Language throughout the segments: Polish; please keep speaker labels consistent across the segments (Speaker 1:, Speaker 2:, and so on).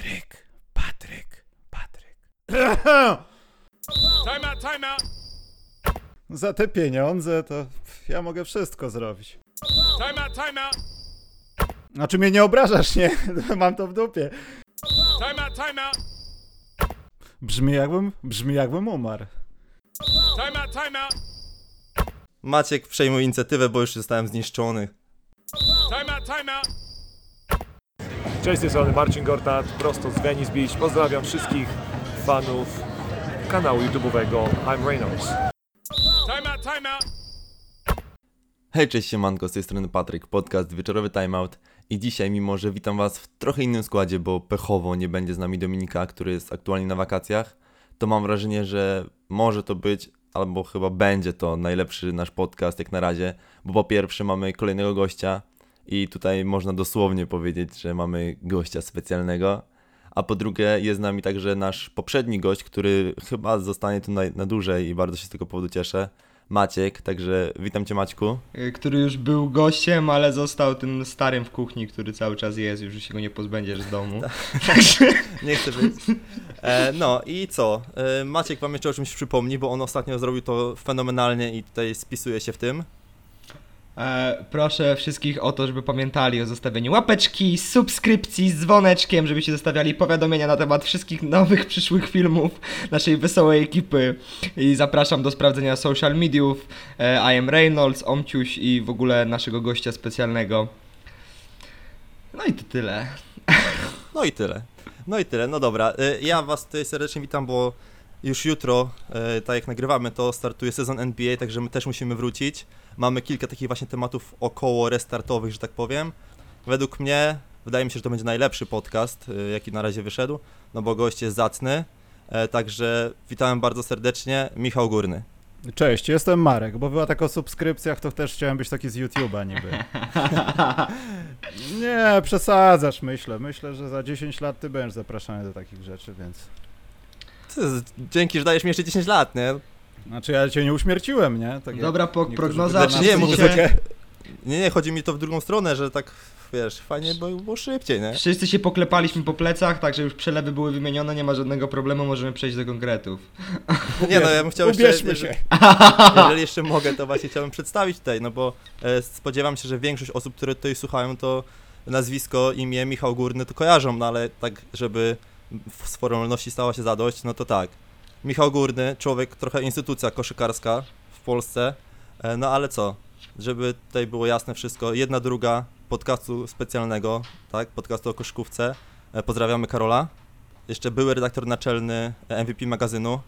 Speaker 1: Patryk, Patryk, Patryk.
Speaker 2: Time out, time out.
Speaker 1: Za te pieniądze to ja mogę wszystko zrobić.
Speaker 2: Time out, time out.
Speaker 1: Znaczy mnie nie obrażasz, nie? Mam to w dupie.
Speaker 2: Time out, time out.
Speaker 1: Brzmi jakbym, brzmi jakbym umarł.
Speaker 2: Time out, time out.
Speaker 3: Maciek przejmuje inicjatywę, bo już zostałem zniszczony.
Speaker 2: Time out, time out.
Speaker 4: Cześć, z tej strony Marcin Gortat, prosto z Venice Beach. Pozdrawiam wszystkich fanów kanału YouTube'owego I'm Reynolds.
Speaker 2: Time out, time out.
Speaker 3: Hej, cześć siemanko, z tej strony Patryk, podcast Wieczorowy Timeout i dzisiaj, mimo że witam was w trochę innym składzie, bo pechowo nie będzie z nami Dominika, który jest aktualnie na wakacjach, to mam wrażenie, że może to być, albo chyba będzie to najlepszy nasz podcast jak na razie, bo po pierwsze mamy kolejnego gościa i tutaj można dosłownie powiedzieć, że mamy gościa specjalnego, a po drugie jest z nami także nasz poprzedni gość, który chyba zostanie tu na, na dłużej i bardzo się z tego powodu cieszę, Maciek, także witam Cię Maćku.
Speaker 5: y, który już był gościem, ale został tym starym w kuchni, który cały czas jest, już się go nie pozbędziesz z domu. Także
Speaker 3: Nie chcę być. E, no i co? E, Maciek wam jeszcze o czymś przypomni, bo on ostatnio zrobił to fenomenalnie i tutaj spisuje się w tym.
Speaker 5: E, proszę wszystkich o to, żeby pamiętali o zostawieniu łapeczki, subskrypcji z dzwoneczkiem, żebyście zostawiali powiadomienia na temat wszystkich nowych, przyszłych filmów naszej wesołej ekipy. I zapraszam do sprawdzenia social mediów, e, I am Reynolds, Omciuś i w ogóle naszego gościa specjalnego. No i to tyle.
Speaker 3: No i tyle. No i tyle, no dobra. E, ja was tutaj serdecznie witam, bo już jutro, tak jak nagrywamy, to startuje sezon NBA, także my też musimy wrócić. Mamy kilka takich właśnie tematów około restartowych, że tak powiem. Według mnie, wydaje mi się, że to będzie najlepszy podcast, e, jaki na razie wyszedł, no bo gość jest zacny. E, Także witałem bardzo serdecznie, Michał Górny.
Speaker 1: Cześć, jestem Marek, bo była tak o subskrypcjach, to też chciałem być taki z YouTube'a niby. Nie, przesadzasz, myślę. Myślę, że za 10 lat ty będziesz zapraszany do takich rzeczy, więc...
Speaker 3: Dzięki, że dajesz mi jeszcze 10 lat, nie?
Speaker 1: Znaczy ja cię nie uśmierciłem, nie? Tak
Speaker 5: Dobra po, prognoza.
Speaker 3: Znaczy nie, mówię, Nie, nie, chodzi mi to w drugą stronę, że tak, wiesz, fajnie było, było szybciej, nie?
Speaker 5: wszyscy się poklepaliśmy po plecach, także już przelewy były wymienione, nie ma żadnego problemu, możemy przejść do konkretów.
Speaker 3: Nie no, ja bym chciał jeszcze, jeżeli,
Speaker 1: się.
Speaker 3: jeżeli jeszcze mogę, to właśnie chciałbym przedstawić tutaj, no bo e, spodziewam się, że większość osób, które tutaj słuchają, to nazwisko, imię Michał Górny to kojarzą, no ale tak, żeby w formalności stała się zadość, no to tak. Michał Górny, człowiek, trochę instytucja koszykarska w Polsce, e, no ale co, żeby tutaj było jasne wszystko, jedna druga podcastu specjalnego, tak, podcastu o koszykówce, e, pozdrawiamy Karola, jeszcze były redaktor naczelny MVP magazynu,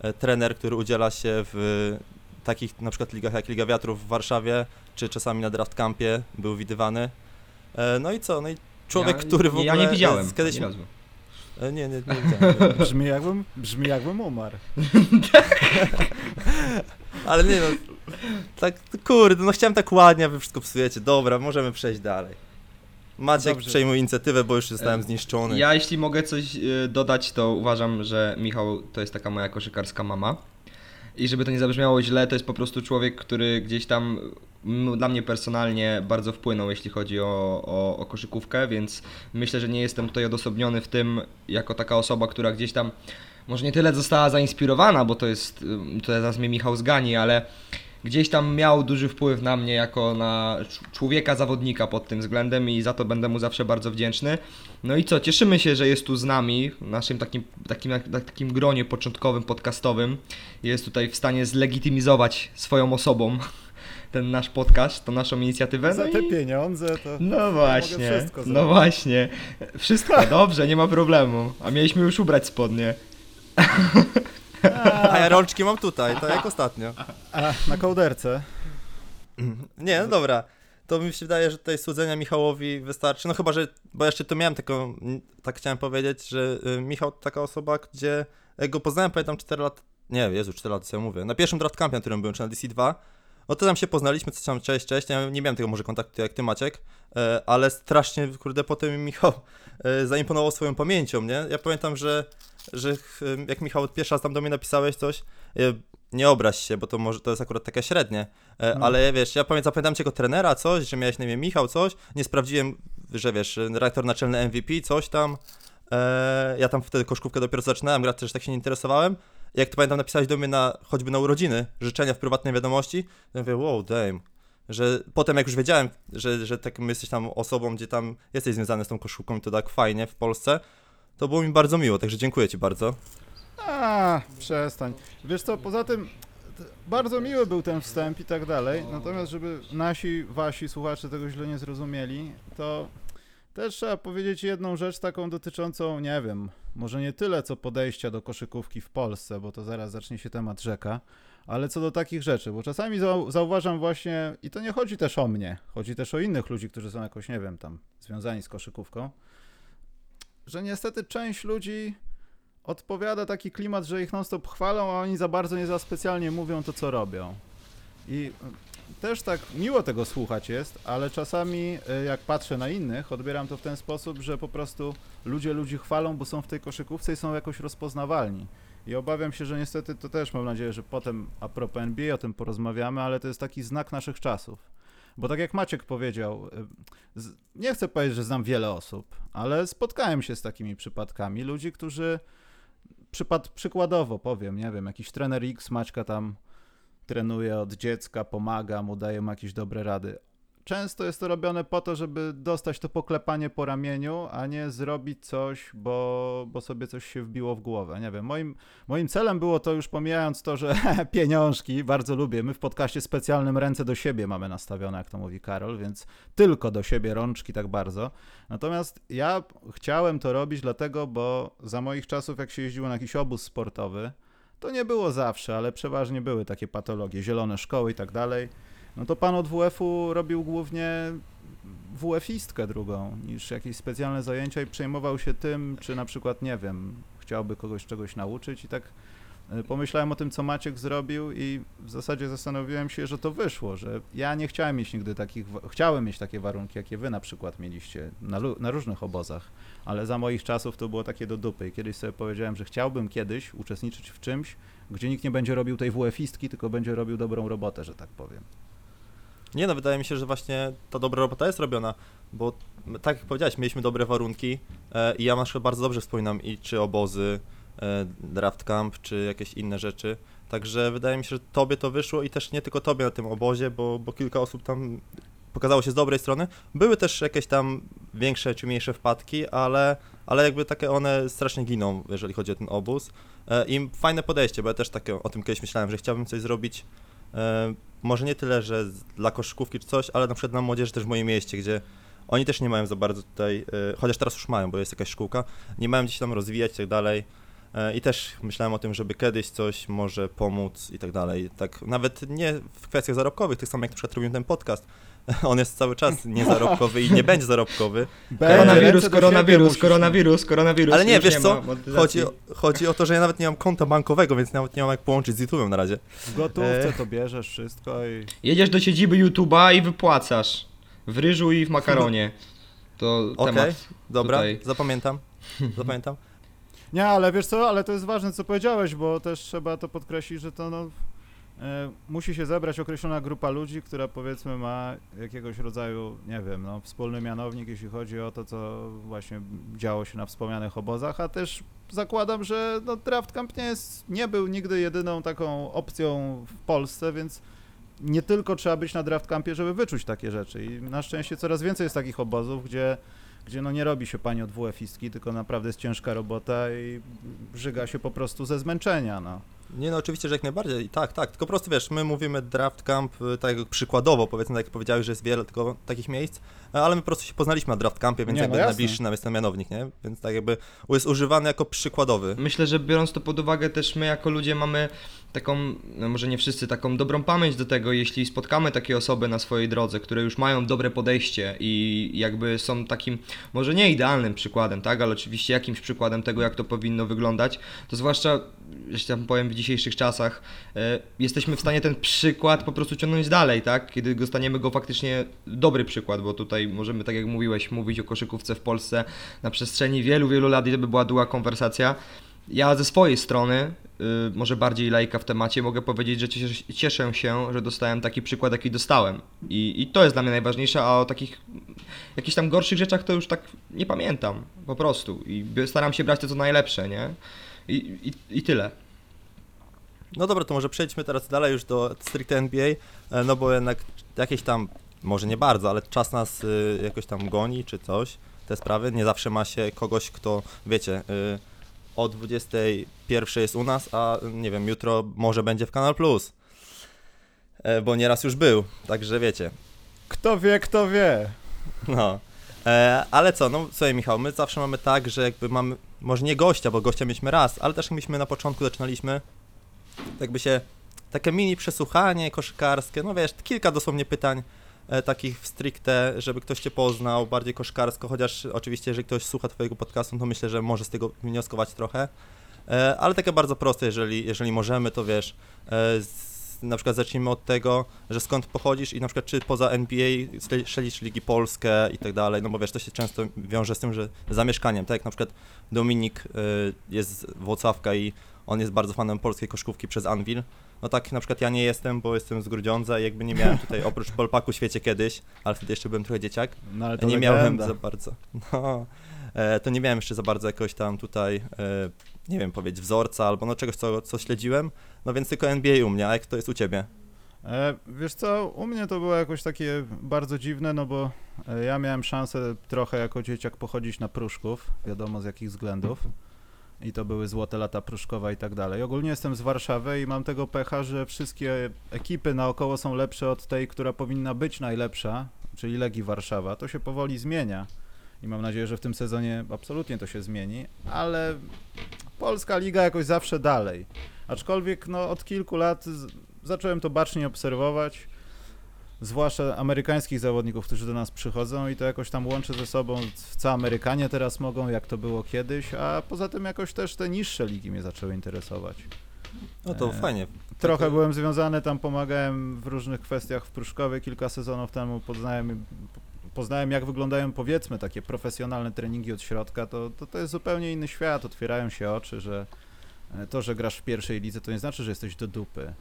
Speaker 3: e, trener, który udziela się w takich na przykład ligach jak Liga Wiatrów w Warszawie, czy czasami na Draft Campie był widywany. E, No i co? No i człowiek,
Speaker 5: ja,
Speaker 3: który w ogóle...
Speaker 5: Ja nie widziałem.
Speaker 3: Kiedyś...
Speaker 5: ani
Speaker 3: E, Nie, nie, nie widziałem.
Speaker 1: Brzmi jakbym, brzmi jakbym umarł.
Speaker 3: Ale nie no, tak kurde, no chciałem tak ładnie, a wy wszystko psujecie. Dobra, możemy przejść dalej. Maciek
Speaker 1: Dobrze.
Speaker 3: przejmuje inicjatywę, bo już zostałem
Speaker 5: E,
Speaker 3: zniszczony.
Speaker 5: Ja jeśli mogę coś y, dodać, to uważam, że Michał to jest taka moja koszykarska mama. I żeby to nie zabrzmiało źle, to jest po prostu człowiek, który gdzieś tam dla mnie personalnie bardzo wpłynął, jeśli chodzi o, o, o koszykówkę, więc myślę, że nie jestem tutaj odosobniony w tym jako taka osoba, która gdzieś tam może nie tyle została zainspirowana, bo to jest, ym, to mnie Michał zgani, ale gdzieś tam miał duży wpływ na mnie jako na cz- człowieka zawodnika pod tym względem i za to będę mu zawsze bardzo wdzięczny. No i co, cieszymy się, że jest tu z nami, w naszym takim, takim, takim gronie początkowym, podcastowym. Jest tutaj w stanie zlegitymizować swoją osobą ten nasz podcast, tą naszą inicjatywę.
Speaker 1: Za
Speaker 5: No,
Speaker 1: te
Speaker 5: i...
Speaker 1: pieniądze to...
Speaker 5: no właśnie,
Speaker 1: wszystko
Speaker 5: no właśnie. Wszystko dobrze, nie ma problemu. A mieliśmy już ubrać spodnie.
Speaker 3: A ja rączki mam tutaj, tak jak ostatnio.
Speaker 1: A, na kołderce.
Speaker 3: Nie, no dobra. To mi się wydaje, że tutaj słodzenia Michałowi wystarczy. No chyba, że, bo jeszcze to miałem taką, tak chciałem powiedzieć, że y, Michał to taka osoba, gdzie jak go poznałem, pamiętam 4 lata, nie, Jezu, 4 lata, co ja mówię, na pierwszym draft campie, na którym byłem, czy na DC2, no to tam się poznaliśmy, coś tam, cześć, cześć, ja nie miałem tego może kontaktu jak ty Maciek, e, ale strasznie, kurde, potem mi Michał e, zaimponował swoją pamięcią, nie? Ja pamiętam, że, że ch- jak Michał pierwszy raz tam do mnie napisałeś coś, e, nie obraź się, bo to może to jest akurat takie średnie, e,
Speaker 1: No.
Speaker 3: ale wiesz, ja pamiętam, zapamiętam cię jako trenera, coś, że miałeś na imię Michał, coś, nie sprawdziłem, że wiesz, redaktor naczelny MVP, coś tam, E, ja tam wtedy koszkówkę dopiero zaczynałem grać, też tak się nie interesowałem. Jak to pamiętam, napisałeś do mnie na, choćby na urodziny, życzenia w prywatnej wiadomości, ja mówię, wow, damn. Że potem jak już wiedziałem, że, że takim jesteś tam osobą, gdzie tam jesteś związany z tą koszulką i to tak fajnie w Polsce, to było mi bardzo miło, także dziękuję Ci bardzo.
Speaker 1: A, przestań. Wiesz co, poza tym bardzo miły był ten wstęp i tak dalej, natomiast żeby nasi, wasi słuchacze tego źle nie zrozumieli, to też trzeba powiedzieć jedną rzecz taką dotyczącą, nie wiem, może nie tyle co podejścia do koszykówki w Polsce, bo to zaraz zacznie się temat rzeka, ale co do takich rzeczy, bo czasami zau- zauważam właśnie, i to nie chodzi też o mnie, chodzi też o innych ludzi, którzy są jakoś, nie wiem, tam związani z koszykówką, że niestety część ludzi odpowiada taki klimat, że ich non-stop chwalą, a oni za bardzo nie za specjalnie mówią to, co robią. I też tak miło tego słuchać jest, ale czasami y, jak patrzę na innych, odbieram to w ten sposób, że po prostu ludzie ludzi chwalą, bo są w tej koszykówce i są jakoś rozpoznawalni. I obawiam się, że niestety to też mam nadzieję, że potem a propos NBA o tym porozmawiamy, ale to jest taki znak naszych czasów. Bo tak jak Maciek powiedział, z- nie chcę powiedzieć, że znam wiele osób, ale spotkałem się z takimi przypadkami ludzi, którzy przypad, przykładowo powiem, nie wiem, jakiś trener X Maćka tam trenuje od dziecka, pomaga mu, daje mu jakieś dobre rady. Często jest to robione po to, żeby dostać to poklepanie po ramieniu, a nie zrobić coś, bo, bo sobie coś się wbiło w głowę. Nie wiem, moim, moim celem było to już pomijając to, że pieniążki bardzo lubię. My w podcaście specjalnym ręce do siebie mamy nastawione, jak to mówi Karol, więc tylko do siebie rączki tak bardzo. Natomiast ja chciałem to robić dlatego, bo za moich czasów, jak się jeździło na jakiś obóz sportowy, to nie było zawsze, ale przeważnie były takie patologie, zielone szkoły i tak dalej. No to pan od WF-u robił głównie WF-istkę drugą niż jakieś specjalne zajęcia i przejmował się tym, czy na przykład, nie wiem, chciałby kogoś czegoś nauczyć. I tak y, pomyślałem o tym, co Maciek zrobił i w zasadzie zastanowiłem się, że to wyszło, że ja nie chciałem mieć nigdy takich, chciałem mieć takie warunki, jakie wy na przykład mieliście na, na różnych obozach, ale za moich czasów to było takie do dupy i kiedyś sobie powiedziałem, że chciałbym kiedyś uczestniczyć w czymś, gdzie nikt nie będzie robił tej WF-istki, tylko będzie robił dobrą robotę, że tak powiem.
Speaker 3: Nie no, wydaje mi się, że właśnie ta dobra robota jest robiona, bo tak jak powiedziałeś, mieliśmy dobre warunki e, i ja na przykład bardzo dobrze wspominam i czy obozy, e, draft camp, czy jakieś inne rzeczy. Także wydaje mi się, że tobie to wyszło i też nie tylko tobie na tym obozie, bo, bo kilka osób tam pokazało się z dobrej strony. Były też jakieś tam większe czy mniejsze wpadki, ale, ale jakby takie one strasznie giną, jeżeli chodzi o ten obóz. E, I fajne podejście, bo ja też takie, o tym kiedyś myślałem, że chciałbym coś zrobić e, może nie tyle, że dla koszykówki czy coś, ale na przykład na młodzieży też w moim mieście, gdzie oni też nie mają za bardzo tutaj, e, chociaż teraz już mają, bo jest jakaś szkółka, nie mają gdzieś tam rozwijać i tak dalej. I też myślałem o tym, żeby kiedyś coś może pomóc i tak dalej. Tak nawet nie w kwestiach zarobkowych, tak samo jak na przykład robimy ten podcast. On jest cały czas niezarobkowy i nie będzie zarobkowy.
Speaker 5: Koronawirus, koronawirus, koronawirus, koronawirus.
Speaker 3: Ale nie, wiesz co?
Speaker 5: ma monetyzacji.
Speaker 3: Chodzi o, chodzi o to, że ja nawet nie mam konta bankowego, więc nawet nie mam jak połączyć z YouTube'em na razie.
Speaker 1: W gotówce
Speaker 3: E.
Speaker 1: to bierzesz wszystko i...
Speaker 5: Jedziesz do siedziby YouTube'a i wypłacasz. W ryżu i w makaronie. To
Speaker 3: Okej,
Speaker 5: temat.
Speaker 3: Dobra,
Speaker 5: tutaj.
Speaker 3: zapamiętam. Zapamiętam.
Speaker 1: Nie, ale wiesz co, ale to jest ważne, co powiedziałeś, bo też trzeba to podkreślić, że to no, musi się zebrać określona grupa ludzi, która powiedzmy ma jakiegoś rodzaju, nie wiem, no, wspólny mianownik, jeśli chodzi o to, co właśnie działo się na wspomnianych obozach, a też zakładam, że no, Draft Camp nie, jest, nie był nigdy jedyną taką opcją w Polsce, więc nie tylko trzeba być na Draft Campie, żeby wyczuć takie rzeczy i na szczęście coraz więcej jest takich obozów, gdzie gdzie no nie robi się pani od WF-istki, tylko naprawdę jest ciężka robota i żyga się po prostu ze zmęczenia, no.
Speaker 3: Nie no, oczywiście, że jak najbardziej. Tak, tak. Tylko po prostu wiesz, my mówimy draft camp y, tak jak przykładowo, powiedzmy, tak jak powiedziałeś, że jest wiele tylko takich miejsc, e, ale my po prostu się poznaliśmy na draft campie, więc
Speaker 1: Nie, no
Speaker 3: jakby
Speaker 1: jasne.
Speaker 3: najbliższy nam jest ten mianownik, nie? Więc tak jakby jest używany jako przykładowy.
Speaker 5: Myślę, że biorąc to pod uwagę, też my jako ludzie mamy taką, no może nie wszyscy, taką dobrą pamięć do tego, jeśli spotkamy takie osoby na swojej drodze, które już mają dobre podejście i jakby są takim, może nie idealnym przykładem, tak, ale oczywiście jakimś przykładem tego, jak to powinno wyglądać, to zwłaszcza, jeśli tam powiem, w dzisiejszych czasach, e, jesteśmy w stanie ten przykład po prostu ciągnąć dalej, tak, kiedy dostaniemy go faktycznie dobry przykład, bo tutaj możemy, tak jak mówiłeś, mówić o koszykówce w Polsce na przestrzeni wielu, wielu lat i to by była długa konwersacja. Ja ze swojej strony może bardziej lajka w temacie, mogę powiedzieć, że cieszę, się, że dostałem taki przykład, jaki dostałem. I, I to jest dla mnie najważniejsze, a o takich jakichś tam gorszych rzeczach to już tak nie pamiętam, po prostu. I staram się brać to, co najlepsze, nie? I, i, i tyle.
Speaker 3: No dobra, to może przejdźmy teraz dalej już do stricte NBA, e, no bo jednak jakieś tam, może nie bardzo, ale czas nas y, jakoś tam goni czy coś, te sprawy. Nie zawsze ma się kogoś, kto, wiecie, y, o 21 jest u nas, a nie wiem, jutro może będzie w Kanal Plus. E, bo nieraz już był, także wiecie.
Speaker 1: Kto wie, kto wie.
Speaker 3: No. E, ale co, no słuchaj Michał, my zawsze mamy tak, że jakby mamy, może nie gościa, bo gościa mieliśmy raz, ale też myśmy na początku zaczynaliśmy, jakby się, takie mini przesłuchanie koszykarskie, no wiesz, kilka dosłownie pytań takich w stricte, żeby ktoś cię poznał bardziej koszykarsko, chociaż oczywiście jeżeli ktoś słucha twojego podcastu, to myślę, że może z tego wnioskować trochę, e, ale takie bardzo proste, jeżeli, jeżeli możemy, to wiesz, e, na przykład zacznijmy od tego, że skąd pochodzisz i na przykład czy poza NBA śle- śledzisz Ligi Polskę i tak dalej, no bo wiesz, to się często wiąże z tym, że zamieszkaniem, tak jak na przykład Dominik jest z Włocławka i on jest bardzo fanem polskiej koszkówki przez Anvil, no tak na przykład ja nie jestem, bo jestem z Grudziądza i jakby nie miałem tutaj, oprócz Polpaku w świecie kiedyś, ale wtedy jeszcze byłem trochę dzieciak,
Speaker 1: No ale to
Speaker 3: nie miałem
Speaker 1: legenda.
Speaker 3: za bardzo, no, e, to nie miałem jeszcze za bardzo jakoś tam tutaj, e, nie wiem, powiedzieć wzorca albo no czegoś, co, co śledziłem, no więc tylko NBA u mnie, a jak to jest u ciebie?
Speaker 1: E, wiesz co, u mnie to było jakoś takie bardzo dziwne, no bo e, ja miałem szansę trochę jako dzieciak pochodzić na Pruszków, wiadomo z jakich względów. I to były złote lata Pruszkowa i tak dalej. Ogólnie jestem z Warszawy i mam tego pecha, że wszystkie ekipy naokoło są lepsze od tej, która powinna być najlepsza, czyli Legii Warszawa. To się powoli zmienia i mam nadzieję, że w tym sezonie absolutnie to się zmieni, ale Polska Liga jakoś zawsze dalej. Aczkolwiek no, od kilku lat zacząłem to bacznie obserwować, zwłaszcza amerykańskich zawodników, którzy do nas przychodzą i to jakoś tam łączy ze sobą, co Amerykanie teraz mogą, jak to było kiedyś, a poza tym jakoś też te niższe ligi mnie zaczęły interesować.
Speaker 3: No to
Speaker 1: E,
Speaker 3: fajnie.
Speaker 1: Trochę
Speaker 3: Tak,
Speaker 1: byłem związany, tam pomagałem w różnych kwestiach w Pruszkowie kilka sezonów temu, poznałem, poznałem jak wyglądają powiedzmy takie profesjonalne treningi od środka, to, to, to jest zupełnie inny świat, otwierają się oczy, że e, to, że grasz w pierwszej lidze, to nie znaczy, że jesteś do dupy.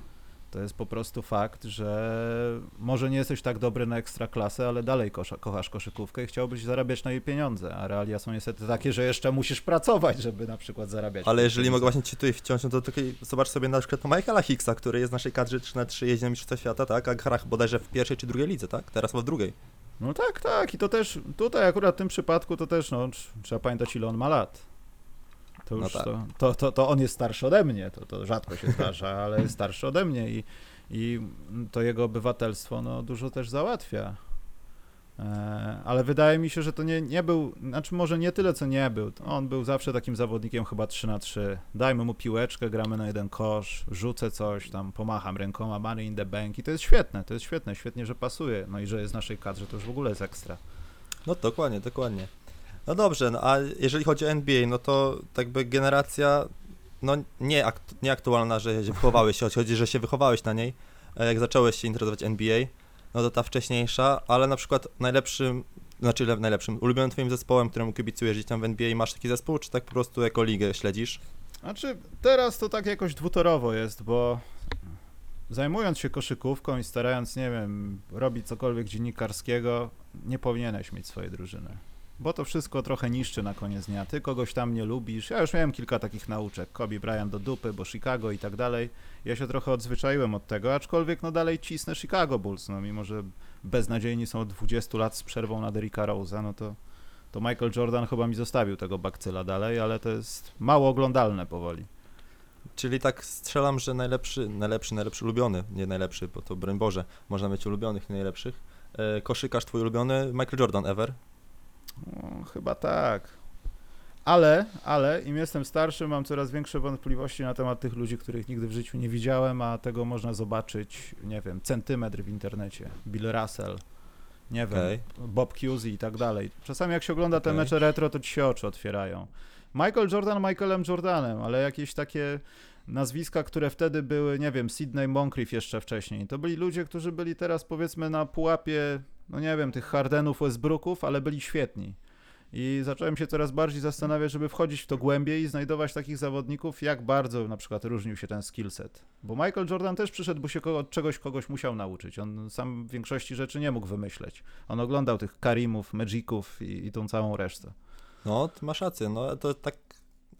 Speaker 1: To jest po prostu fakt, że może nie jesteś tak dobry na ekstraklasę, ale dalej kosza, kochasz koszykówkę i chciałbyś zarabiać na jej pieniądze, a realia są niestety takie, że jeszcze musisz pracować, żeby na przykład zarabiać.
Speaker 3: Ale jeżeli mogę właśnie cię tutaj wciąć, no to taki, zobacz sobie na przykład Michaela Hicksa, który jest w naszej kadrze 3 na 3 jeździ na Mistrzostwa Świata, tak? A gra bodajże w pierwszej czy drugiej lidze, tak? Teraz chyba w drugiej.
Speaker 1: No tak, tak. I to też tutaj akurat w tym przypadku to też, no, tr- trzeba pamiętać ile on ma lat. To
Speaker 3: No
Speaker 1: już
Speaker 3: tak.
Speaker 1: to, to, to, to on jest starszy ode mnie, to, to rzadko się zdarza, ale jest starszy ode mnie i, i to jego obywatelstwo no, dużo też załatwia. E, ale wydaje mi się, że to nie, nie był, znaczy może nie tyle co nie był, on był zawsze takim zawodnikiem chyba 3 na 3 Dajmy mu piłeczkę, gramy na jeden kosz, rzucę coś, tam pomacham rękoma, money in the bank i to jest świetne, to jest świetne, świetnie, że pasuje, no i że jest w naszej kadrze, to już w ogóle jest ekstra.
Speaker 3: No dokładnie, dokładnie. No dobrze, no a jeżeli chodzi o NBA, no to tak by generacja, no nie, akt, nie aktualna, że się wychowałeś, choć chodzi, że się wychowałeś na niej, e, jak zacząłeś się interesować NBA, no to ta wcześniejsza, ale na przykład najlepszym, znaczy le- najlepszym, ulubionym twoim zespołem, któremu kibicujesz gdzieś tam w NBA, masz taki zespół, czy tak po prostu jako ligę śledzisz?
Speaker 1: Znaczy, teraz to tak jakoś dwutorowo jest, bo zajmując się koszykówką i starając, nie wiem, robić cokolwiek dziennikarskiego, nie powinieneś mieć swojej drużyny. Bo to wszystko trochę niszczy na koniec dnia. Ty kogoś tam nie lubisz. Ja już miałem kilka takich nauczek. Kobe Bryant do dupy, bo Chicago i tak dalej. Ja się trochę odzwyczaiłem od tego, aczkolwiek no dalej cisnę Chicago Bulls, no mimo, że beznadziejni są od 20 lat z przerwą na Derricka Rose'a, no to, to Michael Jordan chyba mi zostawił tego bakcyla dalej, ale to jest mało oglądalne powoli.
Speaker 3: Czyli tak strzelam, że najlepszy, najlepszy, najlepszy ulubiony, nie najlepszy, bo to broń Boże, można mieć ulubionych i najlepszych. E, koszykarz twój ulubiony, Michael Jordan ever?
Speaker 1: No, chyba tak. Ale, ale im jestem starszy, mam coraz większe wątpliwości na temat tych ludzi, których nigdy w życiu nie widziałem, a tego można zobaczyć, nie wiem, centymetr w internecie. Bill Russell, nie wiem,
Speaker 3: Okej.
Speaker 1: Bob Cousy i tak dalej. Czasami jak się ogląda te
Speaker 3: Okej.
Speaker 1: mecze retro, to ci się oczy otwierają. Michael Jordan Michaelem Jordanem, ale jakieś takie nazwiska, które wtedy były, nie wiem, Sydney Moncrief jeszcze wcześniej. To byli ludzie, którzy byli teraz powiedzmy na pułapie, no nie wiem, tych Hardenów, Westbrooków, ale byli świetni. I zacząłem się coraz bardziej zastanawiać, żeby wchodzić w to głębiej i znajdować takich zawodników, jak bardzo na przykład różnił się ten skillset. Bo Michael Jordan też przyszedł, bo się od czegoś kogoś musiał nauczyć. On sam większości rzeczy nie mógł wymyśleć. On oglądał tych Karimów, Magiców i, i tą całą resztę.
Speaker 3: No, masz rację, no to tak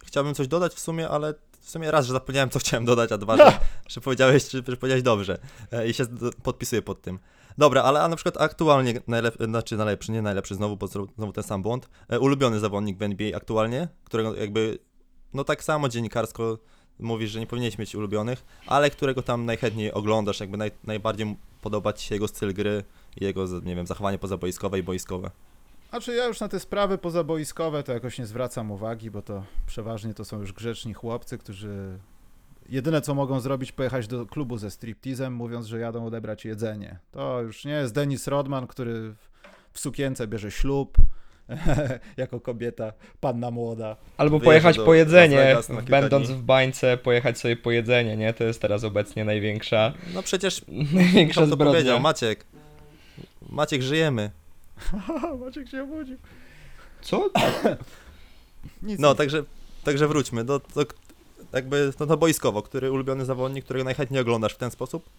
Speaker 3: chciałbym coś dodać w sumie, ale w sumie raz, że zapomniałem co chciałem dodać, a dwa, że, że powiedziałeś, że, że powiedziałeś dobrze e, i się podpisuję pod tym. Dobra, ale a na przykład aktualnie najlepszy, znaczy najlepszy, nie najlepszy znowu, bo znowu ten sam błąd, e, ulubiony zawodnik w NBA aktualnie, którego jakby, no tak samo dziennikarsko mówisz, że nie powinieneś mieć ulubionych, ale którego tam najchętniej oglądasz, jakby naj, najbardziej podoba ci się jego styl gry i jego, nie wiem, zachowanie pozaboiskowe i boiskowe.
Speaker 1: Znaczy ja już na te sprawy pozaboiskowe to jakoś nie zwracam uwagi, bo to przeważnie to są już grzeczni chłopcy, którzy jedyne co mogą zrobić pojechać do klubu ze striptizem, mówiąc, że jadą odebrać jedzenie. To już nie jest Dennis Rodman, który w, sukience bierze ślub jako kobieta, panna młoda.
Speaker 5: Albo pojechać
Speaker 3: do
Speaker 5: po jedzenie, będąc w bańce, pojechać sobie po jedzenie, nie? To jest teraz obecnie największa,
Speaker 3: No przecież
Speaker 5: największa
Speaker 3: Kto to powiedział?
Speaker 5: zbrodnia.
Speaker 3: Maciek. Maciek, żyjemy.
Speaker 1: Maciek się obudził.
Speaker 5: Co?
Speaker 1: Nic
Speaker 3: No, także, także wróćmy do, do jakby no to boiskowo, który ulubiony zawodnik, którego najchętniej oglądasz w ten sposób?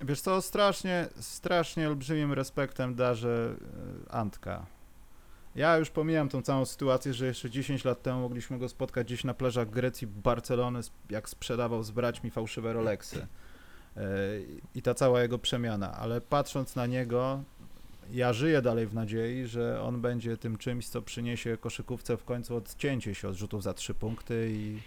Speaker 1: Wiesz co, strasznie, strasznie olbrzymim respektem darzę e, Antka. Ja już pomijam tą całą sytuację, że jeszcze 10 lat temu mogliśmy go spotkać gdzieś na plażach Grecji, Barcelony, jak sprzedawał z braćmi fałszywe Rolexy. E, I ta cała jego przemiana. Ale patrząc na niego, ja żyję dalej w nadziei, że on będzie tym czymś, co przyniesie koszykówce w końcu odcięcie się od rzutów za trzy punkty i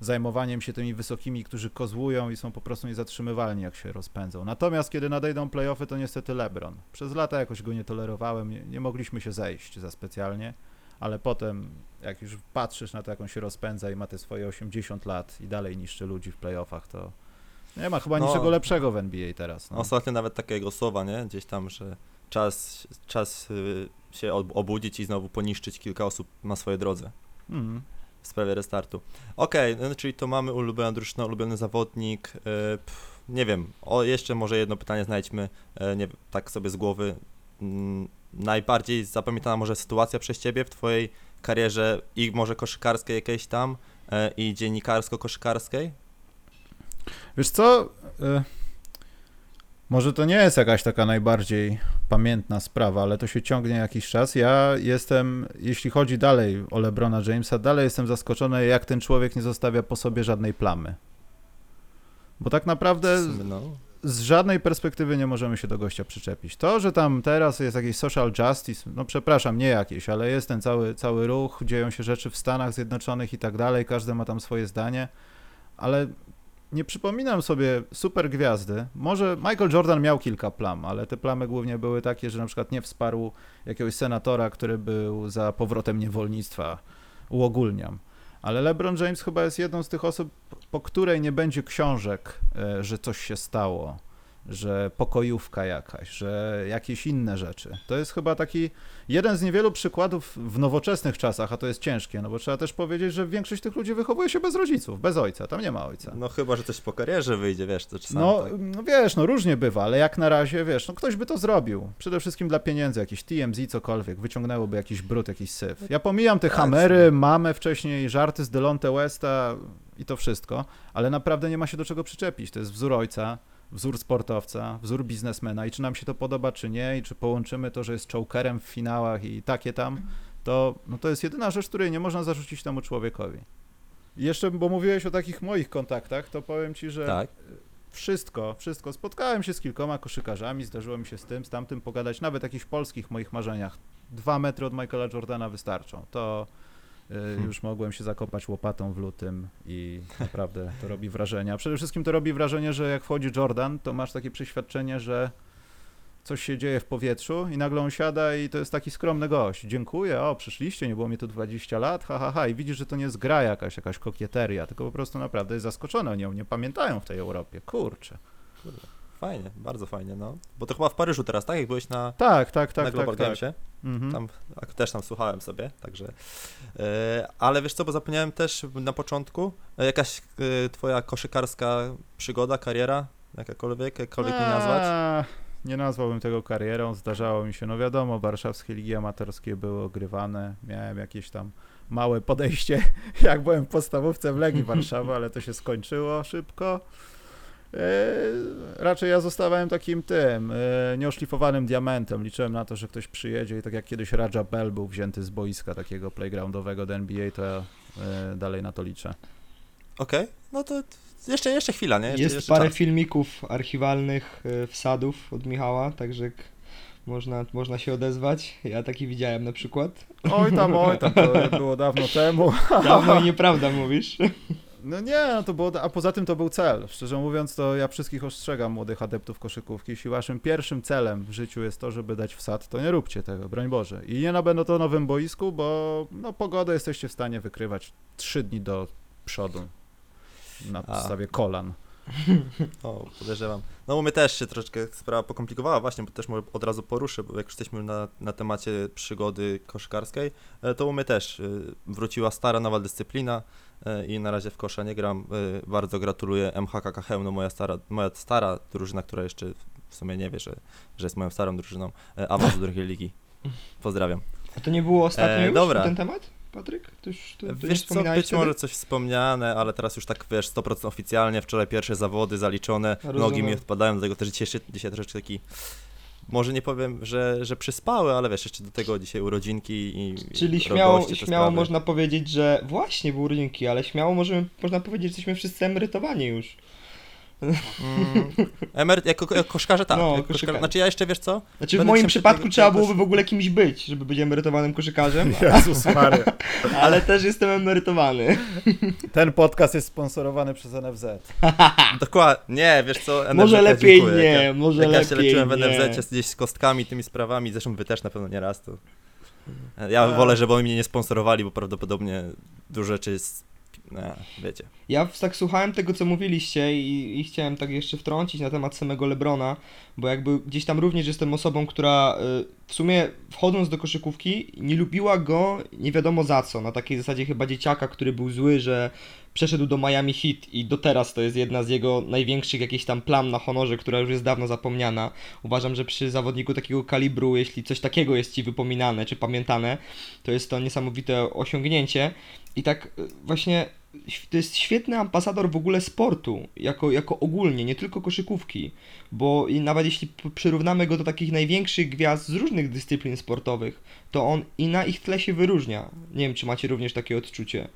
Speaker 1: zajmowaniem się tymi wysokimi, którzy kozłują i są po prostu niezatrzymywalni, jak się rozpędzą. Natomiast kiedy nadejdą playoffy, to niestety LeBron. Przez lata jakoś go nie tolerowałem, nie, nie mogliśmy się zejść za specjalnie, ale potem, jak już patrzysz na to, jak on się rozpędza i ma te swoje 80 lat i dalej niszczy ludzi w playoffach, to nie ma chyba
Speaker 3: No.
Speaker 1: niczego lepszego w NBA teraz. No.
Speaker 3: Ostatnio nawet takiego słowa, nie? Gdzieś tam, że czas, czas y, się ob- obudzić i znowu poniszczyć kilka osób na swojej drodze
Speaker 1: Mhm.
Speaker 3: w sprawie restartu. Okej, no, czyli to mamy ulubiona drużyna, ulubiony zawodnik. y, pff, nie wiem, o jeszcze może jedno pytanie znajdźmy, y, nie, tak sobie z głowy. Mm, najbardziej zapamiętana może sytuacja przez ciebie w twojej karierze i może koszykarskiej jakiejś tam i dziennikarsko-koszykarskiej?
Speaker 1: Wiesz co? Może to nie jest jakaś taka najbardziej pamiętna sprawa, ale to się ciągnie jakiś czas. Ja jestem, jeśli chodzi dalej o LeBrona Jamesa, dalej jestem zaskoczony, jak ten człowiek nie zostawia po sobie żadnej plamy. Bo tak naprawdę
Speaker 3: no.
Speaker 1: z żadnej perspektywy nie możemy się do gościa przyczepić. To, że tam teraz jest jakiś social justice, no przepraszam, nie jakieś, ale jest ten cały, cały ruch, dzieją się rzeczy w Stanach Zjednoczonych i tak dalej, każdy ma tam swoje zdanie, ale nie przypominam sobie super gwiazdy. Może Michael Jordan miał kilka plam, ale te plamy głównie były takie, że na przykład nie wsparł jakiegoś senatora, który był za powrotem niewolnictwa. Uogólniam. Ale LeBron James chyba jest jedną z tych osób, po której nie będzie książek, e, że coś się stało, że pokojówka jakaś, że jakieś inne rzeczy. To jest chyba taki jeden z niewielu przykładów w nowoczesnych czasach, a to jest ciężkie, no bo trzeba też powiedzieć, że większość tych ludzi wychowuje się bez rodziców, bez ojca, tam nie ma ojca.
Speaker 3: no chyba, że coś po karierze wyjdzie, wiesz, to czasami
Speaker 1: No,
Speaker 3: tak.
Speaker 1: no wiesz, no różnie bywa, ale jak na razie, wiesz, no ktoś by to zrobił. Przede wszystkim dla pieniędzy, jakiś TMZ, cokolwiek, wyciągnęłoby jakiś brud, jakiś syf. Ja pomijam te
Speaker 3: Tak,
Speaker 1: hamery, mamę wcześniej, żarty z Delonte Westa i to wszystko, ale naprawdę nie ma się do czego przyczepić. To jest wzór ojca, wzór sportowca, wzór biznesmena i czy nam się to podoba, czy nie, i czy połączymy to, że jest chokerem w finałach i takie tam, to, no to jest jedyna rzecz, której nie można zarzucić temu człowiekowi. Jeszcze, bo mówiłeś o takich moich kontaktach, to powiem ci, że
Speaker 3: Tak.
Speaker 1: wszystko, wszystko. Spotkałem się z kilkoma koszykarzami, zdarzyło mi się z tym, z tamtym pogadać, nawet jakichś polskich moich marzeniach. Dwa metry od Michaela Jordana wystarczą. To już mogłem się zakopać łopatą w lutym i naprawdę to robi wrażenie. A przede wszystkim to robi wrażenie, że jak wchodzi Jordan, to masz takie przeświadczenie, że coś się dzieje w powietrzu i nagle on siada i to jest taki skromny gość. Dziękuję, o, przyszliście, nie było mnie tu 20 lat, ha, ha, ha. I widzisz, że to nie jest gra jakaś, jakaś kokieteria, tylko po prostu naprawdę jest zaskoczony. Oni ją nie pamiętają w tej Europie. Kurczę.
Speaker 3: Fajnie, bardzo fajnie, no. Bo to chyba w Paryżu teraz, tak? Jak byłeś na,
Speaker 1: Tak, tak,
Speaker 3: na
Speaker 1: tak,
Speaker 3: Global
Speaker 1: tak, tak.
Speaker 3: Gamesie.
Speaker 1: Mhm.
Speaker 3: Tam ak- też tam słuchałem sobie, także. E, ale wiesz co, bo zapomniałem też na początku, e, jakaś e, twoja koszykarska przygoda, kariera, jakakolwiek, jakkolwiek nie nazwać.
Speaker 1: A, nie nazwałbym tego karierą. Zdarzało mi się, no wiadomo, warszawskie ligi amatorskie były ogrywane. Miałem jakieś tam małe podejście, jak byłem w podstawówce w Legii Warszawa, ale to się skończyło szybko. E, raczej ja zostawałem takim tym, e, nieoszlifowanym diamentem. Liczyłem na to, że ktoś przyjedzie i tak jak kiedyś Raja Bell był wzięty z boiska takiego playgroundowego do NBA, to ja e, dalej na to liczę.
Speaker 3: Okej, no to jeszcze, jeszcze chwila, nie? Jeszcze,
Speaker 5: Jest
Speaker 3: jeszcze
Speaker 5: parę
Speaker 3: czas.
Speaker 5: filmików archiwalnych wsadów od Michała, także można, można się odezwać. Ja taki widziałem na przykład.
Speaker 1: Oj tam, oj tam, to było dawno temu.
Speaker 5: Dawno i nieprawda mówisz.
Speaker 1: No nie, no to było, a poza tym to był cel. Szczerze mówiąc, to ja wszystkich ostrzegam młodych adeptów koszykówki. Jeśli waszym pierwszym celem w życiu jest to, żeby dać wsad, to nie róbcie tego, broń Boże. I nie na będą to nowym boisku, bo no, pogodę jesteście w stanie wykrywać trzy dni do przodu na
Speaker 3: A.
Speaker 1: podstawie kolan.
Speaker 3: O, podejrzewam. No u mnie też się troszeczkę sprawa pokomplikowała właśnie, bo też może od razu poruszę, bo jak już jesteśmy na, na temacie przygody koszykarskiej, e, to u mnie też e, wróciła stara nowa dyscyplina i na razie w kosza nie gram. E, Bardzo gratuluję MHK Chełmno, moja stara, moja stara drużyna, która jeszcze w sumie nie wie, że, że jest moją starą drużyną, e, awans do drugiej ligi. Pozdrawiam.
Speaker 5: A to nie było ostatnio
Speaker 3: E,
Speaker 5: już
Speaker 3: dobra.
Speaker 5: ten temat, Patryk? To już, to, to
Speaker 3: Wiesz co, być
Speaker 5: wtedy?
Speaker 3: może coś wspomniane, ale teraz już tak, wiesz, 100% oficjalnie, wczoraj pierwsze zawody zaliczone,
Speaker 5: Rozumiem.
Speaker 3: nogi mi odpadają, do tego też dzisiaj, dzisiaj troszeczkę taki, może nie powiem, że, że przyspały, ale wiesz, jeszcze do tego dzisiaj urodzinki i
Speaker 5: Czyli śmiało, śmiało
Speaker 3: sprawy.
Speaker 5: można powiedzieć, że właśnie były urodzinki, ale śmiało możemy, można powiedzieć, że jesteśmy wszyscy emerytowani już.
Speaker 3: Mm, emeryt, jako, jako koszkarze tak,
Speaker 5: No,
Speaker 3: jako
Speaker 5: koszykarze.
Speaker 3: koszkarze, znaczy ja jeszcze, wiesz co,
Speaker 5: Znaczy w moim przypadku
Speaker 3: tego-
Speaker 5: trzeba byłoby w ogóle kimś być, żeby być emerytowanym koszykarzem,
Speaker 1: Jezus Mary.
Speaker 5: ale też jestem emerytowany.
Speaker 1: Ten podcast jest sponsorowany przez NFZ.
Speaker 3: dokładnie, nie, wiesz co, NFZ,
Speaker 5: może
Speaker 3: ja
Speaker 5: lepiej
Speaker 3: dziękuję.
Speaker 5: nie,
Speaker 3: jak ja,
Speaker 5: może
Speaker 3: jak ja
Speaker 5: lepiej
Speaker 3: się leczyłem w
Speaker 5: nie.
Speaker 3: NFZ gdzieś z kostkami, tymi sprawami, zresztą wy też na pewno nie raz, to ja wolę, żeby oni mnie nie sponsorowali, bo prawdopodobnie dużo rzeczy jest, no, wiecie.
Speaker 5: Ja tak słuchałem tego, co mówiliście i, i chciałem tak jeszcze wtrącić na temat samego Lebrona, bo jakby gdzieś tam również jestem osobą, która y, w sumie wchodząc do koszykówki nie lubiła go nie wiadomo za co, na takiej zasadzie chyba dzieciaka, który był zły, że przeszedł do Miami Heat i do teraz to jest jedna z jego największych jakichś tam plam na honorze, która już jest dawno zapomniana. Uważam, że przy zawodniku takiego kalibru, jeśli coś takiego jest ci wypominane czy pamiętane, to jest to niesamowite osiągnięcie. I tak y, właśnie to jest świetny ambasador w ogóle sportu, jako, jako ogólnie, nie tylko koszykówki, bo i nawet jeśli przyrównamy go do takich największych gwiazd z różnych dyscyplin sportowych, to on i na ich tle się wyróżnia. Nie wiem, czy macie również takie odczucie.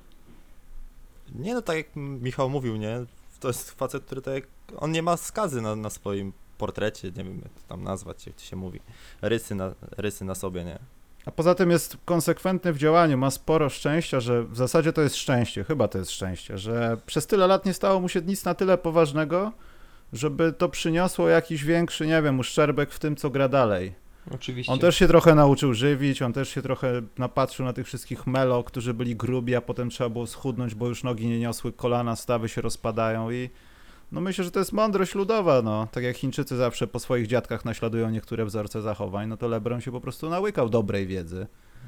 Speaker 3: Nie no, tak jak Michał mówił, nie? To jest facet, który tak jak, on nie ma skazy na, na swoim portrecie, nie wiem jak to tam nazwać, jak to się mówi, rysy na, rysy na sobie, nie?
Speaker 1: A poza tym jest konsekwentny w działaniu, ma sporo szczęścia, że w zasadzie to jest szczęście, chyba to jest szczęście, że przez tyle lat nie stało mu się nic na tyle poważnego, żeby to przyniosło jakiś większy, nie wiem, uszczerbek w tym, co gra dalej.
Speaker 5: Oczywiście.
Speaker 1: On też się trochę nauczył żywić, on też się trochę napatrzył na tych wszystkich melo, którzy byli grubi, a potem trzeba było schudnąć, bo już nogi nie niosły, kolana, stawy się rozpadają i no myślę, że to jest mądrość ludowa, no. Tak jak Chińczycy zawsze po swoich dziadkach naśladują niektóre wzorce zachowań, no to LeBron się po prostu nałykał dobrej wiedzy.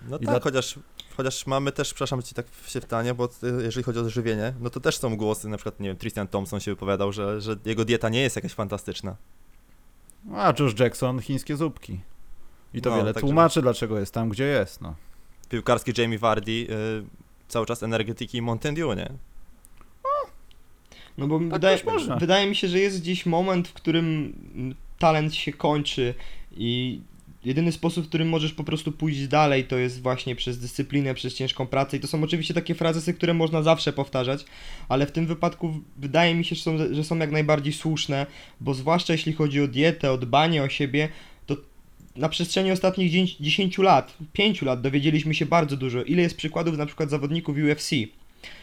Speaker 3: No
Speaker 1: I
Speaker 3: tak,
Speaker 1: dla-
Speaker 3: chociaż, chociaż mamy też, przepraszam ci tak się wtanie, bo jeżeli chodzi o żywienie, no to też są głosy, na przykład, nie wiem, Tristan Thompson się wypowiadał, że, że jego dieta nie jest jakaś fantastyczna.
Speaker 1: A Josh Jackson, chińskie zupki. I to
Speaker 3: No,
Speaker 1: wiele
Speaker 3: także-
Speaker 1: tłumaczy, dlaczego jest tam, gdzie jest, no.
Speaker 3: Piłkarski Jamie Vardy, y, cały czas energetyki Mountain Dew, nie?
Speaker 5: No bo
Speaker 1: Tak
Speaker 5: wydaje, wydaje mi się, że jest gdzieś moment, w którym talent się kończy i jedyny sposób, w którym możesz po prostu pójść dalej, to jest właśnie przez dyscyplinę, przez ciężką pracę i to są oczywiście takie frazesy, które można zawsze powtarzać, ale w tym wypadku wydaje mi się, że są, że są jak najbardziej słuszne, bo zwłaszcza jeśli chodzi o dietę, o dbanie o siebie, na przestrzeni ostatnich 10 10 lat, 5 lat dowiedzieliśmy się bardzo dużo. Ile jest przykładów na przykład zawodników UFC,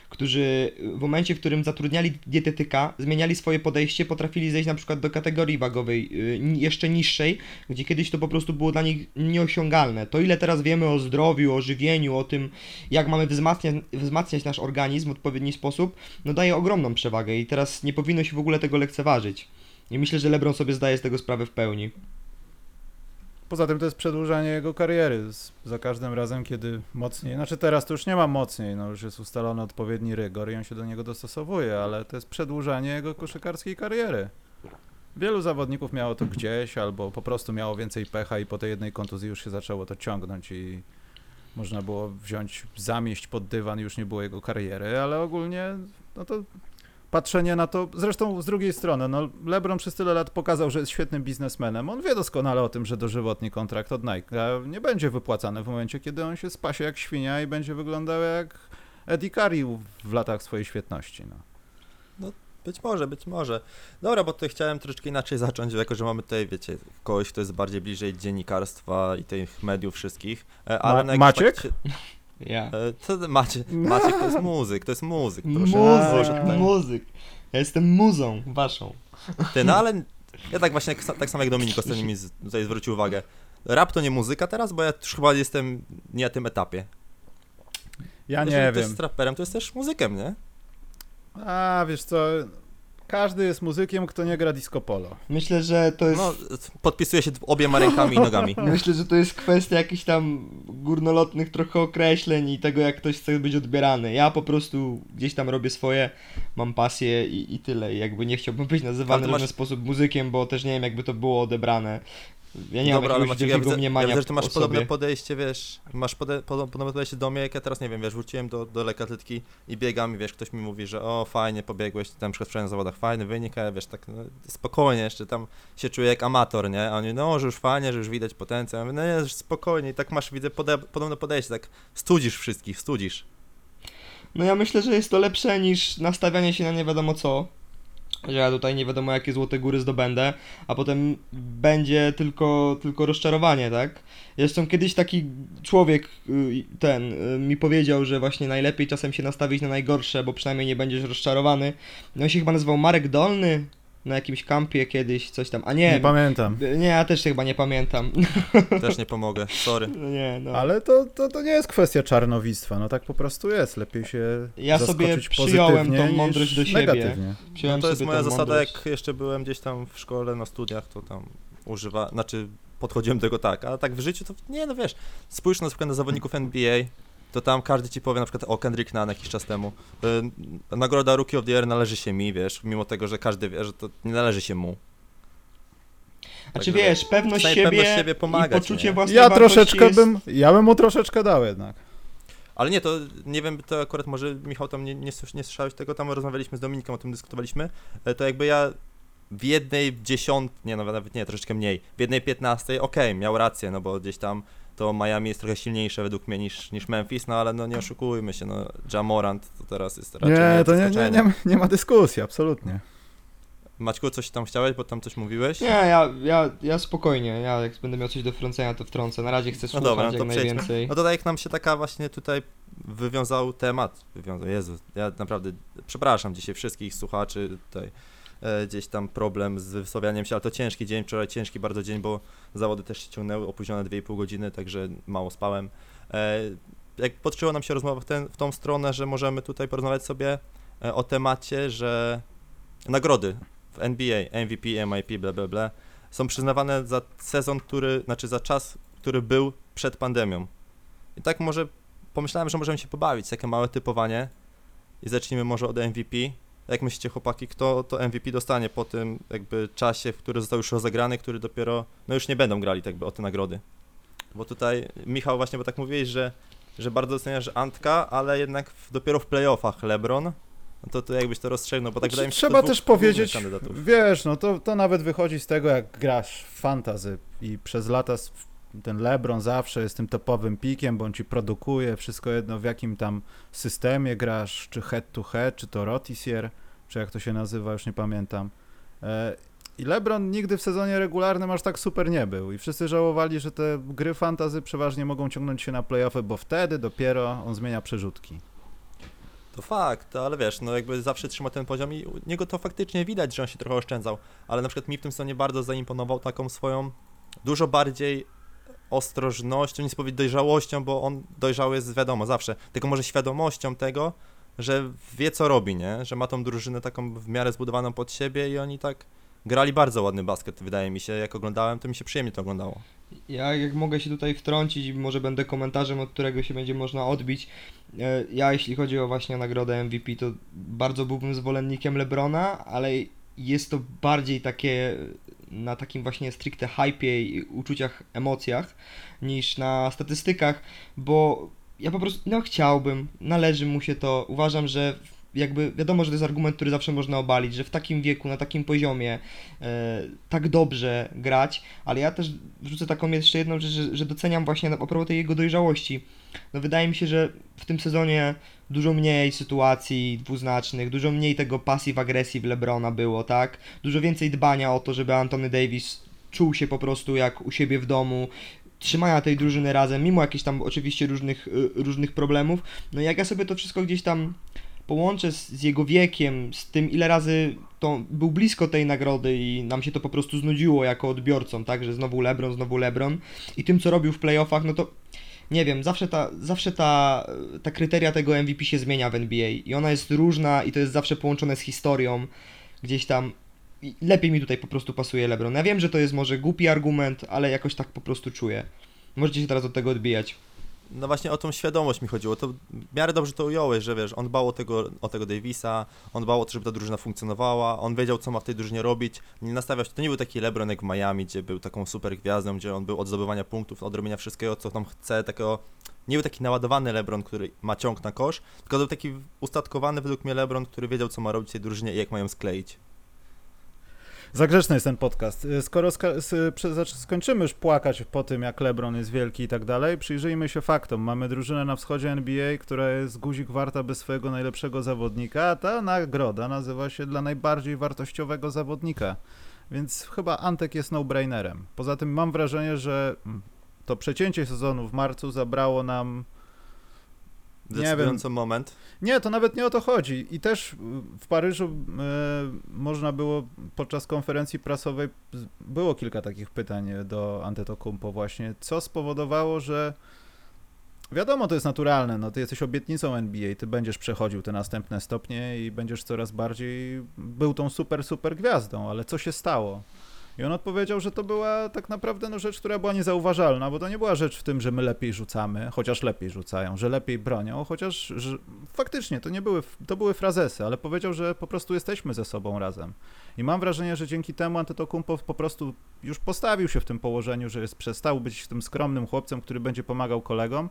Speaker 5: którzy w momencie, w którym zatrudniali dietetyka, zmieniali swoje podejście, potrafili zejść na przykład do kategorii wagowej y, jeszcze niższej, gdzie kiedyś to po prostu było dla nich nieosiągalne. To ile teraz wiemy o zdrowiu, o żywieniu, o tym, jak mamy wzmacniać, wzmacniać nasz organizm w odpowiedni sposób, no daje ogromną przewagę i teraz nie powinno się w ogóle tego lekceważyć. I myślę, że LeBron sobie zdaje z tego sprawę w pełni.
Speaker 1: Poza tym to jest przedłużanie jego kariery. Za każdym razem, kiedy mocniej, znaczy teraz to już nie ma mocniej, no już jest ustalony odpowiedni rygor i on się do niego dostosowuje, ale to jest przedłużanie jego koszykarskiej kariery. Wielu zawodników miało to gdzieś, albo po prostu miało więcej pecha i po tej jednej kontuzji już się zaczęło to ciągnąć i można było wziąć, zamieść pod dywan, już nie było jego kariery, ale ogólnie no to patrzenie na to, zresztą z drugiej strony, no LeBron przez tyle lat pokazał, że jest świetnym biznesmenem. On wie doskonale o tym, że dożywotni kontrakt od Nike nie będzie wypłacany w momencie, kiedy on się spasie jak świnia i będzie wyglądał jak Eddie Curry w latach swojej świetności. No.
Speaker 3: Być może, być może. Dobra, bo tutaj chciałem troszeczkę inaczej zacząć, jako że mamy tutaj, wiecie, kogoś, kto jest bardziej bliżej dziennikarstwa i tych mediów wszystkich. Ale
Speaker 1: Ma- Maciek?
Speaker 3: faktycznie-
Speaker 5: Ja.
Speaker 3: E, Co ty, Maciek? Maciek to jest muzyk, to jest muzyk. Proszę,
Speaker 5: Muzyk,
Speaker 3: proszę
Speaker 5: muzyk. Ja jestem muzą waszą.
Speaker 3: Ty, no ale ja tak właśnie, tak samo jak Dominik ostatnio mi tutaj zwrócił uwagę. Rap to nie muzyka teraz, bo ja już chyba jestem nie na tym etapie.
Speaker 1: Ja nie
Speaker 3: Jeżeli ktoś
Speaker 1: wiem.
Speaker 3: jest raperem, to jest też muzykiem, nie?
Speaker 1: A, wiesz co, każdy jest muzykiem, kto nie gra disco polo.
Speaker 5: Myślę, że to jest...
Speaker 3: No, podpisuję się obiema rękami i nogami.
Speaker 5: Myślę, że to jest kwestia jakichś tam górnolotnych trochę określeń i tego, jak ktoś chce być odbierany. Ja po prostu gdzieś tam robię swoje, mam pasję i, i tyle. I jakby nie chciałbym być nazywany w żaden
Speaker 3: masz-
Speaker 5: sposób muzykiem, bo też nie wiem, jakby to było odebrane. Ja nie
Speaker 3: Dobra,
Speaker 5: mam
Speaker 3: ale
Speaker 5: jakiegoś
Speaker 3: Maciek, ja widzę, ja
Speaker 5: mniemania
Speaker 3: widzę, że ty masz podobne
Speaker 5: sobie.
Speaker 3: podejście, wiesz, masz pode, podo- podobne podejście do mnie, jak ja teraz, nie wiem, wiesz, wróciłem do, do i biegam i wiesz, ktoś mi mówi, że o, fajnie pobiegłeś, tam na przykład wczoraj na zawodach, fajny wynik, a ja wiesz, tak no, spokojnie, jeszcze tam się czuję jak amator, nie, a oni, no, że już fajnie, że już widać potencjał, ja mówię, no nie, że spokojnie i tak masz, widzę, pode, podobne podejście, tak studzisz wszystkich, studzisz.
Speaker 5: No ja myślę, że jest to lepsze niż nastawianie się na nie wiadomo co. Że ja tutaj nie wiadomo jakie złote góry zdobędę, a potem będzie tylko, tylko rozczarowanie, tak? Zresztą kiedyś taki człowiek, y, ten, y, mi powiedział, że właśnie najlepiej czasem się nastawić na najgorsze, bo przynajmniej nie będziesz rozczarowany. No on się chyba nazywał Marek Dolny na jakimś kampie kiedyś, coś tam. A nie,
Speaker 1: Nie pamiętam.
Speaker 5: nie, ja też chyba nie pamiętam.
Speaker 3: Też nie pomogę, sorry.
Speaker 5: No nie, no.
Speaker 1: Ale to, to, to nie jest kwestia czarnowictwa, no tak po prostu jest. Lepiej się
Speaker 5: Ja sobie przyjąłem
Speaker 1: pozytywnie
Speaker 5: tą mądrość do siebie.
Speaker 1: Negatywnie.
Speaker 5: Przyjąłem
Speaker 3: No to jest moja zasada,
Speaker 5: mądrość.
Speaker 3: jak jeszcze byłem gdzieś tam w szkole, na studiach, to tam używa, znaczy podchodziłem do tego tak, a tak w życiu to nie, no wiesz, spójrz na przykład na zawodników NBA, to tam każdy ci powie na przykład o Kendrick Nunn jakiś czas temu, y, nagroda Rookie of the Year należy się mi, wiesz, mimo tego, że każdy wie, że to nie należy się mu.
Speaker 5: Znaczy
Speaker 3: Także
Speaker 5: wiesz, pewność siebie,
Speaker 3: pewność siebie pomagać,
Speaker 5: i poczucie
Speaker 3: nie?
Speaker 5: własnej
Speaker 1: Ja troszeczkę
Speaker 5: jest...
Speaker 1: bym, ja bym mu troszeczkę dał jednak.
Speaker 3: Ale nie, to nie wiem, to akurat może Michał tam nie, nie, nie słyszałeś tego, tam rozmawialiśmy z Dominikiem, o tym dyskutowaliśmy, e, to jakby ja w jednej dziesiąt, nie no nawet nie, troszeczkę mniej, w jednej piętnastej, okej, miał rację, no bo gdzieś tam to Miami jest trochę silniejsze według mnie niż, niż Memphis, no ale no nie oszukujmy się, no Jamorant to teraz jest raczej
Speaker 1: Nie, to nie, nie, nie, ma- nie ma dyskusji, absolutnie.
Speaker 3: Maćku, coś tam chciałeś, bo tam coś mówiłeś?
Speaker 5: Nie, ja, ja, ja spokojnie, ja jak będę miał coś do wtrącenia, to wtrącę. Na razie chcę
Speaker 3: No
Speaker 5: słuchać
Speaker 3: dobra, no
Speaker 5: jak
Speaker 3: to przejdźmy.
Speaker 5: najwięcej.
Speaker 3: No to tak jak nam się taka właśnie tutaj wywiązał temat, wywiązał, Jezu, ja naprawdę przepraszam dzisiaj wszystkich słuchaczy tutaj, gdzieś tam problem z wysławianiem się, ale to ciężki dzień, wczoraj ciężki bardzo dzień, bo zawody też się ciągnęły, opóźnione 2,5 godziny, także mało spałem. E, jak potoczyła nam się rozmowa w, ten, w tą stronę, że możemy tutaj porozmawiać sobie e, o temacie, że nagrody w NBA, MVP, MIP, bla bla bla, są przyznawane za sezon, który, znaczy za czas, który był przed pandemią. I tak może pomyślałem, że możemy się pobawić, takie małe typowanie i zacznijmy może od MVP. Jak myślicie chłopaki, kto to MVP dostanie po tym jakby czasie, w który został już rozegrany, który dopiero, no już nie będą grali tak jakby o te nagrody. Bo tutaj Michał właśnie, bo tak mówiłeś, że, że bardzo doceniasz Antka, ale jednak w, dopiero w playoffach LeBron, no to, to jakbyś to rozstrzygnął, bo tak wydaje mi się,
Speaker 1: Trzeba też powiedzieć, wiesz, no to, to nawet wychodzi z tego, jak grasz w fantazy i przez lata ten LeBron zawsze jest tym topowym pikiem, bo on ci produkuje, wszystko jedno w jakim tam systemie grasz, czy head to head, czy to rotisier, czy jak to się nazywa, już nie pamiętam. E, I LeBron nigdy w sezonie regularnym aż tak super nie był i wszyscy żałowali, że te gry fantazy przeważnie mogą ciągnąć się na playoffy, bo wtedy dopiero on zmienia przerzutki.
Speaker 3: To fakt, ale wiesz, no jakby zawsze trzyma ten poziom i u niego to faktycznie widać, że on się trochę oszczędzał, ale na przykład mi w tym sezonie bardzo zaimponował taką swoją dużo bardziej ostrożnością, nie powiedzieć dojrzałością, bo on dojrzały jest wiadomo zawsze, tylko może świadomością tego, że wie co robi, nie? Że ma tą drużynę taką w miarę zbudowaną pod siebie i oni tak grali bardzo ładny basket, wydaje mi się, jak oglądałem, to mi się przyjemnie to oglądało.
Speaker 5: Ja jak mogę się tutaj wtrącić może będę komentarzem, od którego się będzie można odbić. E, Ja jeśli chodzi o właśnie nagrodę MVP, to bardzo byłbym zwolennikiem Lebrona, ale jest to bardziej takie na takim właśnie stricte hypie i uczuciach, emocjach niż na statystykach, bo ja po prostu, no chciałbym, należy mu się to, uważam, że jakby wiadomo, że to jest argument, który zawsze można obalić, że w takim wieku, na takim poziomie e, tak dobrze grać, ale ja też wrzucę taką jeszcze jedną rzecz, że, że doceniam właśnie na- a propos tej jego dojrzałości. No wydaje mi się, że w tym sezonie dużo mniej sytuacji dwuznacznych, dużo mniej tego passive agresji w Lebrona było, tak? Dużo więcej dbania o to, żeby Anthony Davis czuł się po prostu jak u siebie w domu, trzymania tej drużyny razem, mimo jakichś tam oczywiście różnych, y, różnych problemów. No jak ja sobie to wszystko gdzieś tam połączę z, z jego wiekiem, z tym ile razy to był blisko tej nagrody i nam się to po prostu znudziło jako odbiorcom, tak, że znowu LeBron, znowu LeBron i tym co robił w playoffach, no to nie wiem, zawsze ta, zawsze ta, ta kryteria tego MVP się zmienia w NBA i ona jest różna i to jest zawsze połączone z historią gdzieś tam i lepiej mi tutaj po prostu pasuje LeBron. Ja wiem, że to jest może głupi argument, ale jakoś tak po prostu czuję. Możecie się teraz od tego odbijać.
Speaker 3: No właśnie o tą świadomość mi chodziło. To w miarę dobrze to ująłeś, że wiesz, on dbał o tego, o tego Davisa, on dbał o to, żeby ta drużyna funkcjonowała, on wiedział, co ma w tej drużynie robić. Nie nastawiał się, to nie był taki LeBron jak w Miami, gdzie był taką super gwiazdą, gdzie on był od zdobywania punktów, od robienia wszystkiego, co tam chce, takiego... Nie był taki naładowany LeBron, który ma ciąg na kosz, tylko był taki ustatkowany według mnie LeBron, który wiedział, co ma robić w tej drużynie i jak mają skleić.
Speaker 1: Zagrzeczny jest ten podcast. Y, Skoro skończymy już płakać po tym, jak LeBron jest wielki i tak dalej, przyjrzyjmy się faktom. Mamy drużynę na wschodzie NBA, która jest guzik warta bez swojego najlepszego zawodnika, a ta nagroda nazywa się dla najbardziej wartościowego zawodnika. Więc chyba Antek jest no-brainerem. Poza tym mam wrażenie, że mm, to przecięcie sezonu w marcu zabrało nam Nie wiem.
Speaker 3: Decydujący moment.
Speaker 1: Nie, to nawet nie o to chodzi. I też w Paryżu y, można było podczas konferencji prasowej, było kilka takich pytań do Antetokounmpo właśnie, co spowodowało, że wiadomo, to jest naturalne, no ty jesteś obietnicą NBA, ty będziesz przechodził te następne stopnie i będziesz coraz bardziej był tą super, super gwiazdą, ale co się stało? I on odpowiedział, że to była tak naprawdę no, rzecz, która była niezauważalna, bo to nie była rzecz w tym, że my lepiej rzucamy, chociaż lepiej rzucają, że lepiej bronią, chociaż że, faktycznie to nie były, to były frazesy, ale powiedział, że po prostu jesteśmy ze sobą razem. I mam wrażenie, że dzięki temu Antetokounmpo po prostu już postawił się w tym położeniu, że jest, przestał być tym skromnym chłopcem, który będzie pomagał kolegom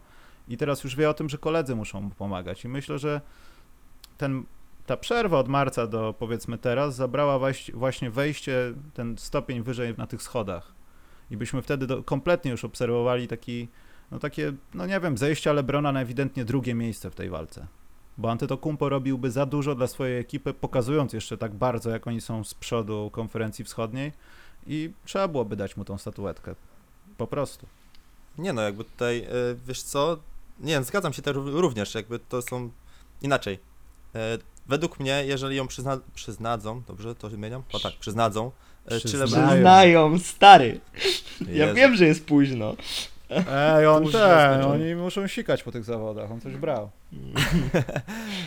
Speaker 1: i teraz już wie o tym, że koledzy muszą mu pomagać. I myślę, że ten ta przerwa od marca do powiedzmy teraz zabrała właśnie wejście, ten stopień wyżej na tych schodach. I byśmy wtedy do, kompletnie już obserwowali taki, no takie, no nie wiem, zejścia Lebrona na ewidentnie drugie miejsce w tej walce. Bo Antetokounmpo robiłby za dużo dla swojej ekipy, pokazując jeszcze tak bardzo, jak oni są z przodu konferencji wschodniej i trzeba byłoby dać mu tą statuetkę. Po prostu.
Speaker 3: Nie no, jakby tutaj, e, wiesz co, nie zgadzam się też również, jakby to są inaczej. Według mnie, jeżeli ją przyzna, przyznadzą, dobrze to zmieniam? O tak, przyznadzą. e,
Speaker 1: Przyznają.
Speaker 5: Stary. Ja
Speaker 3: Jezu.
Speaker 5: wiem, że jest późno.
Speaker 1: Ej, on
Speaker 5: Późno
Speaker 1: ten, oni muszą sikać po tych zawodach, on coś brał.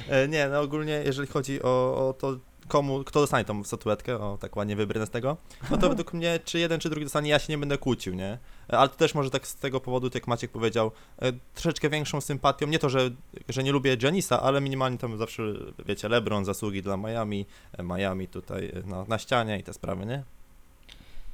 Speaker 3: E, Nie, no ogólnie jeżeli chodzi o, o to, komu, kto dostanie tą statuetkę, o tak ładnie wybrnę z tego, no to według mnie, czy jeden, czy drugi dostanie, ja się nie będę kłócił, nie? Ale to też może tak z tego powodu, tak jak Maciek powiedział, e, troszeczkę większą sympatią, nie to, że, że nie lubię Janisa, ale minimalnie tam zawsze, wiecie, LeBron, zasługi dla Miami, e, Miami tutaj e, na, na ścianie i te sprawy, nie?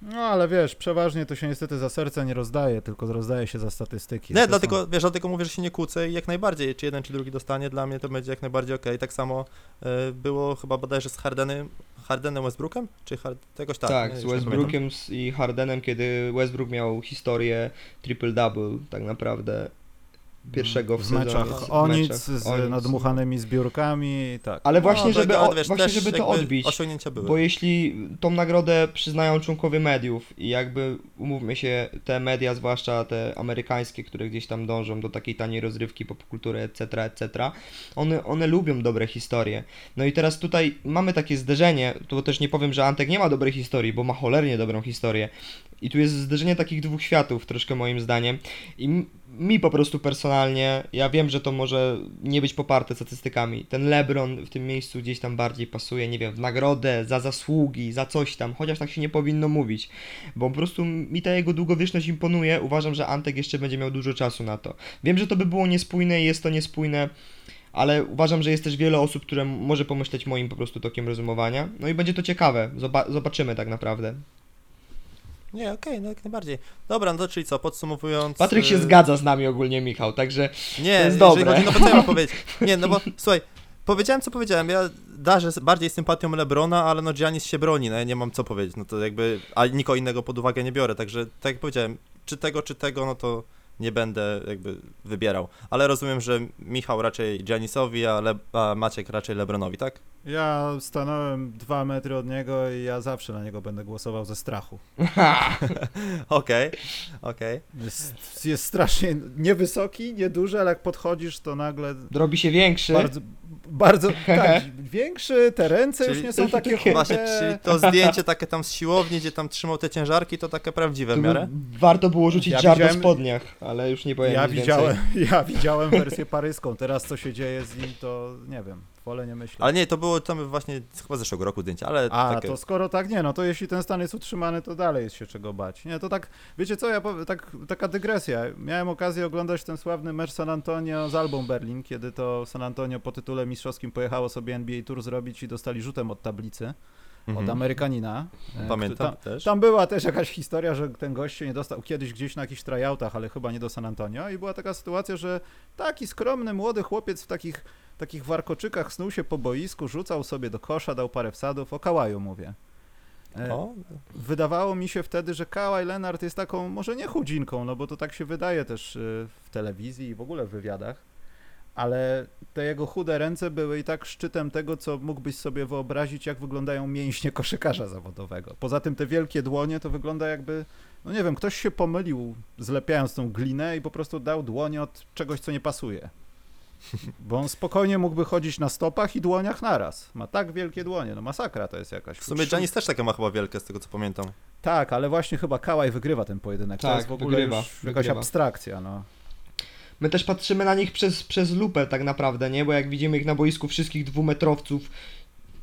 Speaker 1: No ale wiesz, przeważnie to się niestety za serce nie rozdaje, tylko rozdaje się za statystyki.
Speaker 3: Nie,
Speaker 1: To
Speaker 3: dlatego,
Speaker 1: są-
Speaker 3: wiesz, dlatego mówię, że się nie kłócę i jak najbardziej, czy jeden, czy drugi dostanie, dla mnie to będzie jak najbardziej okej. Tak samo e, było chyba bodajże z Hardenem, Hardenem Westbrookiem? Czy Hard... jakoś tak?
Speaker 5: Tak,
Speaker 3: nie?
Speaker 5: z. Westbrookiem i Hardenem, kiedy Westbrook miał historię triple-double tak naprawdę pierwszego w,
Speaker 1: w meczach Onic
Speaker 5: meczach
Speaker 1: z nadmuchanymi zbiórkami, tak.
Speaker 5: Ale właśnie,
Speaker 3: No,
Speaker 5: żeby,
Speaker 3: ale
Speaker 5: o,
Speaker 3: wiesz,
Speaker 5: właśnie żeby to odbić,
Speaker 3: Osiągnięcia były.
Speaker 5: bo jeśli tą nagrodę przyznają członkowie mediów i jakby, umówmy się, te media, zwłaszcza te amerykańskie, które gdzieś tam dążą do takiej taniej rozrywki, popkultury, etc., etc., one, one lubią dobre historie. No i teraz tutaj mamy takie zderzenie, to też nie powiem, że Antek nie ma dobrej historii, bo ma cholernie dobrą historię. I tu jest zderzenie takich dwóch światów, troszkę moim zdaniem. I mi po prostu personalnie, ja wiem, że to może nie być poparte statystykami. Ten LeBron w tym miejscu gdzieś tam bardziej pasuje, nie wiem, w nagrodę, za zasługi, za coś tam, chociaż tak się nie powinno mówić. Bo po prostu mi ta jego długowieczność imponuje. Uważam, że Antek jeszcze będzie miał dużo czasu na to. Wiem, że to by było niespójne i jest to niespójne, ale uważam, że jest też wiele osób, które może pomyśleć moim po prostu tokiem rozumowania. No i będzie to ciekawe, Zoba- zobaczymy tak naprawdę.
Speaker 3: Nie, okej, no jak najbardziej. Dobra, no to czyli co, podsumowując...
Speaker 5: Patryk się
Speaker 3: y,
Speaker 5: zgadza z nami ogólnie, Michał, także
Speaker 3: Nie,
Speaker 5: To jest dobre.
Speaker 3: chodzi, no bo co ja mam powiedzieć? Nie, no bo słuchaj, powiedziałem co powiedziałem, ja darzę bardziej sympatią Lebrona, ale no Giannis się broni, no ja nie mam co powiedzieć, no to jakby, a nikogo innego pod uwagę nie biorę, także tak jak powiedziałem, czy tego, czy tego, no to nie będę jakby wybierał. Ale rozumiem, że Michał raczej Giannisowi, a, Le- a Maciek raczej Lebronowi, tak?
Speaker 1: Ja stanąłem dwa metry od niego i ja zawsze na niego będę głosował ze strachu.
Speaker 3: Okej, okej.
Speaker 1: Jest, jest strasznie niewysoki, nieduży, ale jak podchodzisz, to nagle
Speaker 5: robi się większy.
Speaker 1: bardzo, bardzo tak, większy, te ręce już
Speaker 3: Czyli-
Speaker 1: nie są takie chude.
Speaker 3: Właśnie, czyli to zdjęcie takie tam z siłowni, gdzie tam trzymał te ciężarki, to takie prawdziwe w
Speaker 5: Tu
Speaker 3: miarę?
Speaker 5: Warto było rzucić
Speaker 1: Ja widziałem-
Speaker 5: o spodniach, ale już nie powiem
Speaker 1: Ja
Speaker 5: nic
Speaker 1: widziałem,
Speaker 5: więcej.
Speaker 1: ja widziałem wersję paryską. Teraz co się dzieje z nim, to nie wiem. Wolę nie myśleć.
Speaker 3: Ale nie, to było tam właśnie chyba zeszłego roku zdjęcie, ale
Speaker 1: A,
Speaker 3: takie...
Speaker 1: to skoro tak nie, no to jeśli ten stan jest utrzymany, to dalej jest się czego bać. Nie, to tak, wiecie co, ja powiem, tak, taka dygresja. Miałem okazję oglądać ten sławny mecz San Antonio z Albą Berlin, kiedy to San Antonio po tytule mistrzowskim pojechało sobie NBA Tour zrobić i dostali rzutem od tablicy,
Speaker 3: Mhm.
Speaker 1: od Amerykanina. E,
Speaker 3: Pamiętam
Speaker 1: Tam,
Speaker 3: też.
Speaker 1: tam była też jakaś historia, że ten gość się nie dostał kiedyś gdzieś na jakichś tryoutach, ale chyba nie do San Antonio i była taka sytuacja, że taki skromny młody chłopiec w takich, takich warkoczykach snuł się po boisku, rzucał sobie do kosza, dał parę wsadów, o Kałaju mówię. E,
Speaker 3: O,
Speaker 1: Wydawało mi się wtedy, że Kawhi Leonard jest taką, może nie chudzinką, no bo to tak się wydaje też y, w telewizji i w ogóle w wywiadach, ale te jego chude ręce były i tak szczytem tego, co mógłbyś sobie wyobrazić, jak wyglądają mięśnie koszykarza zawodowego. Poza tym te wielkie dłonie to wygląda jakby, no nie wiem, ktoś się pomylił zlepiając tą glinę i po prostu dał dłonie od czegoś, co nie pasuje. Bo on spokojnie mógłby chodzić na stopach i dłoniach naraz. Ma tak wielkie dłonie, no masakra to jest jakaś.
Speaker 3: w sumie Janis też takie ma chyba wielkie, z tego co pamiętam.
Speaker 1: Tak, ale właśnie chyba Kałaj wygrywa ten pojedynek. to
Speaker 5: Tak,
Speaker 1: jest w ogóle
Speaker 5: wygrywa,
Speaker 1: już jakaś
Speaker 5: wygrywa.
Speaker 1: abstrakcja, no.
Speaker 5: My też patrzymy na nich przez, przez lupę tak naprawdę, nie? Bo jak widzimy ich na boisku wszystkich dwumetrowców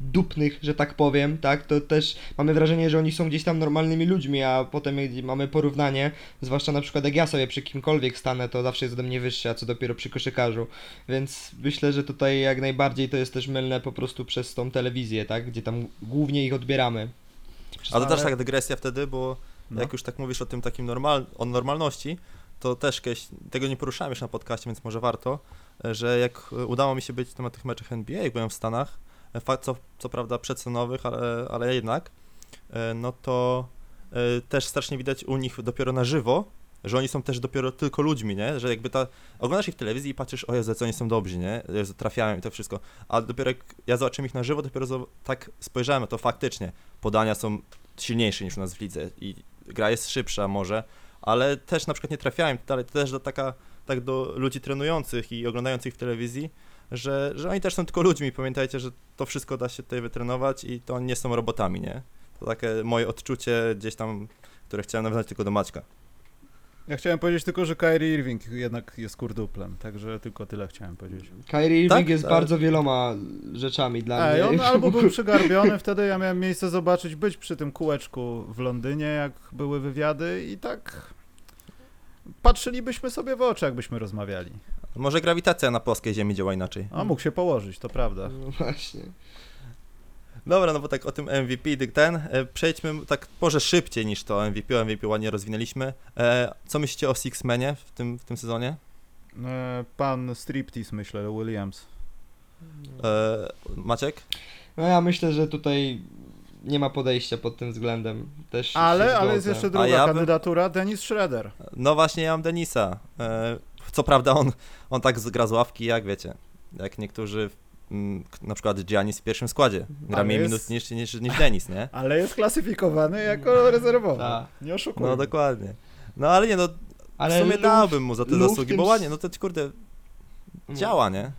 Speaker 5: dupnych, że tak powiem, tak? To też mamy wrażenie, że oni są gdzieś tam normalnymi ludźmi, a potem mamy porównanie, zwłaszcza na przykład jak ja sobie przy kimkolwiek stanę, to zawsze jest ode mnie wyższy, a co dopiero przy koszykarzu. Więc myślę, że tutaj jak najbardziej to jest też mylne po prostu przez tą telewizję, tak? Gdzie tam głównie ich odbieramy.
Speaker 3: A to też
Speaker 1: Ale-
Speaker 3: tak dygresja wtedy, bo
Speaker 1: No.
Speaker 3: jak już tak mówisz o tym takim normal, o normalności, to też kiedyś, tego nie poruszałem już na podcaście, więc może warto, e, że jak e, udało mi się być na tych meczach NBA, jak byłem w Stanach, co, co prawda przecenowych, ale, ale jednak, e, no to e, też strasznie widać u nich dopiero na żywo, że oni są też dopiero tylko ludźmi, nie? Że jakby ta, oglądasz ich w telewizji i patrzysz, o Jezu, co oni są dobrzy, nie? Jezu, trafiają i to wszystko. A dopiero jak ja zobaczyłem ich na żywo, dopiero tak spojrzałem, to faktycznie podania są silniejsze niż u nas w lidze i gra jest szybsza może, ale też na przykład nie trafiałem, ale to też do taka, tak do ludzi trenujących i oglądających w telewizji, że, że oni też są tylko ludźmi. Pamiętajcie, że to wszystko da się tutaj wytrenować i to nie są robotami, nie? To takie moje odczucie gdzieś tam, które chciałem nawiązać tylko do Maćka.
Speaker 1: Ja chciałem powiedzieć tylko, że Kyrie Irving jednak jest kurduplem, także tylko tyle chciałem powiedzieć.
Speaker 5: Kyrie Irving
Speaker 3: Tak?
Speaker 5: jest
Speaker 3: Tak.
Speaker 5: bardzo wieloma rzeczami dla
Speaker 1: Ej,
Speaker 5: mnie.
Speaker 1: on albo był przygarbiony, wtedy ja miałem miejsce zobaczyć, być przy tym kółeczku w Londynie, jak były wywiady i tak patrzylibyśmy sobie w oczy, jakbyśmy rozmawiali.
Speaker 3: Może grawitacja na płaskiej ziemi działa inaczej.
Speaker 1: A mógł się położyć, to prawda.
Speaker 5: No właśnie.
Speaker 3: Dobra, no bo tak o tym MVP, dyk ten, e, przejdźmy tak może szybciej niż to MVP, MVP ładnie rozwinęliśmy. E, co myślicie o Sixmanie w tym, w tym sezonie?
Speaker 1: E, Pan Striptease, myślę, Williams.
Speaker 3: E, Maciek?
Speaker 5: No ja myślę, że tutaj nie ma podejścia pod tym względem. Też
Speaker 1: Ale, ale jest jeszcze druga
Speaker 3: ja bym-
Speaker 1: kandydatura, Dennis Schroeder.
Speaker 3: No właśnie, ja mam Denisa. Co prawda on, on tak gra z ławki, jak wiecie, jak niektórzy, mm, na przykład Giannis w pierwszym składzie. Gra
Speaker 1: Ale
Speaker 3: mniej
Speaker 1: jest-
Speaker 3: minut niż, niż, niż Denis, nie?
Speaker 1: Ale jest klasyfikowany jako rezerwowy.
Speaker 5: Tak.
Speaker 1: Nie oszukujmy.
Speaker 3: No dokładnie. No ale nie, no
Speaker 5: Ale
Speaker 3: w sumie
Speaker 5: Luf-
Speaker 3: dałbym mu za te zasługi,
Speaker 5: tym
Speaker 3: bo ładnie, no to kurde, działa, nie?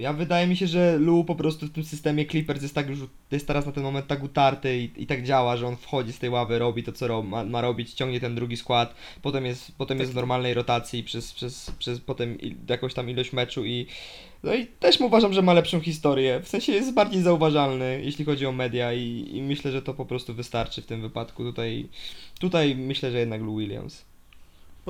Speaker 5: Ja wydaje mi się, że Lu po prostu w tym systemie Clippers jest tak już, jest teraz na ten moment tak utarty i, i tak działa, że on wchodzi z tej ławy, robi to co ro, ma, ma robić, ciągnie ten drugi skład, potem jest, potem jest w normalnej rotacji przez, przez, przez potem jakąś tam ilość meczu i no i też uważam, że ma lepszą historię, w sensie jest bardziej zauważalny, jeśli chodzi o media i, i myślę, że to po prostu wystarczy w tym wypadku, tutaj, tutaj myślę, że jednak Lou Williams.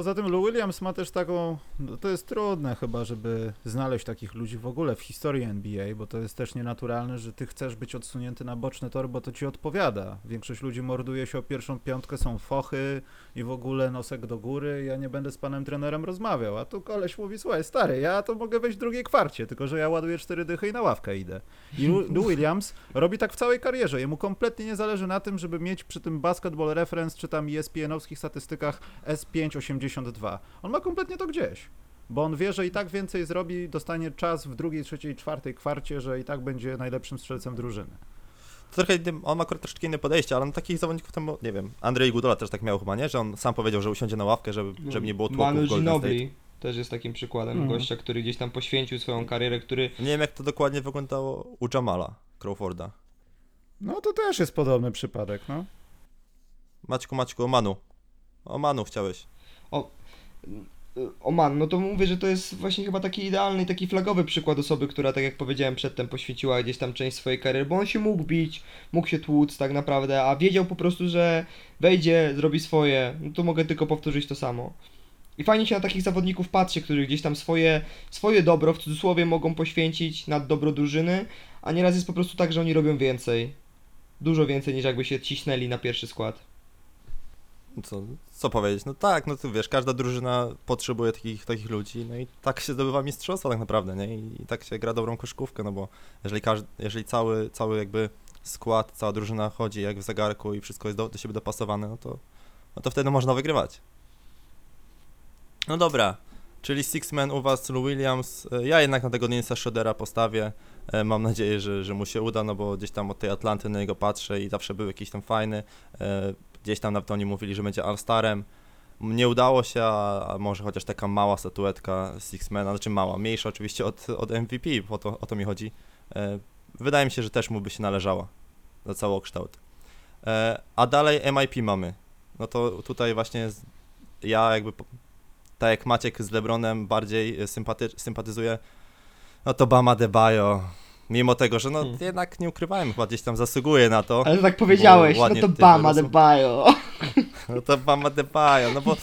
Speaker 1: Poza tym Lou Williams ma też taką, no to jest trudne chyba, żeby znaleźć takich ludzi w ogóle w historii NBA, bo to jest też nienaturalne, że ty chcesz być odsunięty na boczny tor, bo to ci odpowiada. Większość ludzi morduje się o pierwszą piątkę, są fochy i w ogóle nosek do góry, ja nie będę z panem trenerem rozmawiał, a tu koleś mówi, słuchaj stary, ja to mogę wejść w drugiej kwarcie, tylko że ja ładuję cztery dychy i na ławkę idę. I Lou Williams robi tak w całej karierze, jemu kompletnie nie zależy na tym, żeby mieć przy tym basketball reference, czy tam ESPN-owskich statystykach S582. On ma kompletnie to gdzieś. Bo on wie, że i tak więcej zrobi, dostanie czas w drugiej, trzeciej, czwartej kwarcie, że i tak będzie najlepszym strzelcem drużyny.
Speaker 3: To trochę inny, on ma akurat troszeczkę inne podejście, ale no, takich zawodników tam, nie wiem, Andrzej Gudola też tak miał chyba, nie? Że on sam powiedział, że usiądzie na ławkę, żeby, żeby nie było tłoku
Speaker 5: Manu
Speaker 3: w Golden State.
Speaker 5: Też jest takim przykładem
Speaker 1: Mhm.
Speaker 5: gościa, który gdzieś tam poświęcił swoją karierę, który
Speaker 3: Nie wiem, jak to dokładnie wyglądało u Jamala Crawforda.
Speaker 1: No to też jest podobny przypadek, no.
Speaker 3: Maćku, Maćku, o Manu. O Manu chciałeś.
Speaker 5: O man, no to mówię, że to jest właśnie chyba taki idealny, taki flagowy przykład osoby, która, tak jak powiedziałem przedtem, poświęciła gdzieś tam część swojej kariery, bo on się mógł bić, mógł się tłuc tak naprawdę, a wiedział po prostu, że wejdzie, zrobi swoje, no to mogę tylko powtórzyć to samo. I fajnie się na takich zawodników patrzy, którzy gdzieś tam swoje, swoje dobro, w cudzysłowie, mogą poświęcić nad dobro drużyny, a nieraz jest po prostu tak, że oni robią więcej. Dużo więcej niż jakby się ciśnęli na pierwszy skład.
Speaker 3: Co, co powiedzieć? No tak, no ty wiesz, każda drużyna potrzebuje takich, takich ludzi, no i tak się zdobywa mistrzostwo tak naprawdę, nie? I, i tak się gra dobrą koszykówkę, no bo jeżeli, każdy, jeżeli cały, cały jakby skład, cała drużyna chodzi jak w zegarku i wszystko jest do, do siebie dopasowane, no to, no to wtedy można wygrywać. No dobra, czyli Six-Man u was, Lou Williams, E, ja jednak na tego Denisa Schroedera postawię, E, mam nadzieję, że, że mu się uda, no bo gdzieś tam od tej Atlanty na niego patrzę i zawsze był jakiś tam fajny, E, gdzieś tam nawet oni mówili, że będzie All-Starem, nie udało się, a, może chociaż taka mała statuetka Sixmana, znaczy mała, mniejsza oczywiście od, od MVP, bo to, o to mi chodzi. E, wydaje mi się, że też mu by się należała za całokształt. E, a dalej MIP mamy. No to tutaj właśnie z, ja jakby, tak jak Maciek z LeBronem bardziej sympaty, sympatyzuję, no to Bama Debajo. Mimo tego, że no
Speaker 5: Hmm.
Speaker 3: jednak nie ukrywałem, chyba gdzieś tam zasługuje na to.
Speaker 5: Ale tak powiedziałeś,
Speaker 3: ładnie
Speaker 5: no to Bama de Bayo.
Speaker 3: No to Bama Debajo, no bo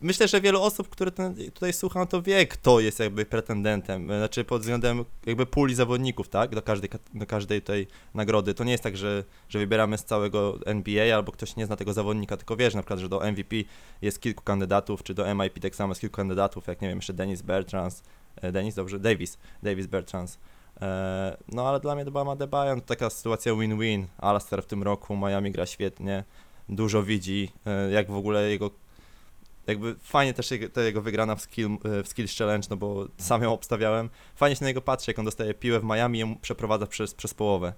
Speaker 3: myślę, że wielu osób, które ten, tutaj słucham, to wie, kto jest jakby pretendentem, znaczy pod względem jakby puli zawodników, tak, do każdej, do każdej tej nagrody. To nie jest tak, że, że wybieramy z całego NBA albo ktoś nie zna tego zawodnika, tylko wiesz na przykład, że do MVP jest kilku kandydatów, czy do MIP tak samo jest kilku kandydatów, jak nie wiem, jeszcze Dennis Bertrands, e, Dennis, dobrze, Davis, Davis Bertrands. E, No ale dla mnie to Bama Debajo, to taka sytuacja win-win. Alastair w tym roku, Miami gra świetnie, dużo widzi, e, jak w ogóle jego jakby fajnie też jego, ta jego wygrana w, skill, e, w Skills Challenge, no bo sam ją obstawiałem. Fajnie się na niego patrzy, jak on dostaje piłę w Miami i ją przeprowadza przez, przez połowę.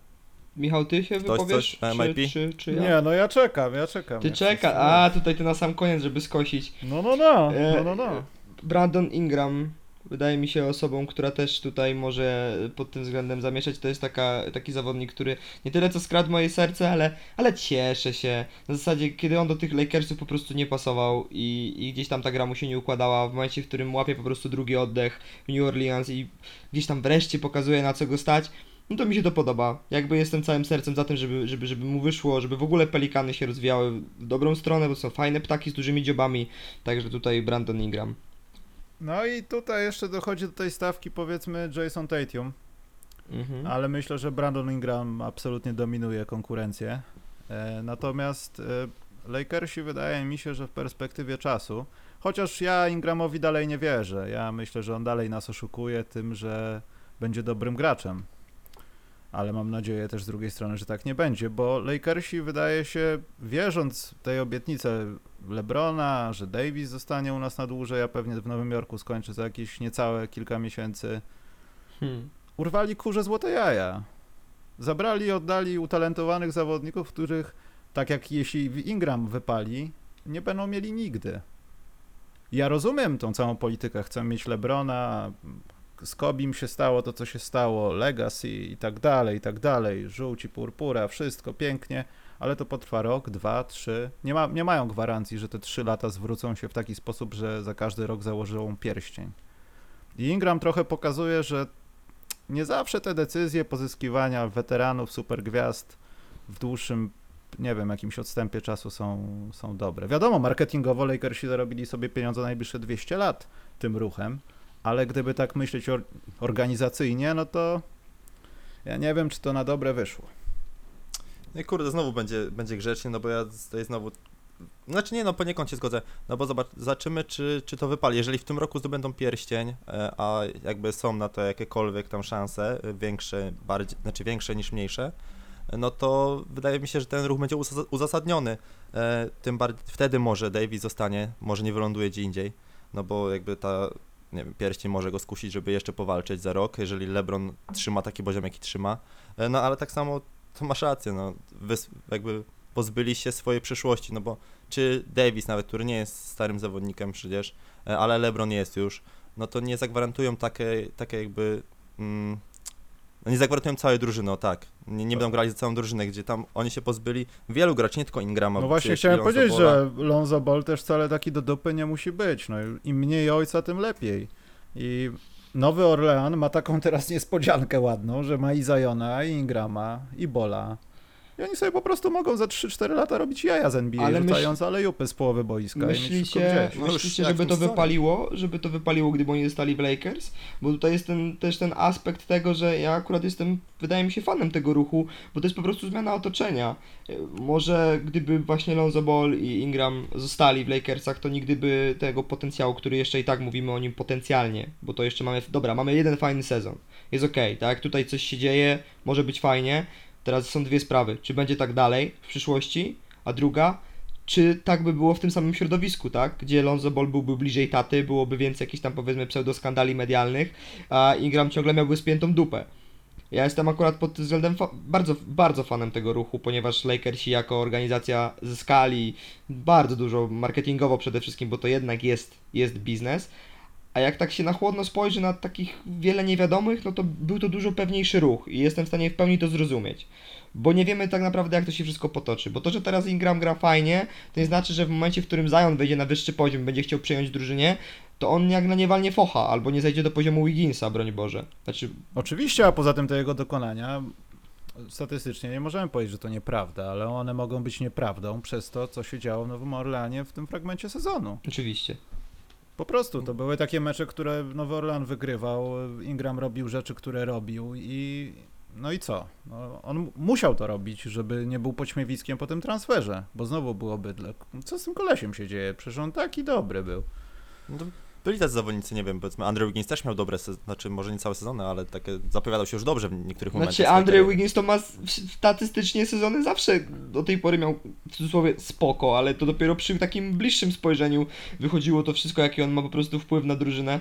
Speaker 5: Michał, ty się
Speaker 3: Ktoś
Speaker 5: wypowiesz?
Speaker 3: coś?
Speaker 5: Czy,
Speaker 3: MIP?
Speaker 5: czy, czy ja?
Speaker 1: Nie, no ja czekam, ja czekam.
Speaker 5: Ty
Speaker 1: jak
Speaker 5: czeka, a tutaj ty na sam koniec, żeby skosić.
Speaker 1: No, no, no, no, no, no.
Speaker 5: Brandon Ingram wydaje mi się osobą, która też tutaj może pod tym względem zamieszać. To jest taka, taki zawodnik, który nie tyle co skradł moje serce, ale, ale cieszę się. Na zasadzie, kiedy on do tych Lakersów po prostu nie pasował i, i gdzieś tam ta gra mu się nie układała, w momencie, w którym łapie po prostu drugi oddech w New Orleans i gdzieś tam wreszcie pokazuje na co go stać, no to mi się to podoba. Jakby jestem całym sercem za tym, żeby, żeby, żeby mu wyszło, żeby w ogóle pelikany się rozwijały w dobrą stronę, bo są fajne ptaki z dużymi dziobami, także tutaj Brandon Ingram.
Speaker 1: No i tutaj jeszcze dochodzi do tej stawki powiedzmy Jason Tatum,
Speaker 5: Mhm.
Speaker 1: ale myślę, że Brandon Ingram absolutnie dominuje konkurencję. E, natomiast e, Lakersi wydaje mi się, że w perspektywie czasu, chociaż ja Ingramowi dalej nie wierzę, ja myślę, że on dalej nas oszukuje tym, że będzie dobrym graczem. Ale mam nadzieję też z drugiej strony, że tak nie będzie, bo Lakersi wydaje się, wierząc tej obietnicy Lebrona, że Davis zostanie u nas na dłużej, a pewnie w Nowym Jorku skończy za jakieś niecałe kilka miesięcy,
Speaker 5: Hmm.
Speaker 1: urwali kurze złote jaja. Zabrali i oddali utalentowanych zawodników, których, tak jak jeśli Ingram wypali, nie będą mieli nigdy. Ja rozumiem tą całą politykę. Chcę mieć Lebrona, z Kobim się stało to, co się stało, Legacy i tak dalej, i tak dalej. Żółci, purpura, wszystko pięknie, ale to potrwa rok, dwa, trzy. Nie, ma, nie mają gwarancji, że te trzy lata zwrócą się w taki sposób, że za każdy rok założą pierścień. I Ingram trochę pokazuje, że nie zawsze te decyzje pozyskiwania weteranów, supergwiazd w dłuższym nie wiem, jakimś odstępie czasu są, są dobre. Wiadomo, marketingowo Lakersi zarobili sobie pieniądze na najbliższe 200 lat tym ruchem, ale gdyby tak myśleć or- organizacyjnie, no to ja nie wiem, czy to na dobre wyszło.
Speaker 3: No i kurde, znowu będzie, będzie grzecznie, no bo ja tutaj znowu... Znaczy nie, no poniekąd się zgodzę, no bo zobacz, zobaczymy, czy, czy to wypali. Jeżeli w tym roku zdobędą pierścień, e, a jakby są na to jakiekolwiek tam szanse, e, większe, bardziej, znaczy większe niż mniejsze, e, no to wydaje mi się, że ten ruch będzie uzas- uzasadniony. Tym bardziej, wtedy może Davis zostanie, może nie wyląduje gdzie indziej, no bo jakby ta, nie wiem, pierścień może go skusić, żeby jeszcze powalczyć za rok, jeżeli LeBron trzyma taki poziom, jaki trzyma. E, No ale tak samo to masz rację, no, jakby pozbyli się swojej przyszłości, no bo czy Davis nawet, który nie jest starym zawodnikiem przecież, e, ale LeBron jest już, no to nie zagwarantują takie, takie jakby, mm, no nie zagwarantują całej drużyny, o tak, nie, nie będą grali za całą drużynę, gdzie tam oni się pozbyli wielu graczy, nie tylko Ingrama.
Speaker 1: No właśnie chciałem
Speaker 3: Lonzo
Speaker 1: powiedzieć,
Speaker 3: Balla.
Speaker 1: że Lonzo Ball też wcale taki do dupy nie musi być. No, im mniej ojca, tym lepiej. I Nowy Orlean ma taką teraz niespodziankę ładną, że ma i Zajona, i Ingrama, i Bola. I oni sobie po prostu mogą za 3-4 lata robić jaja z NBA,
Speaker 5: Ale myśl-
Speaker 1: rzucając alejupy z połowy boiska
Speaker 5: Myślicie.
Speaker 3: No
Speaker 5: myślicie żeby to wypaliło? Żeby to wypaliło, gdyby oni zostali w Lakers? Bo tutaj jest ten, też ten aspekt tego, że ja akurat jestem, wydaje mi się, fanem tego ruchu, bo to jest po prostu zmiana otoczenia. Może gdyby właśnie Lonzo Ball i Ingram zostali w Lakersach, to nigdy by tego potencjału, który jeszcze i tak mówimy o nim potencjalnie, bo to jeszcze mamy, dobra, mamy jeden fajny sezon. Jest okej, tak? Tutaj coś się dzieje, może być fajnie. Teraz są dwie sprawy. Czy będzie tak dalej w przyszłości? A druga, czy tak by było w tym samym środowisku, tak? Gdzie Lonzo Ball byłby bliżej taty, byłoby więcej jakichś tam powiedzmy pseudoskandali medialnych, a Ingram ciągle miałby spiętą dupę. Ja jestem akurat pod tym względem fa- bardzo, bardzo fanem tego ruchu, ponieważ Lakersi jako organizacja zyskali bardzo dużo marketingowo przede wszystkim, bo to jednak jest, jest biznes. A jak tak się na chłodno spojrzy na takich wiele niewiadomych, no to był to dużo pewniejszy ruch i jestem w stanie w pełni to zrozumieć. Bo nie wiemy tak naprawdę, jak to się wszystko potoczy. Bo to, że teraz Ingram gra fajnie, to nie znaczy, że w momencie, w którym Zion wejdzie na wyższy poziom, będzie chciał przyjąć drużynie, to on jak na nie walnie focha, albo nie zejdzie do poziomu Wigginsa, broń Boże. Znaczy,
Speaker 1: Oczywiście, a poza tym te jego dokonania statystycznie nie możemy powiedzieć, że to nieprawda, ale one mogą być nieprawdą przez to, co się działo w Nowym Orleanie w tym fragmencie sezonu.
Speaker 5: oczywiście.
Speaker 1: Po prostu to były takie mecze, które Nowy Orlean wygrywał, Ingram robił rzeczy, które robił i no i co? No, on mu- musiał to robić, żeby nie był poćmiewiskiem po tym transferze, bo znowu było bydle. Co z tym kolesiem się dzieje? Przecież on taki dobry był.
Speaker 3: No to byli tacy zawodnicy, nie wiem, powiedzmy, Andrew Wiggins też miał dobre, sez- znaczy może nie całe sezony, ale takie zapowiadał się już dobrze w niektórych momentach.
Speaker 5: Znaczy,
Speaker 3: swojej
Speaker 5: Andre
Speaker 3: kariery.
Speaker 5: Wiggins to ma statystycznie sezony zawsze do tej pory miał w cudzysłowie spoko, ale to dopiero przy takim bliższym spojrzeniu wychodziło to wszystko, jaki on ma po prostu wpływ na drużynę.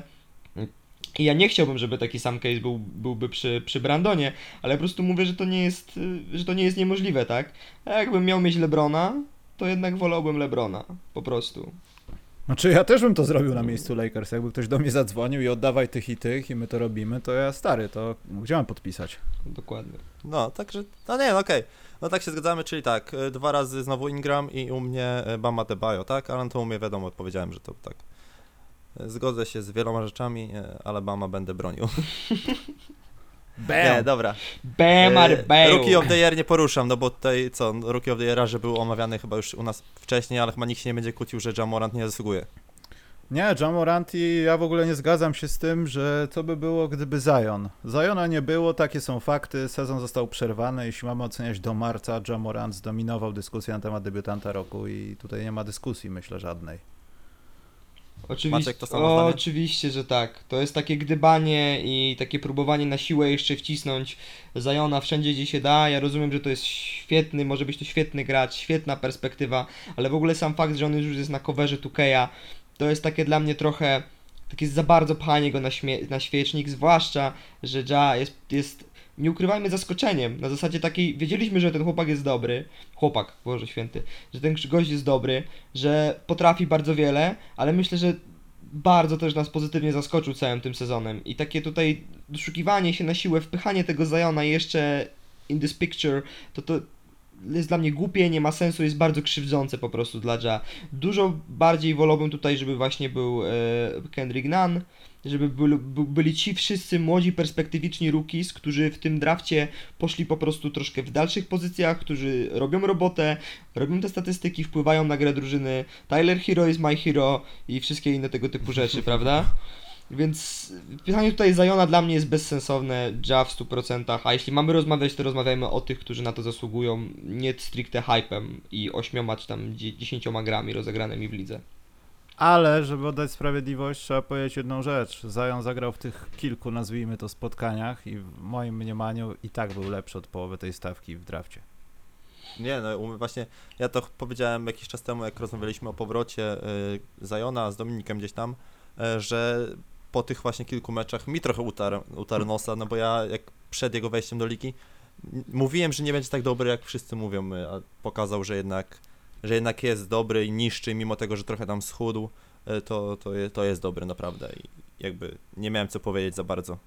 Speaker 5: I ja nie chciałbym, żeby taki sam case był, byłby przy, przy Brandonie, ale po prostu mówię, że to nie jest, że to nie jest niemożliwe, tak? A jakbym miał mieć Lebrona, to jednak wolałbym Lebrona, po prostu.
Speaker 1: Znaczy ja też bym to zrobił na miejscu Lakers, jakby ktoś do mnie zadzwonił i oddawaj tych i tych i my to robimy, to ja stary, to gdzie mam podpisać?
Speaker 5: Dokładnie.
Speaker 3: No, także, no nie, no okej. No tak się zgadzamy, czyli tak, y, dwa razy znowu Ingram i u mnie y, Bama Debajo, tak? Ale to u mnie wiadomo, odpowiedziałem, że to tak. Y, Zgodzę się z wieloma rzeczami, ale Bama będę bronił. Nie, dobra.
Speaker 5: Bam, bam.
Speaker 3: Rookie of the Year nie poruszam, no bo tutaj co, no, Rookie of the Year, że był omawiany chyba już u nas wcześniej, ale chyba nikt się nie będzie kłócił, że Jamorant nie zasługuje.
Speaker 1: Nie, Jamorant i ja w ogóle nie zgadzam się z tym, że co by było, gdyby Zion. Ziona nie było, takie są fakty, sezon został przerwany, jeśli mamy oceniać do marca, Jamorant zdominował dyskusję na temat debiutanta roku i tutaj nie ma dyskusji, myślę, żadnej.
Speaker 5: Oczywiście,
Speaker 3: Maciek, to samo zdanie?
Speaker 5: oczywiście, że tak. To jest takie gdybanie i takie próbowanie na siłę jeszcze wcisnąć Zajona wszędzie, gdzie się da. Ja rozumiem, że to jest świetny, może być to świetny gracz, świetna perspektywa, ale w ogóle sam fakt, że on już jest na coverze 2K'a, to jest takie dla mnie trochę takie za bardzo pchanie go na, śmie- na świecznik, zwłaszcza, że Ja jest, jest nie ukrywajmy zaskoczeniem, na zasadzie takiej, wiedzieliśmy, że ten chłopak jest dobry, chłopak, Boże Święty, że ten gość jest dobry, że potrafi bardzo wiele, ale myślę, że bardzo też nas pozytywnie zaskoczył całym tym sezonem. I takie tutaj doszukiwanie się na siłę, wpychanie tego Zajona jeszcze in this picture, to to jest dla mnie głupie, nie ma sensu, jest bardzo krzywdzące po prostu dla Ja. Dużo bardziej wolałbym tutaj, żeby właśnie był e, Kendrick Nunn, żeby byli, by- byli ci wszyscy młodzi, perspektywiczni rookies, którzy w tym drafcie poszli po prostu troszkę w dalszych pozycjach, którzy robią robotę, robią te statystyki, wpływają na grę drużyny. Tyler Hero is my hero i wszystkie inne tego typu rzeczy, prawda? Więc pytanie tutaj Zajona dla mnie jest bezsensowne, Ja w 100%, a jeśli mamy rozmawiać, to rozmawiajmy o tych, którzy na to zasługują, nie stricte hypem i ośmioma czy tam dzie- dziesięcioma grami rozegranymi w lidze.
Speaker 1: Ale, żeby oddać sprawiedliwość, trzeba powiedzieć jedną rzecz. Zion zagrał w tych kilku, nazwijmy to, spotkaniach i w moim mniemaniu i tak był lepszy od połowy tej stawki w drafcie.
Speaker 3: Nie, no właśnie ja to powiedziałem jakiś czas temu, jak rozmawialiśmy o powrocie y, Zajona z Dominikiem gdzieś tam, y, że po tych właśnie kilku meczach mi trochę utarł, utarł nosa, no bo ja jak przed jego wejściem do ligi mówiłem, że nie będzie tak dobry, jak wszyscy mówią, a pokazał, że jednak, że jednak jest dobry i niższy, mimo tego, że trochę tam schudł, y, to, to, je, to jest dobry naprawdę i jakby nie miałem co powiedzieć za bardzo.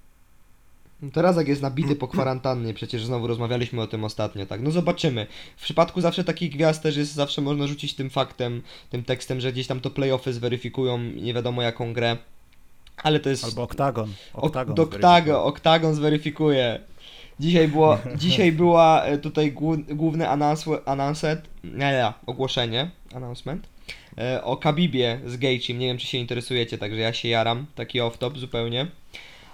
Speaker 5: Teraz jak jest nabity po kwarantannie, przecież znowu rozmawialiśmy o tym ostatnio, tak? No zobaczymy. W przypadku zawsze takich gwiazd też jest, zawsze można rzucić tym faktem, tym tekstem, że gdzieś tam to playoffy zweryfikują nie wiadomo jaką grę. Ale to jest...
Speaker 1: Albo Oktagon.
Speaker 5: Ok-
Speaker 1: Oktagon.
Speaker 5: Oktago, Oktagon zweryfikuje. Dzisiaj, było, dzisiaj była e, tutaj głó- główny announce- announcement, nie, nie, ogłoszenie, announcement, e, o Kabibie z Gejcim. Nie wiem, czy się interesujecie, także ja się jaram, taki off-top zupełnie.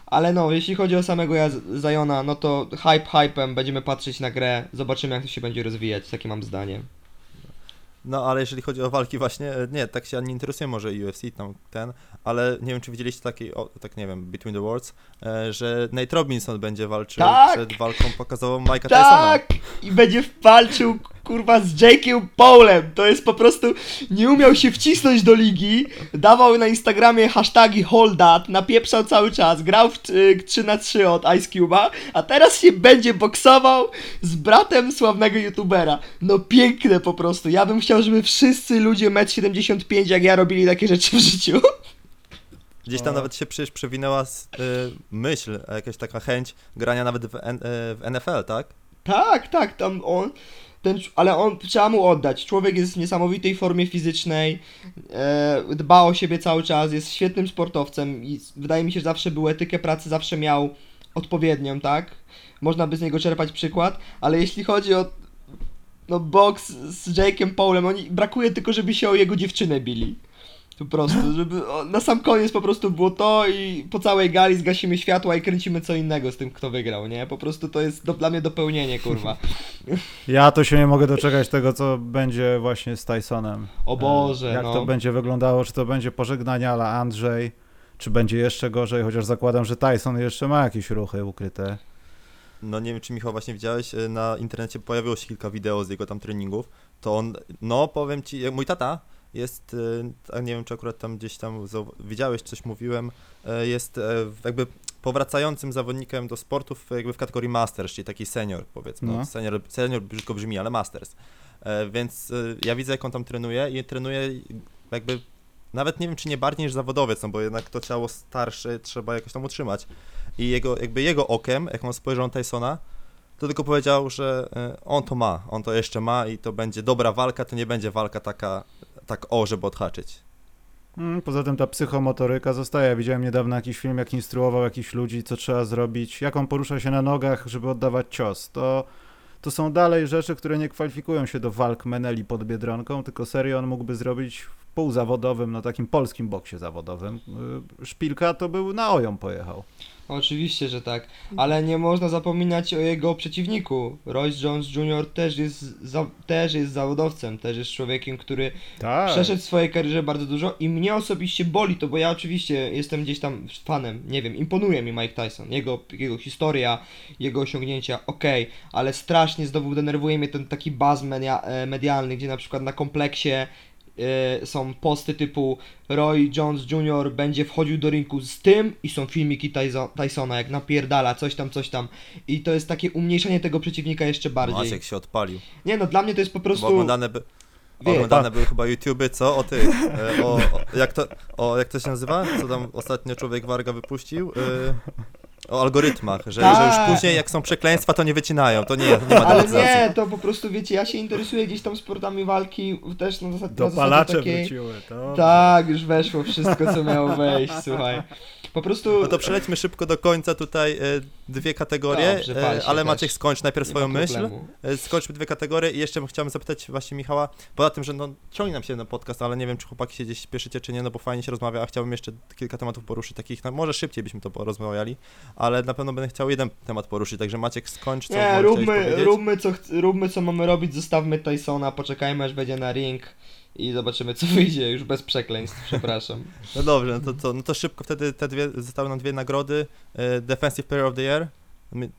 Speaker 5: Ale no, jeśli chodzi o samego Zajona, no to hype hypem, będziemy patrzeć na grę, zobaczymy jak to się będzie rozwijać, takie mam zdanie.
Speaker 3: No, ale jeżeli chodzi o walki właśnie, e, nie, tak się nie interesuje może UFC tam ten, ale nie wiem, czy widzieliście taki, o, tak nie wiem, Between the Worlds, e, że Nate Robinson będzie walczył
Speaker 5: Tak!
Speaker 3: przed walką pokazową Mike'a Tysona.
Speaker 5: Tak! I będzie walczył kurwa z Jake'em Paulem. To jest po prostu. Nie umiał się wcisnąć do ligi. Dawał na Instagramie hashtagi holdat, napieprzał cały czas, grał w y, 3 na 3 od Ice Cube'a, a teraz się będzie boksował z bratem sławnego youtubera. No piękne po prostu. Ja bym chciał, żeby wszyscy ludzie 1,75 m jak ja robili takie rzeczy w życiu.
Speaker 3: Gdzieś tam nawet się przecież przewinęła s- e, myśl, jakaś taka chęć grania nawet w, N, e, w NFL, tak?
Speaker 5: Tak, tak, tam on. Ten, ale on trzeba mu oddać. Człowiek jest w niesamowitej formie fizycznej, e, dba o siebie cały czas, jest świetnym sportowcem i wydaje mi się, że zawsze był etykę pracy, zawsze miał odpowiednią, tak? Można by z niego czerpać przykład, ale jeśli chodzi o no boks z Jake'em Paulem, oni brakuje tylko, żeby się o jego dziewczynę bili. Po prostu, żeby na sam koniec po prostu było to i po całej gali zgasimy światła i kręcimy co innego z tym, kto wygrał, nie? Po prostu to jest do, dla mnie dopełnienie, kurwa.
Speaker 1: Ja to się nie mogę doczekać tego, co będzie właśnie z Tysonem.
Speaker 5: O Boże,
Speaker 1: E, Jak
Speaker 5: no.
Speaker 1: to będzie wyglądało, czy to będzie pożegnanie ala Andrzej, czy będzie jeszcze gorzej, chociaż zakładam, że Tyson jeszcze ma jakieś ruchy ukryte.
Speaker 3: No nie wiem, czy Michał właśnie widziałeś, e, na internecie pojawiło się kilka wideo z jego tam treningów, to on, no powiem ci, mój tata jest, e, a nie wiem, czy akurat tam gdzieś tam widziałeś, coś mówiłem, e, jest e, jakby powracającym zawodnikiem do sportów jakby w kategorii masters, czyli taki senior powiedzmy,
Speaker 1: No.
Speaker 3: senior, senior brzydko brzmi, ale masters, więc ja widzę jak on tam trenuje i trenuje jakby nawet nie wiem, czy nie bardziej niż zawodowiec, no bo jednak to ciało starsze trzeba jakoś tam utrzymać. I jego, jakby jego okiem, jak on spojrzał na Tysona, to tylko powiedział, że on to ma, on to jeszcze ma i to będzie dobra walka, to nie będzie walka taka, tak o, żeby odhaczyć.
Speaker 1: Mm, Poza tym ta psychomotoryka zostaje. Widziałem niedawno jakiś film, jak instruował jakichś ludzi, co trzeba zrobić, jak on porusza się na nogach, żeby oddawać cios. To, to są dalej rzeczy, które nie kwalifikują się do walk Meneli pod Biedronką, tylko serio on mógłby zrobić w półzawodowym, no takim polskim boksie zawodowym. Y, Szpilka to był na oją pojechał.
Speaker 5: Oczywiście, że tak, ale nie można zapominać o jego przeciwniku. Royce Jones Jr. też jest, za, też jest zawodowcem, też jest człowiekiem, który
Speaker 1: Tak.
Speaker 5: przeszedł w swojej karierze bardzo dużo i mnie osobiście boli to, bo ja oczywiście jestem gdzieś tam fanem, nie wiem, imponuje mi Mike Tyson, jego, jego historia, jego osiągnięcia, okej, ale strasznie znowu denerwuje mnie ten taki buzz media, e, medialny, gdzie na przykład na kompleksie są posty typu Roy Jones Jr. będzie wchodził do ringu z tym i są filmiki Tyso- Tysona, jak napierdala, coś tam, coś tam i to jest takie umniejszanie tego przeciwnika jeszcze bardziej.
Speaker 3: Maciek się odpalił.
Speaker 5: Nie no, dla mnie to jest po
Speaker 3: Bo
Speaker 5: prostu...
Speaker 3: oglądane, by,
Speaker 5: Wie-
Speaker 3: oglądane były chyba YouTuby, co? O ty, e, o, o, jak to, o, jak to się nazywa? Co tam ostatnio człowiek Warga wypuścił? E, o algorytmach, że, że
Speaker 5: Tak.
Speaker 3: już później jak są przekleństwa, to nie wycinają, to nie, nie ma
Speaker 5: Ale nie, to po prostu wiecie, ja się interesuję gdzieś tam sportami walki też na zasadzie, na zasadzie
Speaker 1: Dopalacze
Speaker 5: takiej...
Speaker 1: wróciły, to...
Speaker 5: Tak, już weszło wszystko, co miało wejść, słuchaj. Po prostu...
Speaker 3: No to przelećmy szybko do końca tutaj e, dwie kategorie,
Speaker 5: Dobrze,
Speaker 3: e, ale
Speaker 5: też.
Speaker 3: Maciek skończ najpierw swoją myśl.
Speaker 5: problemu.
Speaker 3: E, Skończmy dwie kategorie i jeszcze chciałem zapytać właśnie Michała, poza tym, że no ciągnie nam się na podcast, ale nie wiem, czy chłopaki się gdzieś spieszycie, czy nie, no bo fajnie się rozmawia, a chciałbym jeszcze kilka tematów poruszyć, takich, no może szybciej byśmy to porozmawiali, ale na pewno będę chciał jeden temat poruszyć, także Maciek skończ, co
Speaker 5: Nie, róbmy, róbmy, co, róbmy co mamy robić, zostawmy Tysona, poczekajmy aż wejdzie na ring i zobaczymy co wyjdzie, już bez przekleństw, przepraszam.
Speaker 3: No dobrze, no to, to, no to szybko wtedy te dwie, zostały nam dwie nagrody, e, Defensive Player of the Year,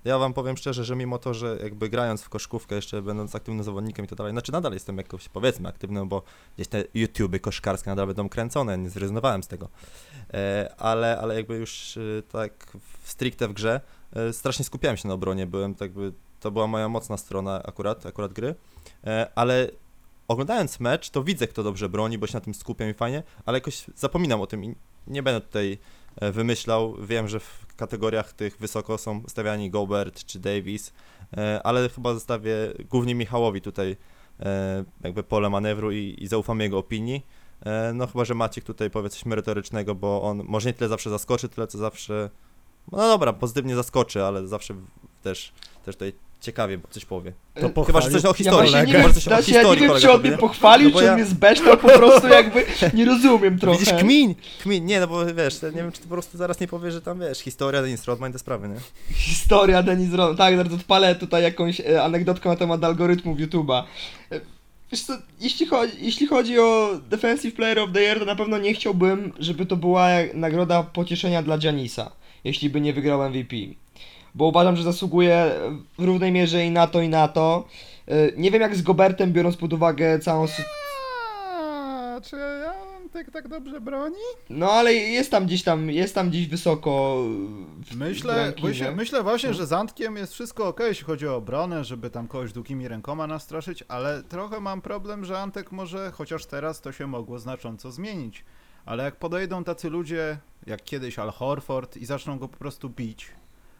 Speaker 3: Ja wam powiem szczerze, że mimo to, że jakby grając w koszkówkę, jeszcze będąc aktywnym zawodnikiem i tak dalej, znaczy nadal jestem jakoś powiedzmy aktywny, bo gdzieś te YouTuby koszkarskie nadal będą kręcone, nie zrezygnowałem z tego. E, ale, ale jakby już e, tak stricte w grze, strasznie skupiałem się na obronie, byłem tak jakby, to była moja mocna strona akurat, akurat gry, ale oglądając mecz, to widzę, kto dobrze broni, bo się na tym skupiam i fajnie, ale jakoś zapominam o tym i nie będę tutaj e, wymyślał. Wiem, że w kategoriach tych wysoko są stawiani Gobert czy Davis, e, ale chyba zostawię głównie Michałowi tutaj e, jakby pole manewru i, i zaufam jego opinii. No chyba, że Maciek tutaj powie coś merytorycznego, bo on może nie tyle zawsze zaskoczy, tyle co zawsze, no dobra, pozytywnie zaskoczy, ale zawsze też, też tutaj ciekawie coś powie.
Speaker 1: To
Speaker 3: Chyba, że
Speaker 1: pochwalił-
Speaker 3: coś o
Speaker 5: Ja
Speaker 3: historii.
Speaker 5: właśnie nie wiem,
Speaker 3: coś o
Speaker 5: znaczy, ja nie
Speaker 3: historii
Speaker 5: wiem czy on mnie pochwalił,
Speaker 3: No
Speaker 5: czy
Speaker 3: ja-
Speaker 5: on mnie zbeształ, po prostu jakby nie rozumiem trochę.
Speaker 3: Widzisz, kmin, kmin, nie, no bo wiesz, nie wiem, czy ty po prostu zaraz nie powiesz, że tam, wiesz, historia, Dennis Rodman te sprawy, nie?
Speaker 5: Historia Denis Ron. Tak, zaraz odpalę tutaj jakąś e, anegdotkę na temat algorytmów YouTube'a. E, Wiesz co, jeśli chodzi, jeśli chodzi o Defensive Player of the Year, to na pewno nie chciałbym, żeby to była nagroda pocieszenia dla Janisa, jeśli by nie wygrał MVP. Bo uważam, że zasługuje w równej mierze i na to, i na to. E, Nie wiem jak z Gobertem, biorąc pod uwagę całą sy-
Speaker 1: A, Czy ja tak, tak dobrze broni?
Speaker 5: No ale jest tam gdzieś tam, jest tam gdzieś wysoko w w
Speaker 1: Myślę,
Speaker 5: rankingu.
Speaker 1: myślę, myślę właśnie,
Speaker 5: No.
Speaker 1: że z Antkiem jest wszystko ok, jeśli chodzi o obronę, żeby tam kogoś długimi rękoma nastraszyć, ale trochę mam problem, że Antek może, chociaż teraz to się mogło znacząco zmienić. Ale jak podejdą tacy ludzie, jak kiedyś Al Horford i zaczną go po prostu bić,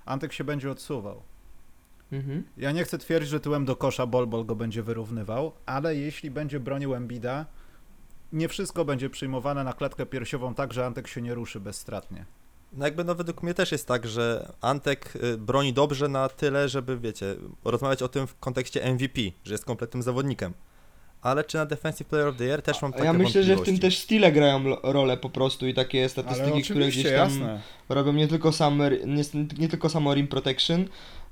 Speaker 1: Antek się będzie odsuwał.
Speaker 5: Mhm.
Speaker 1: Ja nie chcę twierdzić, że tyłem do kosza Bolbol go będzie wyrównywał, ale jeśli będzie bronił Embida, nie wszystko będzie przyjmowane na klatkę piersiową tak, że Antek się nie ruszy bezstratnie.
Speaker 3: No jakby no według mnie też jest tak, że Antek y, broni dobrze na tyle, żeby wiecie, rozmawiać o tym w kontekście MVP, że jest kompletnym zawodnikiem. Ale czy na Defensive Player of the Year też mam takie
Speaker 5: ja myślę, że w tym też stile grają rolę po prostu i takie statystyki, które gdzieś tam
Speaker 1: jasne.
Speaker 5: robią nie tylko, same, nie, nie tylko samo rim protection,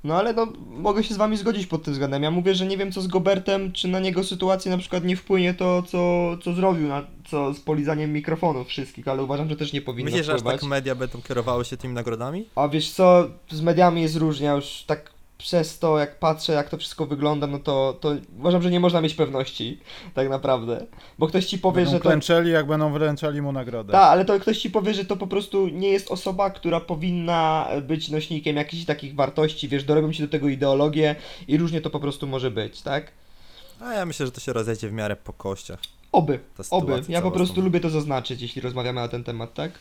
Speaker 5: no ale no mogę się z wami zgodzić pod tym względem. Ja mówię, że nie wiem co z Gobertem, czy na niego sytuację na przykład nie wpłynie to, co, co zrobił, na, co z polizaniem mikrofonów wszystkich, ale uważam, że też nie powinno
Speaker 3: Myślisz, że aż
Speaker 5: wpływać.
Speaker 3: tak media będą kierowały się tymi nagrodami?
Speaker 5: A wiesz co, z mediami jest różnie, ja już tak przez to, jak patrzę, jak to wszystko wygląda, no to, to uważam, że nie można mieć pewności, tak naprawdę. Bo ktoś ci powie,
Speaker 1: Będą
Speaker 5: że to...
Speaker 1: klęczeli, jak będą wręczali mu nagrodę.
Speaker 5: Tak, ale to ktoś ci powie, że to po prostu nie jest osoba, która powinna być nośnikiem jakichś takich wartości, wiesz, dorobią się do tego ideologię i różnie to po prostu może być, tak?
Speaker 3: A ja myślę, że to się rozejdzie w miarę po kościach.
Speaker 5: Oby, oby. Ja po prostu lubię to zaznaczyć, jeśli rozmawiamy na ten temat, tak?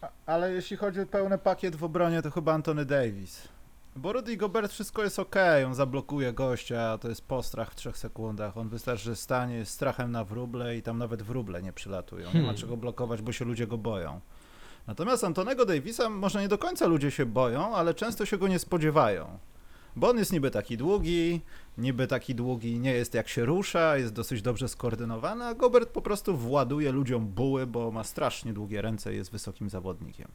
Speaker 1: A- Ale jeśli chodzi o pełny pakiet w obronie, to chyba Antony Davis. Bo Rudy Gobert wszystko jest ok, on zablokuje gościa, to jest postrach w trzech sekundach. On wystarczy, że stanie z strachem na wróble i tam nawet wróble nie przylatują. Nie ma
Speaker 5: Hmm.
Speaker 1: czego blokować, bo się ludzie go boją. Natomiast Antonego Davisa może nie do końca ludzie się boją, ale często się go nie spodziewają. Bo on jest niby taki długi, niby taki długi nie jest jak się rusza, jest dosyć dobrze skoordynowany, a Gobert po prostu właduje ludziom buły, bo ma strasznie długie ręce i jest wysokim zawodnikiem.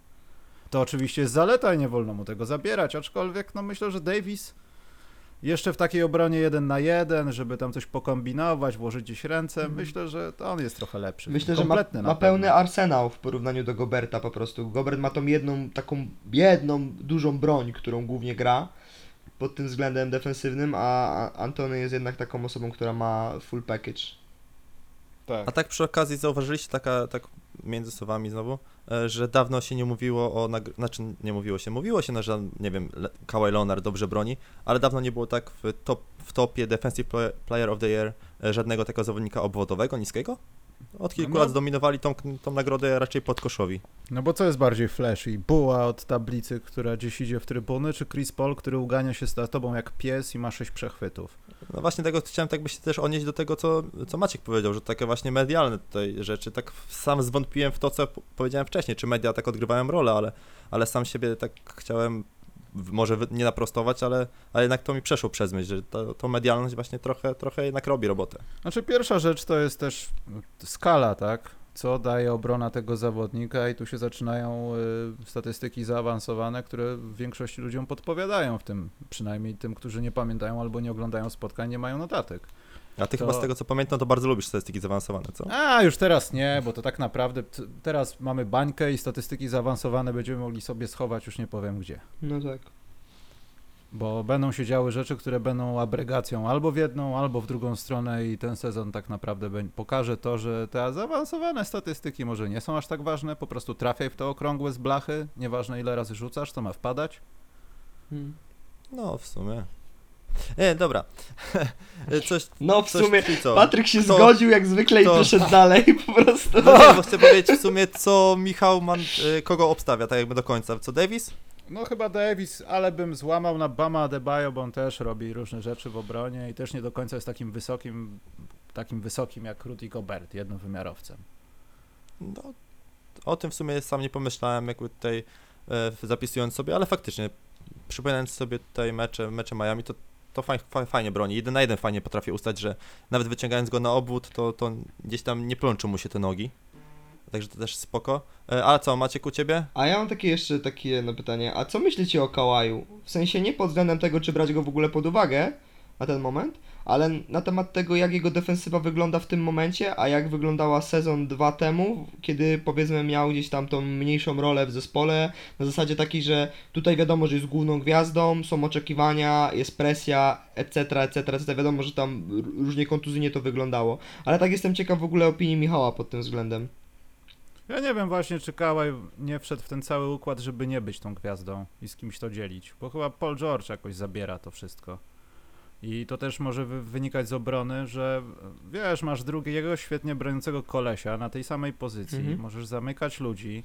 Speaker 1: To oczywiście jest zaleta i nie wolno mu tego zabierać, aczkolwiek no myślę, że Davis jeszcze w takiej obronie jeden na jeden, żeby tam coś pokombinować, włożyć gdzieś ręce,
Speaker 5: Mhm.
Speaker 1: myślę, że to on jest trochę lepszy.
Speaker 5: Myślę, że ma, ma pełny arsenał w porównaniu do Goberta po prostu. Gobert ma tą jedną, taką jedną dużą broń, którą głównie gra pod tym względem defensywnym, a Antony jest jednak taką osobą, która ma full package.
Speaker 1: Tak.
Speaker 3: A tak przy okazji zauważyliście taka, tak między słowami znowu, że dawno się nie mówiło o, nagr- znaczy nie mówiło się, mówiło się, no, że nie wiem, Kawhi Leonard dobrze broni, ale dawno nie było tak w, top, w topie Defensive Play- Player of the Year e, żadnego takiego zawodnika obwodowego, niskiego? Od kilku
Speaker 1: No.
Speaker 3: lat zdominowali tą, tą nagrodę raczej podkoszowi.
Speaker 1: No bo co jest bardziej flashy? Buła od tablicy, która gdzieś idzie w trybuny, czy Chris Paul, który ugania się za tobą jak pies i ma sześć przechwytów?
Speaker 3: No właśnie tego chciałem tak by się też odnieść do tego, co, co Maciek powiedział, że takie właśnie medialne tutaj rzeczy. Tak sam zwątpiłem w to, co powiedziałem wcześniej, czy media tak odgrywają rolę, ale, ale sam siebie tak chciałem może nie naprostować, ale, ale jednak to mi przeszło przez myśl, że to, to medialność właśnie trochę, trochę jednak robi robotę.
Speaker 1: Znaczy pierwsza rzecz to jest też skala, tak? Co daje obrona tego zawodnika i tu się zaczynają y, statystyki zaawansowane, które większości ludziom podpowiadają w tym, przynajmniej tym, którzy nie pamiętają albo nie oglądają spotkań, nie mają notatek.
Speaker 3: A ty
Speaker 1: To-
Speaker 3: chyba z tego co pamiętam, to bardzo lubisz statystyki zaawansowane, co?
Speaker 1: A, już teraz nie, bo to tak naprawdę t- teraz mamy bańkę i statystyki zaawansowane będziemy mogli sobie schować, już nie powiem gdzie.
Speaker 5: No tak.
Speaker 1: Bo będą się działy rzeczy, które będą abregacją albo w jedną, albo w drugą stronę i ten sezon tak naprawdę pokaże to, że te zaawansowane statystyki może nie są aż tak ważne, po prostu trafiaj w to okrągłe z blachy, nieważne ile razy rzucasz, to ma wpadać.
Speaker 5: Hmm.
Speaker 3: No, w sumie. Nie, dobra. Coś,
Speaker 5: No w
Speaker 3: coś
Speaker 5: sumie
Speaker 3: co?
Speaker 5: Patryk się
Speaker 3: To-
Speaker 5: zgodził jak zwykle
Speaker 3: to-
Speaker 5: i poszedł dalej po prostu.
Speaker 3: No nie, bo chcę powiedzieć w sumie, co Michał man, y, kogo obstawia, tak jakby do końca. Co, Davis?
Speaker 1: No chyba Davis, ale bym złamał na Bama Adebayo, bo on też robi różne rzeczy w obronie i też nie do końca jest takim wysokim, takim wysokim jak Rudy Gobert, jednowymiarowcem.
Speaker 3: No, o tym w sumie sam nie pomyślałem, jakby tutaj e, zapisując sobie, ale faktycznie, przypominając sobie tutaj mecze, mecze Miami, to, to faj, faj, fajnie broni. Jeden na jeden fajnie potrafi ustać, że nawet wyciągając go na obwód, to, to gdzieś tam nie plączą mu się te nogi. Także to też spoko. E, a co, Maciek u ciebie?
Speaker 5: A ja mam takie jeszcze takie jedno pytanie. A co myślicie o Kałaju? W sensie nie pod względem tego, czy brać go w ogóle pod uwagę na ten moment, ale na temat tego, jak jego defensywa wygląda w tym momencie, a jak wyglądała sezon 2 temu, kiedy powiedzmy miał gdzieś tam tą mniejszą rolę w zespole, na zasadzie takiej, że tutaj wiadomo, że jest główną gwiazdą, są oczekiwania, jest presja, etc., etc., etc. Wiadomo, że tam różnie kontuzyjnie to wyglądało, ale tak jestem ciekaw w ogóle opinii Michała pod tym względem.
Speaker 1: Ja nie wiem właśnie, czy Kawhi nie wszedł w ten cały układ, żeby nie być tą gwiazdą i z kimś to dzielić, bo chyba Paul George jakoś zabiera to wszystko. I to też może wy- wynikać z obrony, że wiesz, masz drugiego świetnie broniącego kolesia na tej samej pozycji,
Speaker 5: Mhm.
Speaker 1: możesz zamykać ludzi,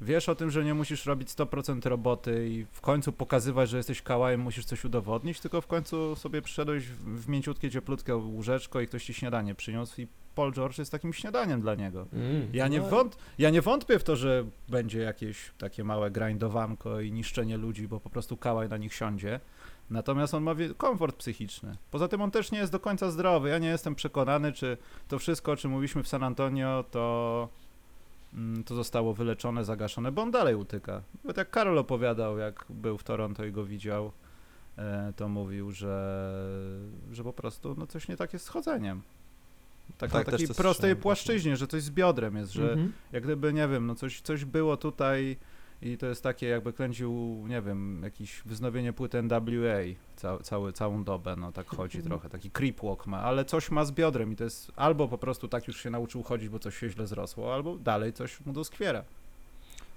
Speaker 1: wiesz o tym, że nie musisz robić 100% roboty i w końcu pokazywać, że jesteś kałałem, musisz coś udowodnić, tylko w końcu sobie przyszedłeś w, mięciutkie, cieplutkie łóżeczko i ktoś ci śniadanie przyniósł i Paul George jest takim śniadaniem dla niego. Ja nie,
Speaker 3: No.
Speaker 1: wąt, ja nie wątpię w to, że będzie jakieś takie małe grindowanko i niszczenie ludzi, bo po prostu kałaj na nich siądzie. Natomiast on ma komfort psychiczny. Poza tym on też nie jest do końca zdrowy. Ja nie jestem przekonany, czy to wszystko, o czym mówiliśmy w San Antonio, to, mm, to zostało wyleczone, zagaszone, bo on dalej utyka. Nawet jak Karol opowiadał, jak był w Toronto i go widział, e, to mówił, że, że po prostu no, coś nie tak jest z chodzeniem. Tak,
Speaker 3: Tak,
Speaker 1: na takiej prostej płaszczyźnie, że coś z biodrem jest, że
Speaker 5: Mhm.
Speaker 1: jak gdyby, nie wiem, no coś, coś było tutaj i to jest takie jakby kręcił, nie wiem, jakieś wznowienie płyty NWA ca, cały, całą dobę, no tak chodzi trochę, taki creep walk ma, ale coś ma z biodrem i to jest albo po prostu tak już się nauczył chodzić, bo coś się źle zrosło, albo dalej coś mu doskwiera.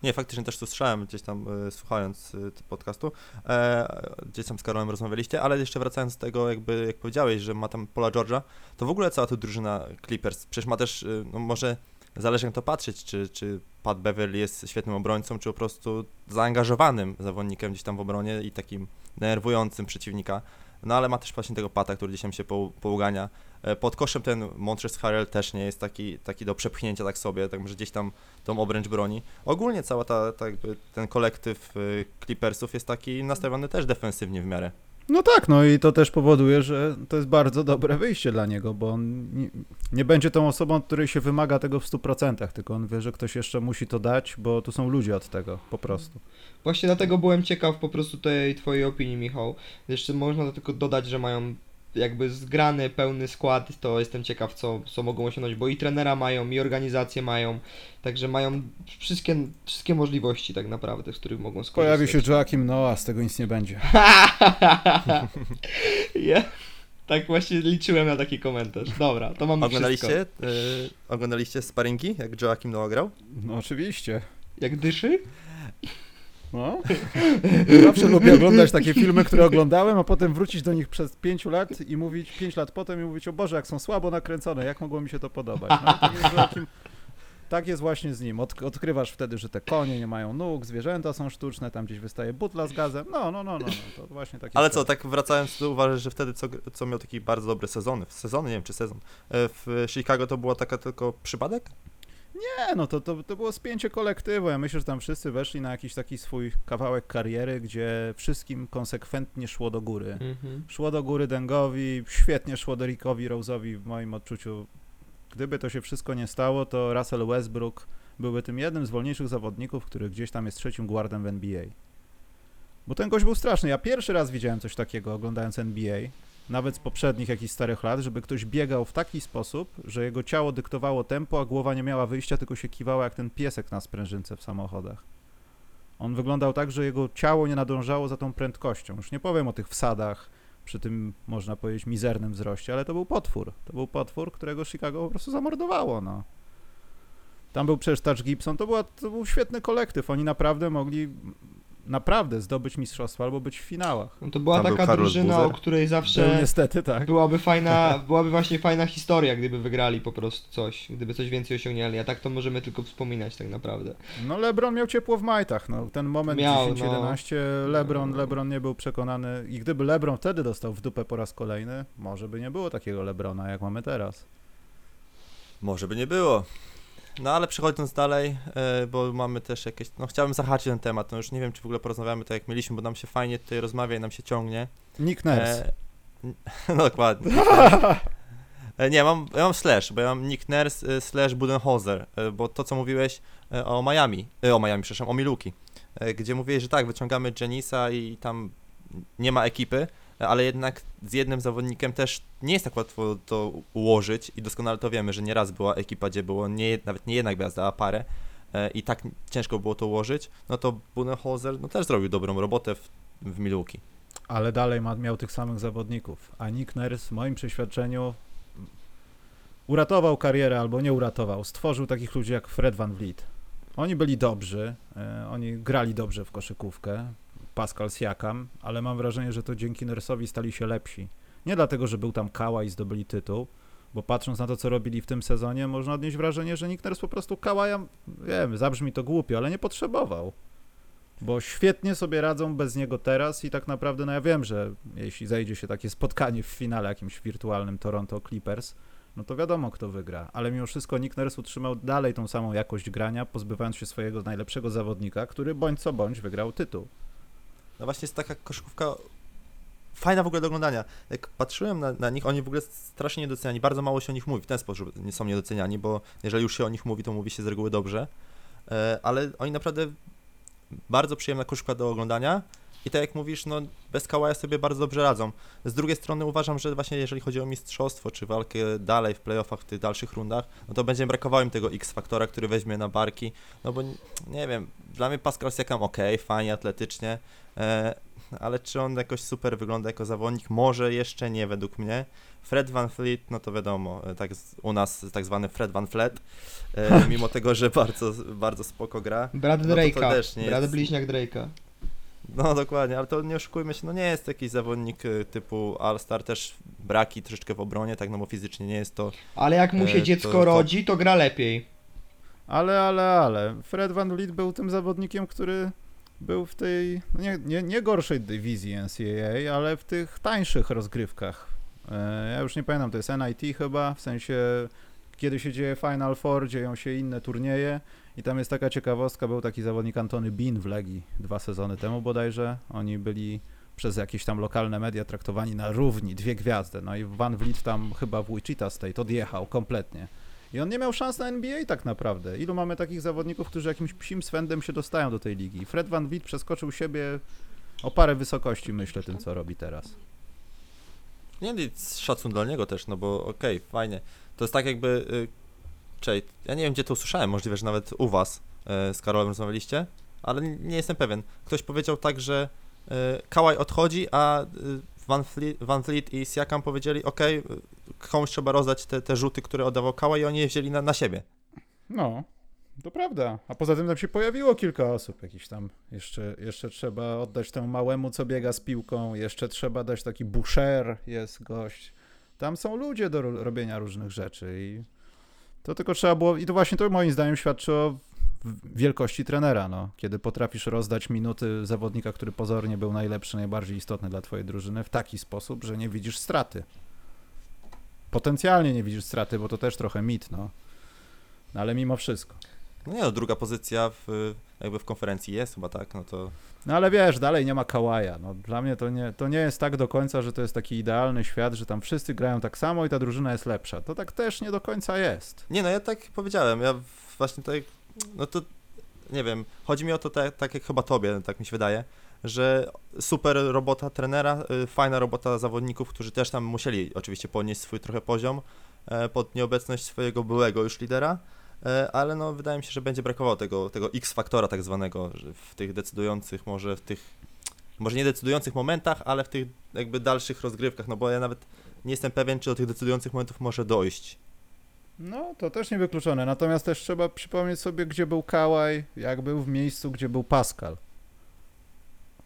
Speaker 3: Nie, faktycznie też to słyszałem gdzieś tam e, słuchając tego podcastu. E, gdzieś tam z Karolem rozmawialiście, ale jeszcze wracając do tego, jakby jak powiedziałeś, że ma tam Paula George'a, to w ogóle cała ta drużyna Clippers, przecież ma też, e, no może zależy jak to patrzeć, czy, czy Pat Beverly jest świetnym obrońcą, czy po prostu zaangażowanym zawodnikiem gdzieś tam w obronie i takim denerwującym przeciwnika. No ale ma też właśnie tego Pata, który gdzieś tam się pougania. E, Pod koszem ten Montrezl Harrell też nie jest taki, taki do przepchnięcia tak sobie, tak że gdzieś tam tą obręcz broni. Ogólnie cała ta, ta ten kolektyw y, Clippersów jest taki nastawiony też defensywnie w miarę.
Speaker 1: No tak, no i to też powoduje, że to jest bardzo dobre wyjście dla niego, bo on nie, nie będzie tą osobą, od której się wymaga tego w 100%, tylko on wie, że ktoś jeszcze musi to dać, bo tu są ludzie od tego, po prostu.
Speaker 5: Właśnie dlatego byłem ciekaw po prostu tej twojej opinii, Michał. Jeszcze można tylko dodać, że mają jakby zgrany, pełny skład, to jestem ciekaw, co, co mogą osiągnąć, bo i trenera mają, i organizację mają, także mają wszystkie, wszystkie możliwości tak naprawdę, z których mogą skorzystać.
Speaker 1: Pojawi się Joakim Noah, z tego nic nie będzie.
Speaker 5: ja, tak właśnie liczyłem na taki komentarz. Dobra, to mamy
Speaker 3: Oglądaliście,
Speaker 5: wszystko.
Speaker 3: y, oglądaliście sparingi, jak Joakim Noah grał?
Speaker 1: No oczywiście.
Speaker 5: Jak dyszy?
Speaker 1: No. Zawsze lubię oglądać takie filmy, które oglądałem, a potem wrócić do nich przez pięciu lat i mówić, pięć lat potem i mówić, o Boże, jak są słabo nakręcone, jak mogło mi się to podobać. No, tak, jest takim, tak jest właśnie z nim. Od, odkrywasz wtedy, że te konie nie mają nóg, zwierzęta są sztuczne, tam gdzieś wystaje butla z gazem. No, no, no, no, no to właśnie takie
Speaker 3: Ale co, tak wracając, to uważasz, że wtedy co, co miał taki bardzo dobry sezony, sezony, nie wiem czy sezon, e, w Chicago to była taka tylko przypadek?
Speaker 1: Nie, no to, to, to było spięcie kolektywu. Ja myślę, że tam wszyscy weszli na jakiś taki swój kawałek kariery, gdzie wszystkim konsekwentnie szło do góry.
Speaker 5: Mhm.
Speaker 1: Szło do góry Dengowi, świetnie szło do Rickowi Rose'owi w moim odczuciu. Gdyby to się wszystko nie stało, to Russell Westbrook byłby tym jednym z wolniejszych zawodników, który gdzieś tam jest trzecim guardem w NBA. Bo ten gość był straszny. Ja pierwszy raz widziałem coś takiego oglądając NBA, nawet z poprzednich jakichś starych lat, żeby ktoś biegał w taki sposób, że jego ciało dyktowało tempo, a głowa nie miała wyjścia, tylko się kiwała jak ten piesek na sprężynce w samochodach. On wyglądał tak, że jego ciało nie nadążało za tą prędkością. Już nie powiem o tych wsadach, przy tym, można powiedzieć, mizernym wzroście, ale to był potwór. To był potwór, którego Chicago po prostu zamordowało, no. Tam był przecież Touch Gibson, to, była, to był świetny kolektyw. Oni naprawdę mogli naprawdę zdobyć mistrzostwo albo być w finałach.
Speaker 5: No to była
Speaker 3: Tam był
Speaker 5: taka
Speaker 3: Karol
Speaker 5: drużyna,
Speaker 3: Buzer.
Speaker 5: o której
Speaker 1: Był
Speaker 5: zawsze
Speaker 1: niestety tak.
Speaker 5: byłaby fajna, byłaby właśnie fajna historia, gdyby wygrali po prostu coś, gdyby coś więcej osiągnęli, a tak to możemy tylko wspominać tak naprawdę.
Speaker 1: No LeBron miał ciepło w majtach, no ten moment
Speaker 5: Miał,
Speaker 1: 10-11, LeBron, LeBron nie był przekonany i gdyby LeBron wtedy dostał w dupę po raz kolejny, może by nie było takiego LeBrona, jak mamy teraz.
Speaker 3: Może by nie było. No ale przechodząc dalej, e, bo mamy też jakieś, no chciałbym zahaczyć ten temat, no już nie wiem czy w ogóle porozmawiamy tak jak mieliśmy, bo nam się fajnie tutaj rozmawia i nam się ciągnie.
Speaker 1: Nick Nurse.
Speaker 3: E, no dokładnie. E, nie, mam, ja mam slash, bo ja mam Nick Nurse e, slash Budenholzer, bo to co mówiłeś o Miami, o Miami, przepraszam, o Milwaukee, e, gdzie mówiłeś, że tak, wyciągamy Janisa i tam nie ma ekipy, ale jednak z jednym zawodnikiem też nie jest tak łatwo to ułożyć i doskonale to wiemy, że nieraz była ekipa, gdzie było nie, nawet nie jedna gwiazda, a parę e, i tak ciężko było to ułożyć, no to Budenholzer no, też zrobił dobrą robotę w, w.
Speaker 1: Ale dalej ma, miał tych samych zawodników. A Nick Nurse, w moim przeświadczeniu, uratował karierę albo nie uratował. Stworzył takich ludzi jak Fred Van Vliet. Oni byli dobrzy, e, oni grali dobrze w koszykówkę, Pascal Siakam, ale mam wrażenie, że to dzięki Nurse'owi stali się lepsi. Nie dlatego, że był tam Kała i zdobyli tytuł, bo patrząc na to, co robili w tym sezonie, można odnieść wrażenie, że Nick Nurse po prostu Kałaja, wiem, zabrzmi to głupio, ale nie potrzebował. Bo świetnie sobie radzą bez niego teraz i tak naprawdę, no ja wiem, że jeśli zejdzie się takie spotkanie w finale jakimś wirtualnym Toronto Clippers, no to wiadomo kto wygra, ale mimo wszystko Nick Nurse utrzymał dalej tą samą jakość grania, pozbywając się swojego najlepszego zawodnika, który bądź co bądź wygrał tytuł.
Speaker 3: No właśnie jest taka koszykówka fajna w ogóle do oglądania. Jak patrzyłem na, na nich, oni w ogóle strasznie niedoceniani, bardzo mało się o nich mówi, w ten sposób nie są niedoceniani, bo jeżeli już się o nich mówi, to mówi się z reguły dobrze, e, ale oni naprawdę bardzo przyjemna koszykówka do oglądania i tak jak mówisz, no bez Kałaja sobie bardzo dobrze radzą. Z drugiej strony uważam, że właśnie jeżeli chodzi o mistrzostwo, czy walkę dalej w playoffach, w tych dalszych rundach, no to będzie brakowało im tego X-faktora, który weźmie na barki, no bo nie wiem, dla mnie Pascal Siakam ok, fajnie, atletycznie, e, ale czy on jakoś super wygląda jako zawodnik? Może jeszcze nie, według mnie. Fred Van Fleet, no to wiadomo, e, tak z- u nas tak zwany Fred Van Fleet, e, mimo tego, że bardzo, bardzo spoko gra.
Speaker 5: Brat
Speaker 3: No
Speaker 5: Drake'a,
Speaker 3: też nie
Speaker 5: brat
Speaker 3: jest-
Speaker 5: bliźniak Drake'a.
Speaker 3: No dokładnie, ale to nie oszukujmy się, no nie jest jakiś zawodnik e, typu All-Star, też braki troszeczkę w obronie, tak, no bo fizycznie nie jest to
Speaker 5: Ale jak mu się
Speaker 3: E,
Speaker 5: dziecko
Speaker 3: to- to-
Speaker 5: rodzi, to gra lepiej.
Speaker 1: Ale, ale, ale, Fred Van Vliet był tym zawodnikiem, który był w tej, no nie, nie, nie gorszej dywizji NCAA, ale w tych tańszych rozgrywkach. E, Ja już nie pamiętam, to jest NIT chyba, w sensie kiedy się dzieje Final Four, dzieją się inne turnieje i tam jest taka ciekawostka, był taki zawodnik Antony Bean w Legii dwa sezony temu bodajże, oni byli przez jakieś tam lokalne media traktowani na równi, dwie gwiazdy, no i Van Vliet tam chyba w Wichita State odjechał kompletnie. I on nie miał szans na NBA tak naprawdę. Ilu mamy takich zawodników, którzy jakimś psim swędem się dostają do tej ligi? Fred Van Vliet przeskoczył siebie o parę wysokości, myślę, tym co robi teraz.
Speaker 3: Nie, nie, szacun dla niego też, no bo okej, fajnie. To jest tak jakby, y, czej, ja nie wiem gdzie to usłyszałem, możliwe, że nawet u was y, z Karolem rozmawialiście, ale nie jestem pewien. Ktoś powiedział tak, że y, Kałaj odchodzi, a Van Fleet, Van Fleet i Siakam powiedzieli, y, komuś trzeba rozdać te, te rzuty, które oddawał Kałaj i oni je wzięli na, na siebie.
Speaker 1: No, To prawda. A poza tym tam się pojawiło kilka osób jakiś tam. Jeszcze, jeszcze trzeba oddać temu małemu, co biega z piłką. Jeszcze trzeba dać taki Boucher, jest gość. Tam są ludzie do ro- robienia różnych rzeczy i to tylko trzeba było... I to właśnie to moim zdaniem świadczy o wielkości trenera, no. Kiedy potrafisz rozdać minuty zawodnika, który pozornie był najlepszy, najbardziej istotny dla twojej drużyny w taki sposób, że nie widzisz straty. Potencjalnie nie widzisz straty, bo to też trochę mit, no. No ale mimo wszystko.
Speaker 3: No nie no, druga pozycja w, jakby w konferencji jest chyba tak, no to
Speaker 1: No ale wiesz, dalej nie ma Kałaja. No, dla mnie to nie, to nie jest tak do końca, że to jest taki idealny świat, że tam wszyscy grają tak samo i ta drużyna jest lepsza. To tak też nie do końca jest.
Speaker 3: Nie no, ja tak powiedziałem, ja właśnie tak, no to nie wiem, chodzi mi o to tak, tak jak chyba tobie, tak mi się wydaje, że super robota trenera, y, fajna robota zawodników, którzy też tam musieli oczywiście podnieść swój trochę poziom e, pod nieobecność swojego byłego już lidera, e, ale no wydaje mi się, że będzie brakowało tego, tego X-faktora tak zwanego, w tych decydujących, może w tych, może nie decydujących momentach, ale w tych jakby dalszych rozgrywkach, no bo ja nawet nie jestem pewien, czy do tych decydujących momentów może dojść.
Speaker 1: No, to też niewykluczone. Natomiast też trzeba przypomnieć sobie, gdzie był Kałaj, jak był w miejscu, gdzie był Pascal.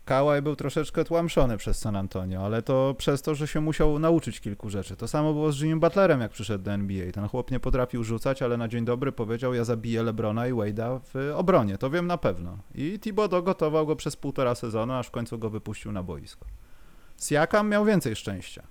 Speaker 1: Kałaj był troszeczkę tłamszony przez San Antonio, ale to przez to, że się musiał nauczyć kilku rzeczy. To samo było z Jimmy Butlerem, jak przyszedł do NBA. Ten chłop nie potrafił rzucać, ale na dzień dobry powiedział, ja zabiję Lebrona i Wade'a w obronie. To wiem na pewno. I Thibodeau gotował go przez półtora sezonu, aż w końcu go wypuścił na boisko. Siakam miał więcej szczęścia.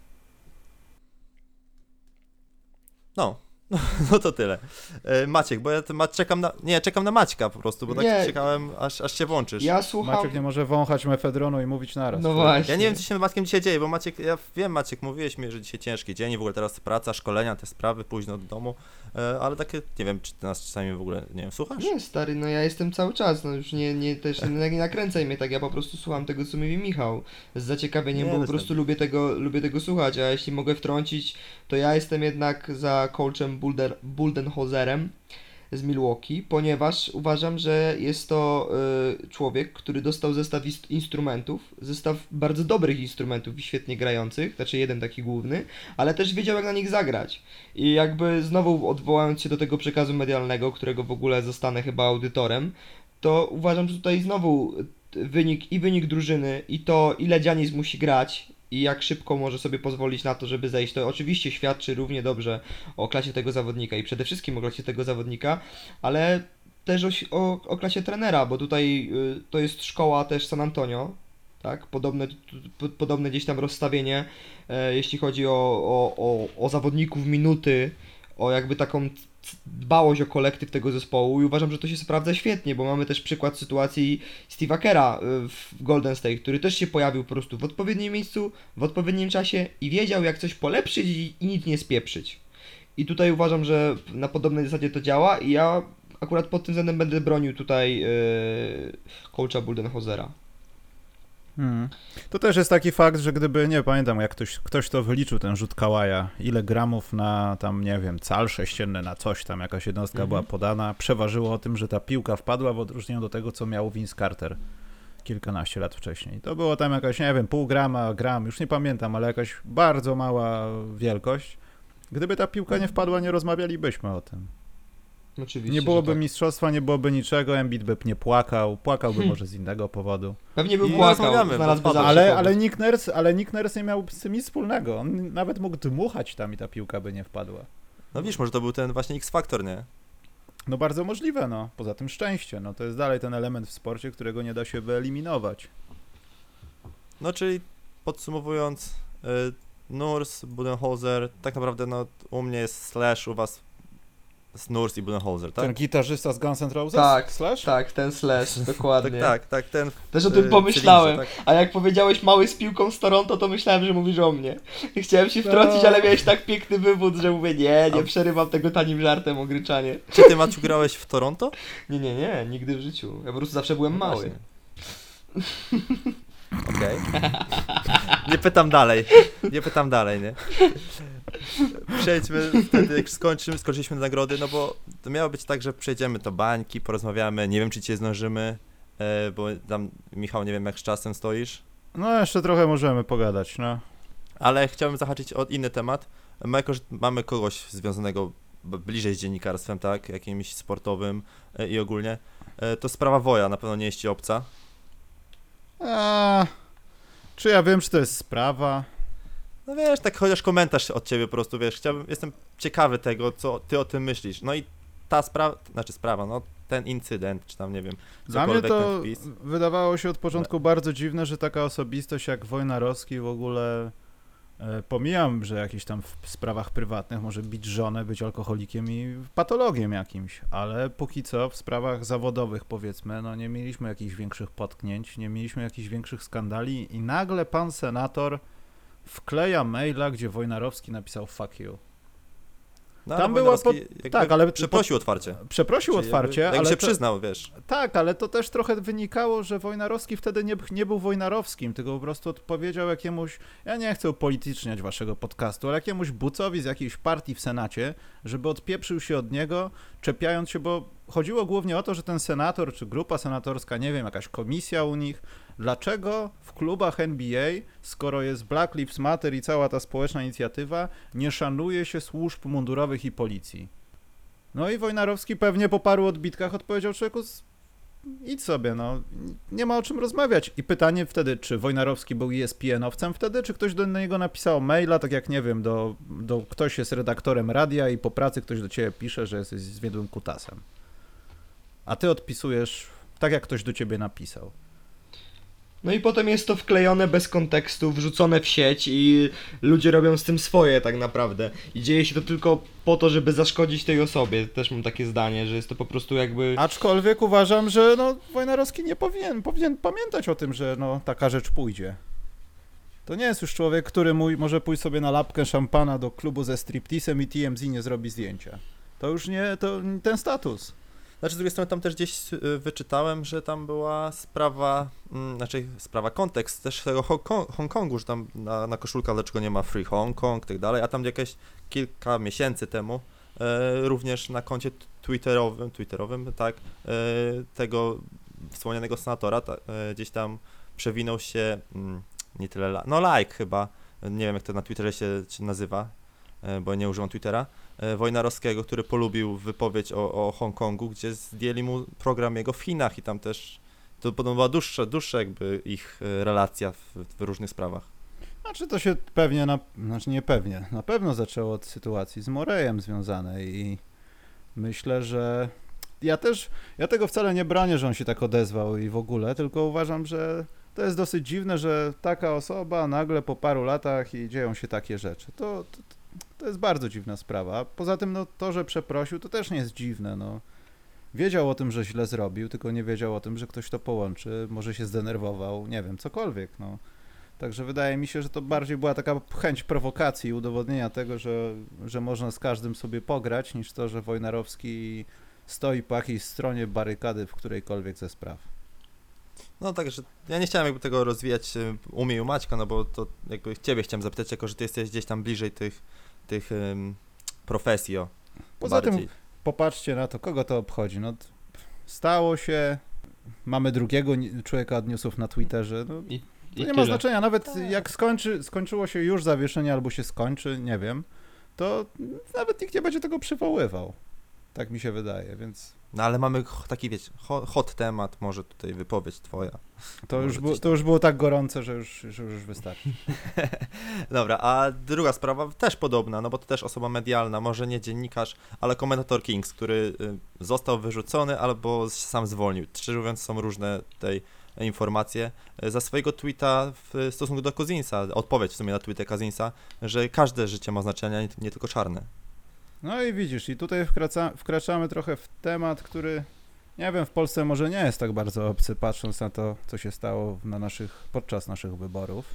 Speaker 3: No, no to tyle. E, Maciek, bo ja czekam na. Nie, czekam na Maćka po prostu, bo tak
Speaker 5: Nie.
Speaker 3: czekałem, aż, aż się włączysz.
Speaker 5: Ja słucham...
Speaker 1: Maciek nie może wąchać mefedronu i mówić naraz.
Speaker 5: No właśnie.
Speaker 3: Ja nie wiem, co się z Maćkiem dzisiaj dzieje, bo Maciek, ja wiem, Maciek, mówiłeś mi, że dzisiaj ciężki dzień, i w ogóle teraz praca, szkolenia, te sprawy, późno do domu, e, ale takie, nie wiem, czy ty nas czasami w ogóle, nie wiem, słuchasz?
Speaker 5: Nie, stary, no ja jestem cały czas, no już nie, nie też nie, nie nakręcaj mnie tak, ja po prostu słucham tego, co mówi Michał. Z zaciekawieniem,
Speaker 3: Nie,
Speaker 5: bo po
Speaker 3: bez
Speaker 5: prostu lubię tego, lubię tego słuchać, a jeśli mogę wtrącić, to ja jestem jednak za coachem Bulder, z Milwaukee, ponieważ uważam, że jest to y, człowiek, który dostał zestaw instrumentów, zestaw bardzo dobrych instrumentów i świetnie grających, znaczy jeden taki główny, ale też wiedział jak na nich zagrać. I jakby znowu odwołając się do tego przekazu medialnego, którego w ogóle zostanę chyba audytorem, to uważam, że tutaj znowu wynik i wynik drużyny i to ile Dzianis musi grać i jak szybko może sobie pozwolić na to, żeby zejść, to oczywiście świadczy równie dobrze o klasie tego zawodnika i przede wszystkim o klasie tego zawodnika, ale też o, o, o klasie trenera, bo tutaj y, to jest szkoła też San Antonio, tak? Podobne, podobne gdzieś tam rozstawienie, e, jeśli chodzi o, o, o, o zawodników, minuty, o jakby taką dbałość o kolektyw tego zespołu i uważam, że to się sprawdza świetnie, bo mamy też przykład sytuacji Steve'a Kera y, w Golden State, który też się pojawił po prostu w odpowiednim miejscu, w odpowiednim czasie i wiedział jak coś polepszyć i, nic nie spieprzyć. I tutaj uważam, że na podobnej zasadzie to działa i ja akurat pod tym względem będę bronił tutaj yy, coacha Buldenhozera.
Speaker 1: Mhm. To też jest taki fakt, że gdyby, nie pamiętam jak ktoś, ktoś to wyliczył, ten rzut Kałaja, ile gramów na tam, nie wiem, cal sześcienny na coś tam, jakaś jednostka
Speaker 5: Mhm.
Speaker 1: była podana, przeważyło o tym, że ta piłka wpadła w odróżnieniu do tego, co miał Vince Carter kilkanaście lat wcześniej. To było tam jakaś, nie wiem, pół grama, gram, już nie pamiętam, ale jakaś bardzo mała wielkość. Gdyby ta piłka nie wpadła, nie rozmawialibyśmy o tym.
Speaker 5: Oczywiście.
Speaker 1: Nie byłoby
Speaker 5: tak.
Speaker 1: mistrzostwa, nie byłoby niczego, Embiid by nie płakał, płakałby może z innego powodu.
Speaker 5: Pewnie by
Speaker 3: I
Speaker 5: płakał,
Speaker 1: Ale, ale, Nick Nurse, ale Nick Nurse nie miał z tym nic wspólnego. On nawet mógł dmuchać tam i ta piłka by nie wpadła.
Speaker 3: No widzisz, może to był ten właśnie X-faktor, nie?
Speaker 1: No bardzo możliwe, no. Poza tym szczęście. No to jest dalej ten element w sporcie, którego nie da się wyeliminować.
Speaker 3: No czyli podsumowując, y, Nurs, Budenholzer, tak naprawdę no u mnie jest Slash, u was jest Nurs i Budenholzer, tak?
Speaker 1: Ten gitarzysta z Guns N' Roses?
Speaker 5: Tak,
Speaker 1: Slash?
Speaker 5: Tak, ten slash,
Speaker 3: Tak,
Speaker 5: dokładnie.
Speaker 3: tak, tak, ten
Speaker 5: Też o
Speaker 3: y,
Speaker 5: tym pomyślałem.
Speaker 3: tak?
Speaker 5: A jak powiedziałeś mały z piłką z Toronto, to myślałem, że mówisz o mnie. Chciałem się wtrącić,
Speaker 1: No.
Speaker 5: ale miałeś tak piękny wywód, że mówię, nie, nie
Speaker 3: A-
Speaker 5: przerywam tego tanim żartem o gryczanie.
Speaker 3: Czy ty, Maciu, grałeś w Toronto?
Speaker 5: Nie, nie, nie, nigdy w życiu. Ja po prostu zawsze byłem
Speaker 3: No
Speaker 5: mały.
Speaker 3: Okej. Nie pytam dalej. Nie pytam dalej, nie? Przejdźmy wtedy, jak skończymy, skończyliśmy nagrody, no bo to miało być tak, że przejdziemy do bańki, porozmawiamy, nie wiem, czy cię zdążymy, e, bo tam, Michał, nie wiem, jak z czasem stoisz,
Speaker 1: No jeszcze trochę możemy pogadać, no.
Speaker 3: ale chciałbym zahaczyć o inny temat. My jako, mamy kogoś związanego bliżej z dziennikarstwem, tak, jakimś sportowym e, i ogólnie, e, to sprawa Woja na pewno nie jest ci obca.
Speaker 1: A, czy ja wiem, czy to jest sprawa?
Speaker 3: No wiesz, tak chociaż komentarz od ciebie po prostu, wiesz, chciałbym, jestem ciekawy tego, co ty o tym myślisz. No i ta sprawa, znaczy sprawa, no ten incydent, czy tam nie wiem,
Speaker 1: Dla mnie to wydawało się od początku bardzo dziwne, że taka osobistość jak Wojnarowski w ogóle. E, pomijam, że jakiś tam w sprawach prywatnych może bić żonę, być alkoholikiem i patologiem jakimś, ale póki co w sprawach zawodowych powiedzmy, no nie mieliśmy jakichś większych potknięć, nie mieliśmy jakichś większych skandali i nagle pan senator wkleja maila, gdzie Wojnarowski napisał fuck you.
Speaker 3: No,
Speaker 1: tam pod-
Speaker 3: jakby
Speaker 1: tak, ale-
Speaker 3: Przeprosił otwarcie.
Speaker 1: Przeprosił
Speaker 3: Czyli
Speaker 1: otwarcie,
Speaker 3: jakby
Speaker 1: ale
Speaker 3: się
Speaker 1: to-
Speaker 3: przyznał, wiesz.
Speaker 1: Tak, ale to też trochę wynikało, że Wojnarowski wtedy nie, nie był Wojnarowskim, tylko po prostu odpowiedział jakiemuś, ja nie chcę upolityczniać waszego podcastu, ale jakiemuś bucowi z jakiejś partii w Senacie, żeby odpieprzył się od niego, czepiając się, bo chodziło głównie o to, że ten senator, czy grupa senatorska, nie wiem, jakaś komisja u nich, dlaczego w klubach NBA, skoro jest Black Lives Matter i cała ta społeczna inicjatywa, nie szanuje się służb mundurowych i policji. No i Wojnarowski pewnie po paru odbitkach odpowiedział człowieku, "S- idź sobie, no, nie ma o czym rozmawiać. I pytanie wtedy, czy Wojnarowski był ESPN-owcem wtedy, czy ktoś do niego napisał maila, tak jak, nie wiem, do, do ktoś jest redaktorem radia i po pracy ktoś do ciebie pisze, że jesteś zwiedłym kutasem. A ty odpisujesz tak, jak ktoś do ciebie napisał.
Speaker 5: No i potem jest to wklejone bez kontekstu, wrzucone w sieć i ludzie robią z tym swoje tak naprawdę. I dzieje się to tylko po to, żeby zaszkodzić tej osobie. Też mam takie zdanie, że jest to po prostu jakby...
Speaker 1: Aczkolwiek uważam, że no, Wojnarowski nie powinien, powinien pamiętać o tym, że no, taka rzecz pójdzie. To nie jest już człowiek, który mój, może pójść sobie na lapkę szampana do klubu ze striptisem i TMZ nie zrobi zdjęcia. To już nie, to ten status.
Speaker 3: Znaczy z drugiej strony tam też gdzieś y, wyczytałem, że tam była sprawa, mm, znaczy sprawa, kontekst też tego Hongkong- Hongkongu, że tam na, na koszulkach dlaczego nie ma Free Hong Kong i tak dalej, a tam jakieś kilka miesięcy temu e, również na koncie twitterowym, twitterowym, tak, e, tego wspomnianego senatora ta, e, gdzieś tam przewinął się, mm, nie tyle, no like chyba, nie wiem jak to na Twitterze się, nazywa, e, bo nie używam Twittera, Wojnarowskiego, który polubił wypowiedź o, o Hongkongu, gdzie zdjęli mu program jego w Chinach i tam też to podobno była dłuższa, dłuższa jakby ich e, relacja w, w różnych sprawach.
Speaker 1: Znaczy to się pewnie, na, znaczy nie pewnie, na pewno zaczęło od sytuacji z Morejem związanej i myślę, że ja też, ja tego wcale nie bronię, że on się tak odezwał i w ogóle, tylko uważam, że to jest dosyć dziwne, że taka osoba nagle po paru latach i dzieją się takie rzeczy. To, to, to jest bardzo dziwna sprawa. Poza tym, no to, że przeprosił, to też nie jest dziwne, no. Wiedział o tym, że źle zrobił, tylko nie wiedział o tym, że ktoś to połączy, może się zdenerwował, nie wiem, cokolwiek, no. Także wydaje mi się, że to bardziej była taka chęć prowokacji i udowodnienia tego, że, że można z każdym sobie pograć, niż to, że Wojnarowski stoi po jakiejś stronie barykady w którejkolwiek ze spraw.
Speaker 3: No także ja nie chciałem jakby tego rozwijać e, u mnie i u Maćka, no bo to jakby ciebie chciałem zapytać, jako że ty jesteś gdzieś tam bliżej tych, tych em, profesji, o.
Speaker 1: Poza tym
Speaker 3: bardziej.
Speaker 1: popatrzcie na to, kogo to obchodzi. No, stało się, mamy drugiego człowieka od newsów na Twitterze. No,
Speaker 5: I,
Speaker 1: to
Speaker 5: i
Speaker 1: nie ma
Speaker 5: tyle.
Speaker 1: znaczenia, nawet jak skończy, skończyło się już zawieszenie albo się skończy, nie wiem, to nawet nikt nie będzie tego przywoływał. Tak mi się wydaje, więc
Speaker 3: No ale mamy taki, wiecie, ho- hot temat, może tutaj wypowiedź twoja.
Speaker 1: to
Speaker 3: Może
Speaker 1: już, było, to już było tak gorące, że już, że już wystarczy.
Speaker 3: Dobra, a druga sprawa też podobna, no bo to też osoba medialna, może nie dziennikarz, ale komentator Kings, który y, został wyrzucony albo sam zwolnił. Szczerze mówiąc, są różne tutaj informacje. Za swojego tweeta w stosunku do Kozinsa, odpowiedź w sumie na tweetę Kozinsa, że każde życie ma znaczenie, nie, nie tylko czarne.
Speaker 1: No i widzisz, i tutaj wkraca, wkraczamy trochę w temat, który nie wiem, w Polsce może nie jest tak bardzo obcy, patrząc na to, co się stało na naszych, podczas naszych wyborów.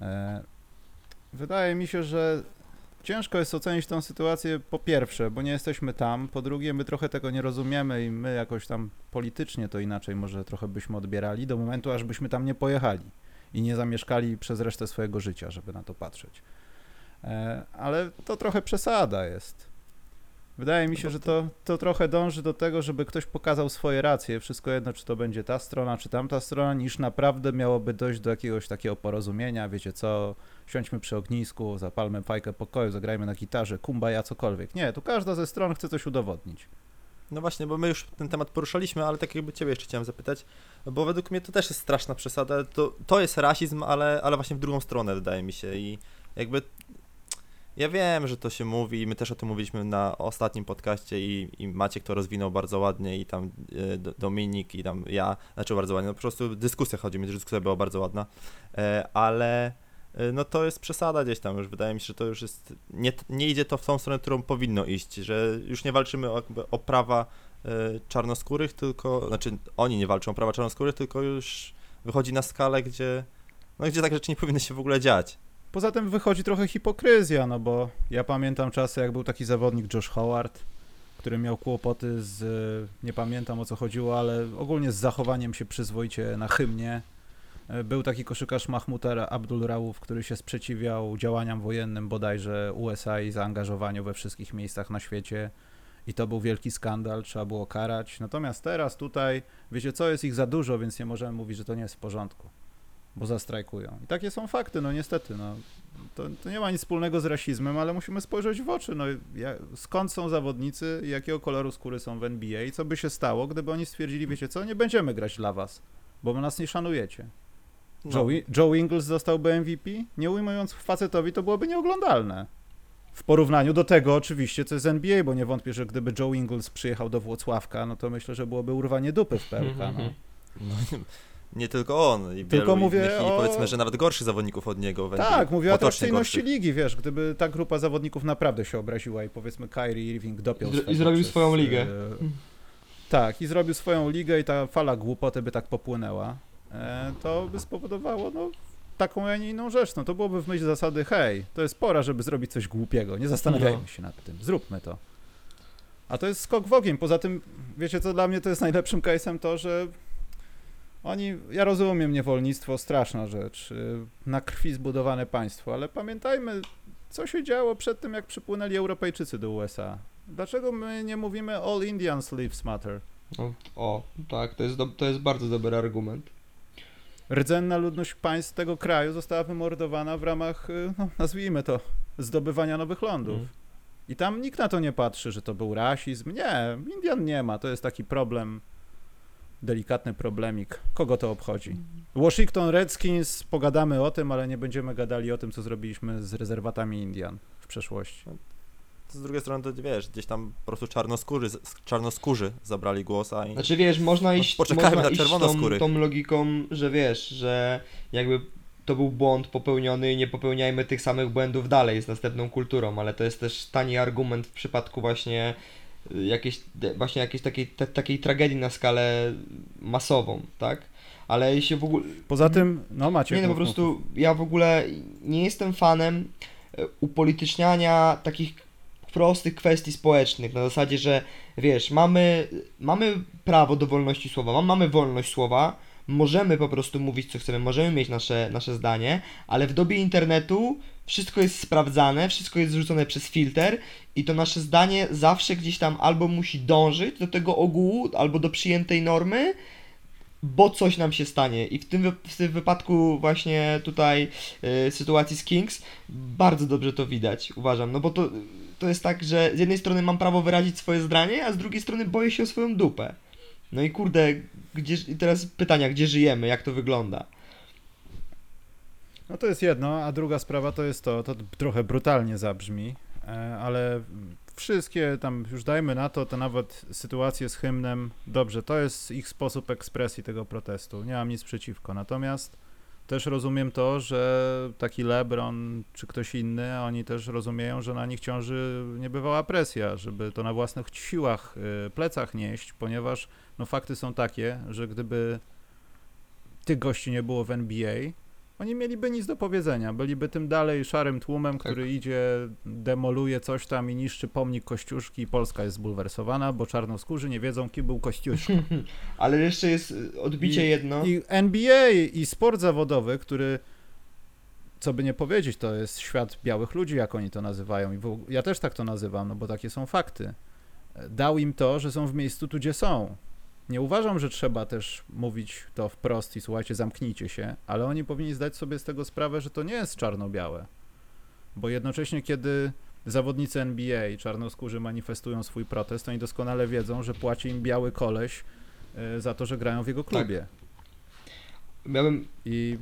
Speaker 1: E, wydaje mi się, że ciężko jest ocenić tą sytuację po pierwsze, bo nie jesteśmy tam, po drugie my trochę tego nie rozumiemy i my jakoś tam politycznie to inaczej może trochę byśmy odbierali do momentu, aż byśmy tam nie pojechali i nie zamieszkali przez resztę swojego życia, żeby na to patrzeć. E, ale to trochę przesada jest. Wydaje mi się, że to, to trochę dąży do tego, żeby ktoś pokazał swoje racje, wszystko jedno, czy to będzie ta strona, czy tamta strona, niż naprawdę miałoby dojść do jakiegoś takiego porozumienia, wiecie co, siądźmy przy ognisku, zapalmy fajkę pokoju, zagrajmy na gitarze, kumbaya, cokolwiek. Nie, tu każda ze stron chce coś udowodnić.
Speaker 3: No właśnie, bo my już ten temat poruszaliśmy, ale tak jakby ciebie jeszcze chciałem zapytać, bo według mnie to też jest straszna przesada. To, to jest rasizm, ale, ale właśnie w drugą stronę wydaje mi się i jakby ja wiem, że to się mówi i my też o tym mówiliśmy na ostatnim podcaście i, i Maciek to rozwinął bardzo ładnie i tam e, Do- Dominik i tam ja, znaczy bardzo ładnie, no po prostu dyskusja chodzi mi, dyskusja była bardzo ładna, e, ale e, no to jest przesada gdzieś tam już, wydaje mi się, że to już jest, nie, nie idzie to w tą stronę, którą powinno iść, że już nie walczymy o, o prawa czarnoskórych, tylko, znaczy oni nie walczą o prawa czarnoskórych, tylko już wychodzi na skalę, gdzie, no gdzie takie rzeczy nie powinny się w ogóle dziać.
Speaker 1: Poza tym wychodzi trochę hipokryzja, no bo ja pamiętam czasy, jak był taki zawodnik Josh Howard, który miał kłopoty z, nie pamiętam o co chodziło, ale ogólnie z zachowaniem się przyzwoicie na hymnie. E, Był taki koszykarz Mahmud Abdul Rauf, który się sprzeciwiał działaniom wojennym bodajże USA i zaangażowaniu we wszystkich miejscach na świecie. I to był wielki skandal, trzeba było karać. Natomiast teraz tutaj, wiecie co, jest ich za dużo, więc nie możemy mówić, że to nie jest w porządku bo zastrajkują. I takie są fakty, no niestety, no. To, to nie ma nic wspólnego z rasizmem, ale musimy spojrzeć w oczy, no ja, skąd są zawodnicy, i jakiego koloru skóry są w NBA i co by się stało, gdyby oni stwierdzili, wiecie co, nie będziemy grać dla was, bo nas nie szanujecie.
Speaker 3: No.
Speaker 1: Joe, Joe Ingles zostałby MVP? Nie ujmując facetowi, to byłoby nieoglądalne. W porównaniu do tego oczywiście, co jest NBA, bo nie wątpię, że gdyby Joe Ingles przyjechał do Włocławka, no to myślę, że byłoby urwanie dupy w PLK, no.
Speaker 3: No, nie tylko on. I
Speaker 1: Tylko
Speaker 3: wielu
Speaker 1: mówię
Speaker 3: innych, i
Speaker 1: o-
Speaker 3: powiedzmy, że nawet gorszych zawodników od niego. NBA.
Speaker 1: Tak, mówię o atrakcyjności ligi, wiesz, gdyby ta grupa zawodników naprawdę się obraziła i powiedzmy Kyrie Irving dopiął
Speaker 5: I i zrobił
Speaker 1: przez,
Speaker 5: swoją ligę.
Speaker 1: e, tak, i zrobił swoją ligę i ta fala głupoty by tak popłynęła, e, to by spowodowało, no, taką, a nie inną rzecz, no to byłoby w myśl zasady, hej, to jest pora, żeby zrobić coś głupiego, nie zastanawiajmy
Speaker 5: No.
Speaker 1: się nad tym, zróbmy to. A to jest skok w ogień, poza tym, wiecie co, dla mnie to jest najlepszym case'em to, że oni, ja rozumiem niewolnictwo, straszna rzecz, y, na krwi zbudowane państwo, ale pamiętajmy, co się działo przed tym, jak przypłynęli Europejczycy do USA. Dlaczego my nie mówimy All Indians Lives Matter?
Speaker 5: No, o, tak, to jest, do, to jest bardzo dobry argument.
Speaker 1: Rdzenna ludność państw tego kraju została wymordowana w ramach, y, no, nazwijmy to, zdobywania nowych lądów.
Speaker 5: Mm.
Speaker 1: I tam nikt na to nie patrzy, że to był rasizm. Nie, Indian nie ma. To jest taki problem, delikatny problemik. Kogo to obchodzi? Washington Redskins, pogadamy o tym, ale nie będziemy gadali o tym, co zrobiliśmy z rezerwatami Indian w przeszłości.
Speaker 3: Z drugiej strony to wiesz, gdzieś tam po prostu czarnoskórzy, czarnoskórzy zabrali głos, a i...
Speaker 5: Znaczy wiesz, można iść,
Speaker 3: poczekajmy
Speaker 5: można
Speaker 3: na
Speaker 5: iść tą, tą logiką, że wiesz, że jakby to był błąd popełniony i nie popełniajmy tych samych błędów dalej z następną kulturą, ale to jest też tani argument w przypadku właśnie jakiejś, właśnie jakiejś takiej, ta, takiej tragedii na skalę masową, tak? Ale się w ogóle,
Speaker 1: Poza tym, no macie.
Speaker 5: nie no, po prostu ja w ogóle nie jestem fanem e, upolityczniania takich prostych kwestii społecznych, na zasadzie, że wiesz, mamy, mamy prawo do wolności słowa, ma- mamy wolność słowa, możemy po prostu mówić co chcemy, możemy mieć nasze, nasze zdanie, ale w dobie internetu wszystko jest sprawdzane, wszystko jest rzucone przez filtr i to nasze zdanie zawsze gdzieś tam albo musi dążyć do tego ogółu, albo do przyjętej normy, bo coś nam się stanie. I w tym, w tym wypadku właśnie tutaj y, sytuacji z Kings bardzo dobrze to widać, uważam. No bo to, to jest tak, że z jednej strony mam prawo wyrazić swoje zdanie, a z drugiej strony boję się o swoją dupę. No i kurde, gdzie, teraz pytania, gdzie żyjemy, jak to wygląda?
Speaker 1: No to jest jedno, a druga sprawa to jest to, to trochę brutalnie zabrzmi, e, ale wszystkie tam, już dajmy na to, to nawet sytuacje z hymnem, dobrze, to jest ich sposób ekspresji tego protestu, nie mam nic przeciwko, natomiast też rozumiem to, że taki LeBron czy ktoś inny, oni też rozumieją, że na nich ciąży niebywała presja, żeby to na własnych siłach, y, plecach nieść, ponieważ no fakty są takie, że gdyby tych gości nie było w NBA, oni mieliby nic do powiedzenia. Byliby tym dalej szarym tłumem, który idzie, demoluje coś tam i niszczy pomnik Kościuszki i Polska jest zbulwersowana, bo czarnoskórzy nie wiedzą, kim był Kościuszko.
Speaker 5: Ale jeszcze jest y, odbicie
Speaker 1: I-
Speaker 5: jedno.
Speaker 1: I NBA i sport zawodowy, który, co by nie powiedzieć, to jest świat białych ludzi, jak oni to nazywają. I ja też tak to nazywam, no bo takie są fakty. dał im to, że są w miejscu tu, gdzie są. Nie uważam, że trzeba też mówić to wprost i słuchajcie, zamknijcie się, ale oni powinni zdać sobie z tego sprawę, że to nie jest czarno-białe. Bo jednocześnie, kiedy zawodnicy NBA i czarnoskórzy manifestują swój protest, oni doskonale wiedzą, że płaci im biały koleś e, za to, że grają w jego klubie.
Speaker 5: Ja bym,
Speaker 1: I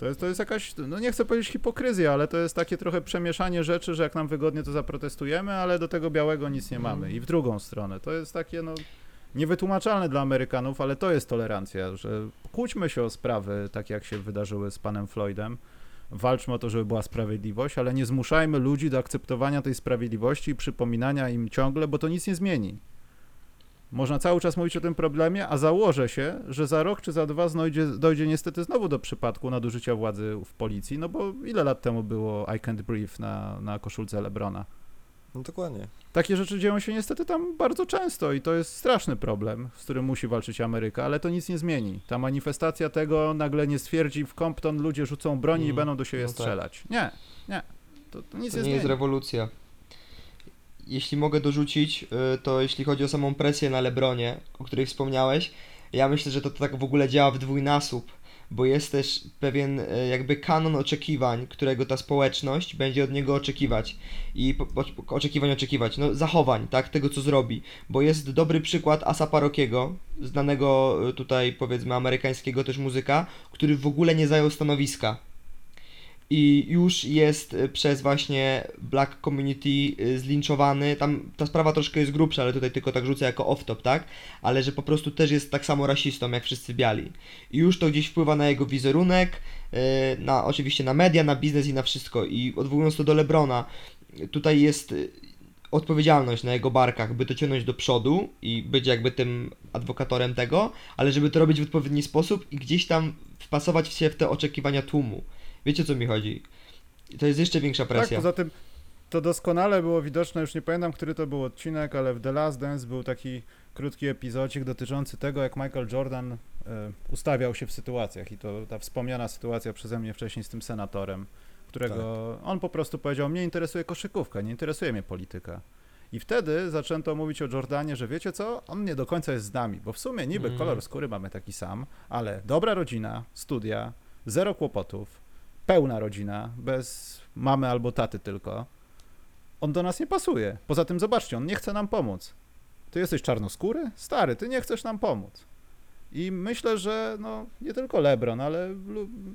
Speaker 1: to jest, to jest jakaś, no nie chcę powiedzieć hipokryzja, ale to jest takie trochę przemieszanie rzeczy, że jak nam wygodnie to zaprotestujemy, ale do tego białego nic nie mamy. I w drugą stronę. To jest takie, no, niewytłumaczalne dla Amerykanów, ale to jest tolerancja, że kłóćmy się o sprawy, takie jak się wydarzyły z panem Floydem. Walczmy o to, żeby była sprawiedliwość, ale nie zmuszajmy ludzi do akceptowania tej sprawiedliwości i przypominania im ciągle, bo to nic nie zmieni. Można cały czas mówić o tym problemie, a założę się, że za rok czy za dwa dojdzie niestety znowu do przypadku nadużycia władzy w policji, no bo ile lat temu było I can't breathe na, na koszulce Lebrona?
Speaker 3: No dokładnie.
Speaker 1: Takie rzeczy dzieją się niestety tam bardzo często i to jest straszny problem, z którym musi walczyć Ameryka, ale to nic nie zmieni. Ta manifestacja tego nagle nie stwierdzi w Compton ludzie rzucą broń i
Speaker 5: Mm,
Speaker 1: będą do siebie
Speaker 5: no tak.
Speaker 1: strzelać. Nie, nie. To, to nic
Speaker 5: to
Speaker 1: nie,
Speaker 5: nie jest rewolucja. Jeśli mogę dorzucić, y, to jeśli chodzi o samą presję na Lebronie, o której wspomniałeś, ja myślę, że to, to tak w ogóle działa w dwójnasób, bo jest też pewien y, jakby kanon oczekiwań, którego ta społeczność będzie od niego oczekiwać i po, po, oczekiwań oczekiwać, no zachowań, tak, tego co zrobi, bo jest dobry przykład Asa Parokiego, znanego y, tutaj powiedzmy amerykańskiego też muzyka, który w ogóle nie zajął stanowiska i już jest y, przez właśnie black community y, zlinczowany. Tam ta sprawa troszkę jest grubsza, ale tutaj tylko tak rzucę jako off-top, tak? Ale że po prostu też jest tak samo rasistą jak wszyscy biali. I już to gdzieś wpływa na jego wizerunek, y, na oczywiście na media, na biznes i na wszystko. I odwołując to do Lebrona, tutaj jest odpowiedzialność na jego barkach, by to ciągnąć do przodu i być jakby tym adwokatorem tego, ale żeby to robić w odpowiedni sposób i gdzieś tam wpasować się w te oczekiwania tłumu. Wiecie co mi chodzi? To jest jeszcze większa
Speaker 1: Tak,
Speaker 5: presja.
Speaker 1: poza tym to doskonale było widoczne, już nie pamiętam, który to był odcinek, ale w The Last Dance był taki krótki epizodzik dotyczący tego, jak Michael Jordan e, ustawiał się w sytuacjach i to ta wspomniana sytuacja przeze mnie wcześniej z tym senatorem, którego on po prostu powiedział, mnie interesuje koszykówka, nie interesuje mnie polityka. I wtedy zaczęto mówić o Jordanie, że wiecie co, on nie do końca jest z nami, bo w sumie niby
Speaker 5: Mm.
Speaker 1: kolor skóry mamy taki sam, ale dobra rodzina, studia, zero kłopotów, pełna rodzina, bez mamy albo taty tylko. On do nas nie pasuje. Poza tym zobaczcie, on nie chce nam pomóc. Ty jesteś czarnoskóry? Stary, ty nie chcesz nam pomóc. I myślę, że no, nie tylko LeBron, ale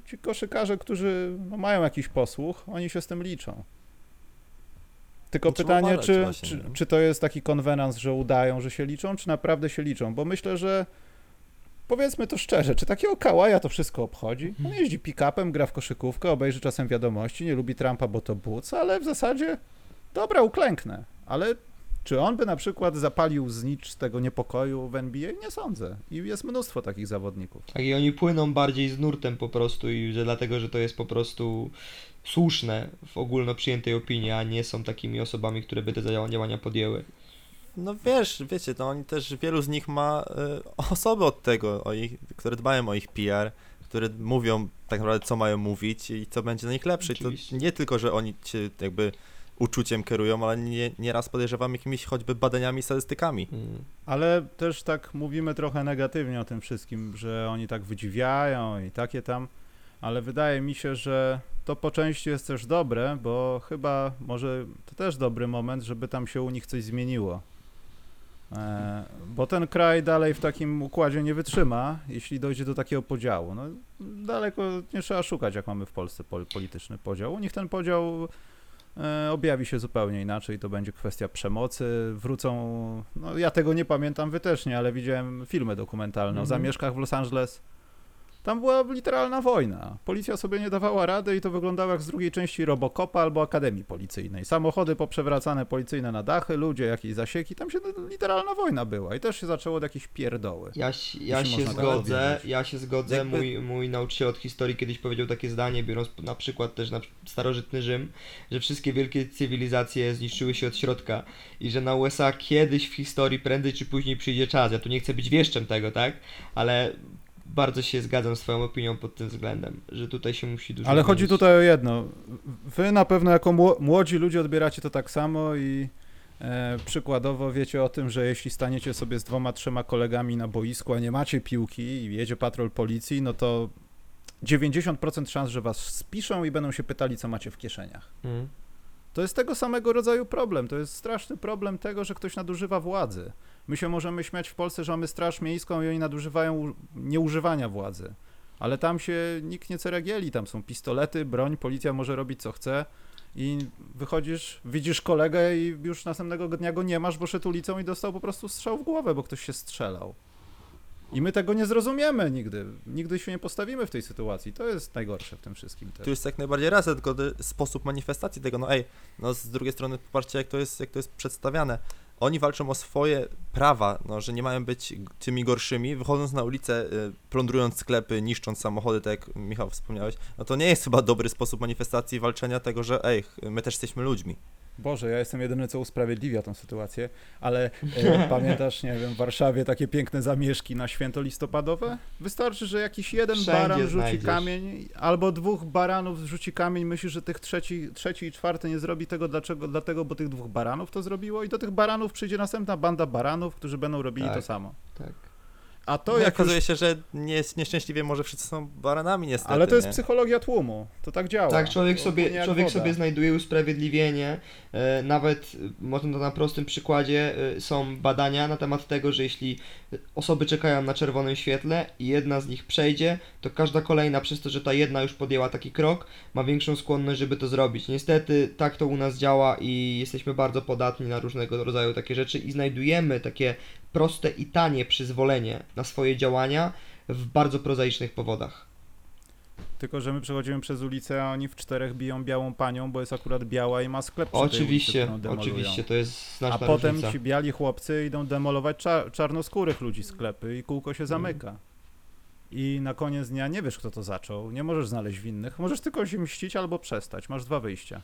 Speaker 1: ci koszykarze, którzy no, mają jakiś posłuch, oni się z tym liczą. Tylko
Speaker 3: trzeba
Speaker 1: pytanie, czy,
Speaker 3: właśnie,
Speaker 1: czy, czy to jest taki konwenans, że udają, że się liczą, czy naprawdę się liczą? Bo myślę, że powiedzmy to szczerze, czy takiego kałaja to wszystko obchodzi? On jeździ pick-upem, gra w koszykówkę, obejrzy czasem wiadomości, nie lubi Trumpa, bo to buc, ale w zasadzie dobra, uklęknę. Ale czy on by na przykład zapalił znicz z tego niepokoju w NBA? Nie sądzę. I jest mnóstwo takich zawodników.
Speaker 5: Tak, i oni płyną bardziej z nurtem po prostu i że dlatego, że to jest po prostu słuszne w ogólno przyjętej opinii, a nie są takimi osobami, które by te działania podjęły.
Speaker 3: No wiesz, wiecie, no oni też, wielu z nich ma y, osoby od tego, o ich, które dbają o ich PR, które mówią tak naprawdę, co mają mówić i co będzie na nich lepsze. I to
Speaker 5: Oczywiście.
Speaker 3: nie tylko, że oni cię jakby uczuciem kierują, ale nie, nieraz podejrzewam jakimiś choćby badaniami, statystykami.
Speaker 1: Ale też tak mówimy trochę negatywnie o tym wszystkim, że oni tak wydziwiają i takie tam, ale wydaje mi się, że to po części jest też dobre, bo chyba może to też dobry moment, żeby tam się u nich coś zmieniło. E, bo ten kraj dalej w takim układzie nie wytrzyma, jeśli dojdzie do takiego podziału. No, daleko nie trzeba szukać, jak mamy w Polsce pol- polityczny podział. U nich ten podział e, objawi się zupełnie inaczej. To będzie kwestia przemocy. Wrócą. No, ja tego nie pamiętam, wy też nie, ale widziałem filmy dokumentalne o
Speaker 5: Mhm.
Speaker 1: zamieszkach w Los Angeles. Tam była literalna wojna. Policja sobie nie dawała rady i to wyglądało jak z drugiej części Robocopa albo Akademii Policyjnej. Samochody poprzewracane policyjne na dachy, ludzie, jakieś zasieki. Tam się literalna wojna była i też się zaczęło od jakiejś pierdoły.
Speaker 5: Ja, się- ja się
Speaker 1: tak
Speaker 5: zgodzę, ja się zgodzę.
Speaker 3: Jakby-
Speaker 5: Mój, mój nauczyciel od historii kiedyś powiedział takie zdanie, biorąc na przykład też na starożytny Rzym, że wszystkie wielkie cywilizacje zniszczyły się od środka i że na USA kiedyś w historii prędzej czy później przyjdzie czas. Ja tu nie chcę być wieszczem tego, tak? Ale bardzo się zgadzam z twoją opinią pod tym względem, że tutaj się musi dużo
Speaker 1: Ale chodzi tutaj o jedno. Wy na pewno jako mło- młodzi ludzie odbieracie to tak samo i E, przykładowo wiecie o tym, że jeśli staniecie sobie z dwoma, trzema kolegami na boisku, a nie macie piłki i jedzie patrol policji, no to 90% szans, że was spiszą i będą się pytali, co macie w kieszeniach.
Speaker 5: Mhm.
Speaker 1: To jest tego samego rodzaju problem. To jest straszny problem tego, że ktoś nadużywa władzy. My się możemy śmiać w Polsce, że mamy straż miejską i oni nadużywają nieużywania władzy. Ale tam się nikt nie ceregieli, tam są pistolety, broń, policja może robić co chce i wychodzisz, widzisz kolegę i już następnego dnia go nie masz, bo szedł ulicą i dostał po prostu strzał w głowę, bo ktoś się strzelał. I my tego nie zrozumiemy nigdy. Nigdy się nie postawimy w tej sytuacji. To jest najgorsze w tym wszystkim. Też.
Speaker 3: Tu jest jak najbardziej racja, tylko sposób manifestacji tego, no ej, no z drugiej strony popatrzcie jak to jest, jak to jest przedstawiane. Oni walczą o swoje prawa, no, że nie mają być tymi gorszymi, wychodząc na ulicę, y, plądrując sklepy, niszcząc samochody, tak jak Michał wspomniałeś, no to nie jest chyba dobry sposób manifestacji walczenia tego, że ej, my też jesteśmy ludźmi.
Speaker 1: Boże, ja jestem jedyny, co usprawiedliwia tą sytuację, ale e, pamiętasz, nie wiem, w Warszawie takie piękne zamieszki na święto listopadowe? Wystarczy, że jakiś jeden
Speaker 5: Wszędzie
Speaker 1: baran rzuci
Speaker 5: znajdziesz.
Speaker 1: kamień, albo dwóch baranów rzuci kamień, myśli, że tych trzeci, trzeci i czwarty nie zrobi tego, dlaczego? Dlatego, bo tych dwóch baranów to zrobiło i do tych baranów przyjdzie następna banda baranów, którzy będą robili
Speaker 5: Tak.
Speaker 1: to samo.
Speaker 5: Tak.
Speaker 1: A to
Speaker 3: To
Speaker 1: jak
Speaker 3: okazuje
Speaker 1: już,
Speaker 3: się, że nie, nieszczęśliwie może wszyscy są baranami niestety,
Speaker 1: Ale to jest
Speaker 3: nie?
Speaker 1: psychologia tłumu, to tak działa.
Speaker 5: Tak, człowiek sobie, człowiek sobie znajduje usprawiedliwienie. E, nawet, e, można to na prostym przykładzie, e, są badania na temat tego, że jeśli osoby czekają na czerwonym świetle i jedna z nich przejdzie, to każda kolejna, przez to, że ta jedna już podjęła taki krok, ma większą skłonność, żeby to zrobić. Niestety tak to u nas działa i jesteśmy bardzo podatni na różnego rodzaju takie rzeczy i znajdujemy takie proste i tanie przyzwolenie na swoje działania w bardzo prozaicznych powodach.
Speaker 1: Tylko, że my przechodzimy przez ulicę, a oni w czterech biją białą panią, bo jest akurat biała i ma sklep przy tej ulicy,
Speaker 5: Oczywiście, oczywiście, to jest
Speaker 1: A
Speaker 5: znaczna
Speaker 1: potem
Speaker 5: różnica.
Speaker 1: ci biali chłopcy idą demolować cza- czarnoskórych ludzi sklepy i kółko się zamyka. I na koniec dnia nie wiesz, kto to zaczął, nie możesz znaleźć winnych, możesz tylko się mścić albo przestać, masz dwa wyjścia.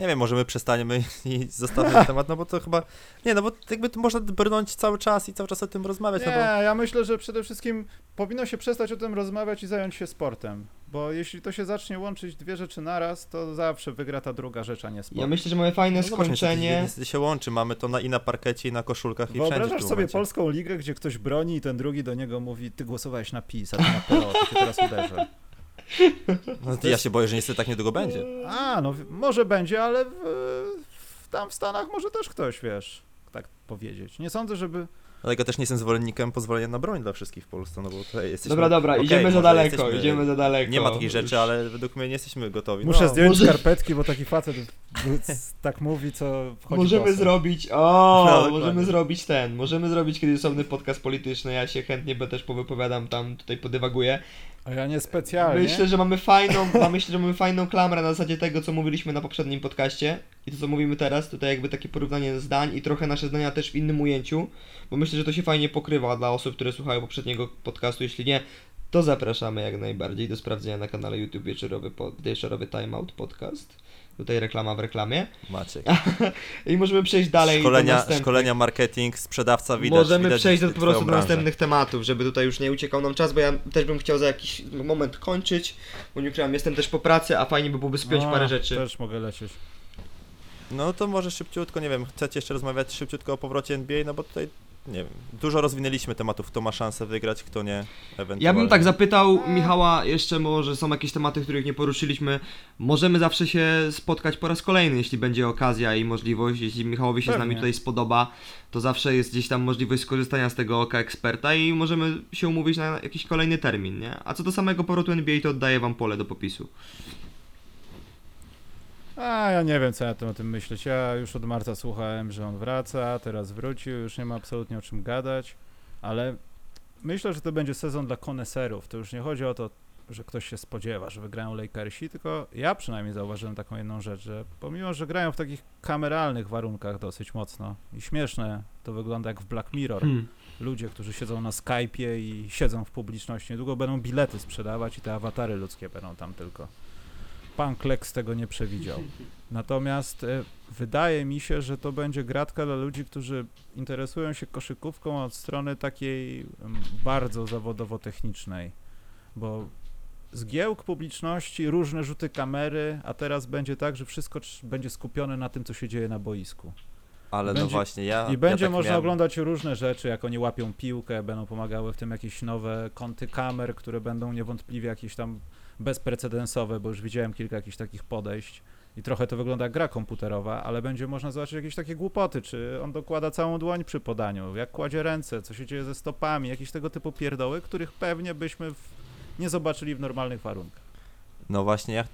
Speaker 3: Nie wiem, może my przestaniemy i zostawimy ten temat, no bo to chyba, nie, no bo jakby to można brnąć cały czas i cały czas o tym rozmawiać,
Speaker 1: Nie,
Speaker 3: no bo
Speaker 1: ja myślę, że przede wszystkim powinno się przestać o tym rozmawiać i zająć się sportem, bo jeśli to się zacznie łączyć dwie rzeczy naraz, to zawsze wygra ta druga rzecz, a nie sport.
Speaker 5: Ja myślę, że mamy fajne
Speaker 3: no
Speaker 5: skończenie.
Speaker 3: niestety się łączy, mamy to na, i na parkecie, i na koszulkach, i wszędzie
Speaker 1: Wyobrażasz sobie polską ligę, gdzie ktoś broni i ten drugi do niego mówi, ty głosowałeś na PiS, a ty na PO, to cię teraz uderzę.
Speaker 3: No, to ja się boję, że niestety tak niedługo będzie.
Speaker 1: A, no może będzie, ale w, w, tam w Stanach może też ktoś, wiesz, tak powiedzieć. Nie sądzę, żeby...
Speaker 3: Dlatego też nie jestem zwolennikiem pozwolenia na broń dla wszystkich w Polsce, no bo tutaj jesteśmy...
Speaker 5: Dobra, dobra,
Speaker 3: okej,
Speaker 5: idziemy za daleko,
Speaker 3: jesteśmy-
Speaker 5: idziemy za daleko.
Speaker 3: Nie ma takich rzeczy, ale według mnie nie jesteśmy gotowi.
Speaker 1: Muszę
Speaker 3: no,
Speaker 1: zdjąć
Speaker 5: może-
Speaker 1: skarpetki, bo taki facet tak mówi, co wchodzi
Speaker 5: Możemy zrobić, o,
Speaker 3: No,
Speaker 5: możemy zrobić ten, możemy zrobić kiedyś osobny podcast polityczny, ja się chętnie też powypowiadam tam, tutaj podywaguję.
Speaker 1: A ja nie specjalnie.
Speaker 5: Myślę, że mamy fajną, ma- myślę, że mamy fajną klamrę na zasadzie tego, co mówiliśmy na poprzednim podcaście i to, co mówimy teraz, tutaj jakby takie porównanie zdań i trochę nasze zdania też w innym ujęciu, bo myślę, że to się fajnie pokrywa dla osób, które słuchają poprzedniego podcastu, jeśli nie, to zapraszamy jak najbardziej do sprawdzenia na kanale YouTube Wieczorowy, po, wieczorowy Timeout Podcast. Tutaj reklama w reklamie.
Speaker 3: Maciek.
Speaker 5: I możemy przejść dalej do
Speaker 3: Szkolenia,
Speaker 5: następnych.
Speaker 3: szkolenia, marketing, sprzedawca, widać
Speaker 5: Możemy
Speaker 3: widać
Speaker 5: przejść do, po prostu do następnych tematów, żeby tutaj już nie uciekał nam czas, bo ja też bym chciał za jakiś moment kończyć, bo nie ukrywam, jestem też po pracy, a fajnie by byłoby spiąć
Speaker 1: A,
Speaker 5: parę rzeczy.
Speaker 1: Też mogę lecieć.
Speaker 3: No to może szybciutko, nie wiem, chcecie jeszcze rozmawiać szybciutko o powrocie NBA, no bo tutaj, nie wiem, dużo rozwinęliśmy tematów, kto ma szansę wygrać, kto nie, ewentualnie.
Speaker 5: Ja bym tak zapytał Michała jeszcze, może są jakieś tematy, których nie poruszyliśmy. Możemy zawsze się spotkać po raz kolejny, jeśli będzie okazja i możliwość. Jeśli Michałowi się z nami
Speaker 1: Pewnie.
Speaker 5: tutaj spodoba, to zawsze jest gdzieś tam możliwość skorzystania z tego oka eksperta i możemy się umówić na jakiś kolejny termin, nie? A co do samego powrotu NBA, to oddaję wam pole do popisu.
Speaker 1: A ja nie wiem, co ja tu o tym myśleć. Ja już od marca słuchałem, że on wraca, teraz wrócił, już nie ma absolutnie o czym gadać, ale myślę, że to będzie sezon dla koneserów. To już nie chodzi o to, że ktoś się spodziewa, że wygrają Lakersi, tylko ja przynajmniej zauważyłem taką jedną rzecz, że pomimo, że grają w takich kameralnych warunkach dosyć mocno i śmieszne, to wygląda jak w Black Mirror.
Speaker 5: Hmm.
Speaker 1: Ludzie, którzy siedzą na Skype'ie i siedzą w publiczności, niedługo będą bilety sprzedawać i te awatary ludzkie będą tam tylko. Pan Kleks tego nie przewidział. Natomiast e, wydaje mi się, że to będzie gratka dla ludzi, którzy interesują się koszykówką od strony takiej bardzo zawodowo-technicznej, bo zgiełk publiczności, różne rzuty kamery, a teraz będzie tak, że wszystko będzie skupione na tym, co się dzieje na boisku.
Speaker 3: Ale no
Speaker 1: Będzie-
Speaker 3: właśnie, ja.
Speaker 1: I
Speaker 3: ja
Speaker 1: będzie
Speaker 3: tak
Speaker 1: można
Speaker 3: miałem-
Speaker 1: oglądać różne rzeczy, jak oni łapią piłkę, będą pomagały w tym jakieś nowe kąty kamer, które będą niewątpliwie jakieś tam bezprecedensowe, bo już widziałem kilka jakichś takich podejść i trochę to wygląda jak gra komputerowa, ale będzie można zobaczyć jakieś takie głupoty, czy on dokłada całą dłoń przy podaniu, jak kładzie ręce, co się dzieje ze stopami, jakieś tego typu pierdoły, których pewnie byśmy w, nie zobaczyli w normalnych warunkach.
Speaker 3: No właśnie, ja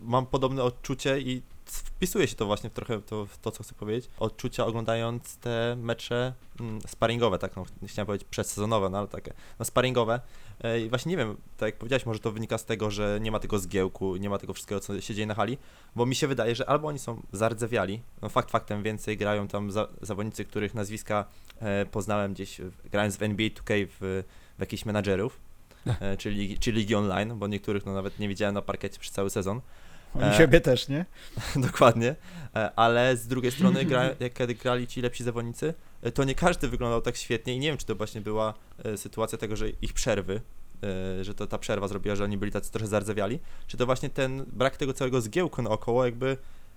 Speaker 3: mam podobne odczucie i wpisuje się to właśnie w trochę to, w to, co chcę powiedzieć. Odczucia oglądając te mecze mm, sparingowe, tak, no, chciałem powiedzieć przedsezonowe, no ale takie, no sparingowe. E, I właśnie nie wiem, tak jak powiedziałeś, może to wynika z tego, że nie ma tego zgiełku, nie ma tego wszystkiego, co się dzieje na hali, bo mi się wydaje, że albo oni są zardzewiali, no fakt faktem więcej grają tam za, zawodnicy, których nazwiska e, poznałem gdzieś, grając w NBA 2K w, w jakichś menadżerów, e, czyli, czy ligi online, bo niektórych no, nawet nie widziałem na parkecie przez cały sezon.
Speaker 1: Oni
Speaker 3: E,
Speaker 1: siebie też, nie?
Speaker 3: Dokładnie, E, ale z drugiej strony, gra, jak kiedy grali ci lepsi zawodnicy, e, to nie każdy wyglądał tak świetnie i nie wiem, czy to właśnie była sytuacja tego, że ich przerwy, że to ta przerwa zrobiła, że oni byli tacy trochę zardzewiali, czy to właśnie ten brak tego całego zgiełku naokoło, jakby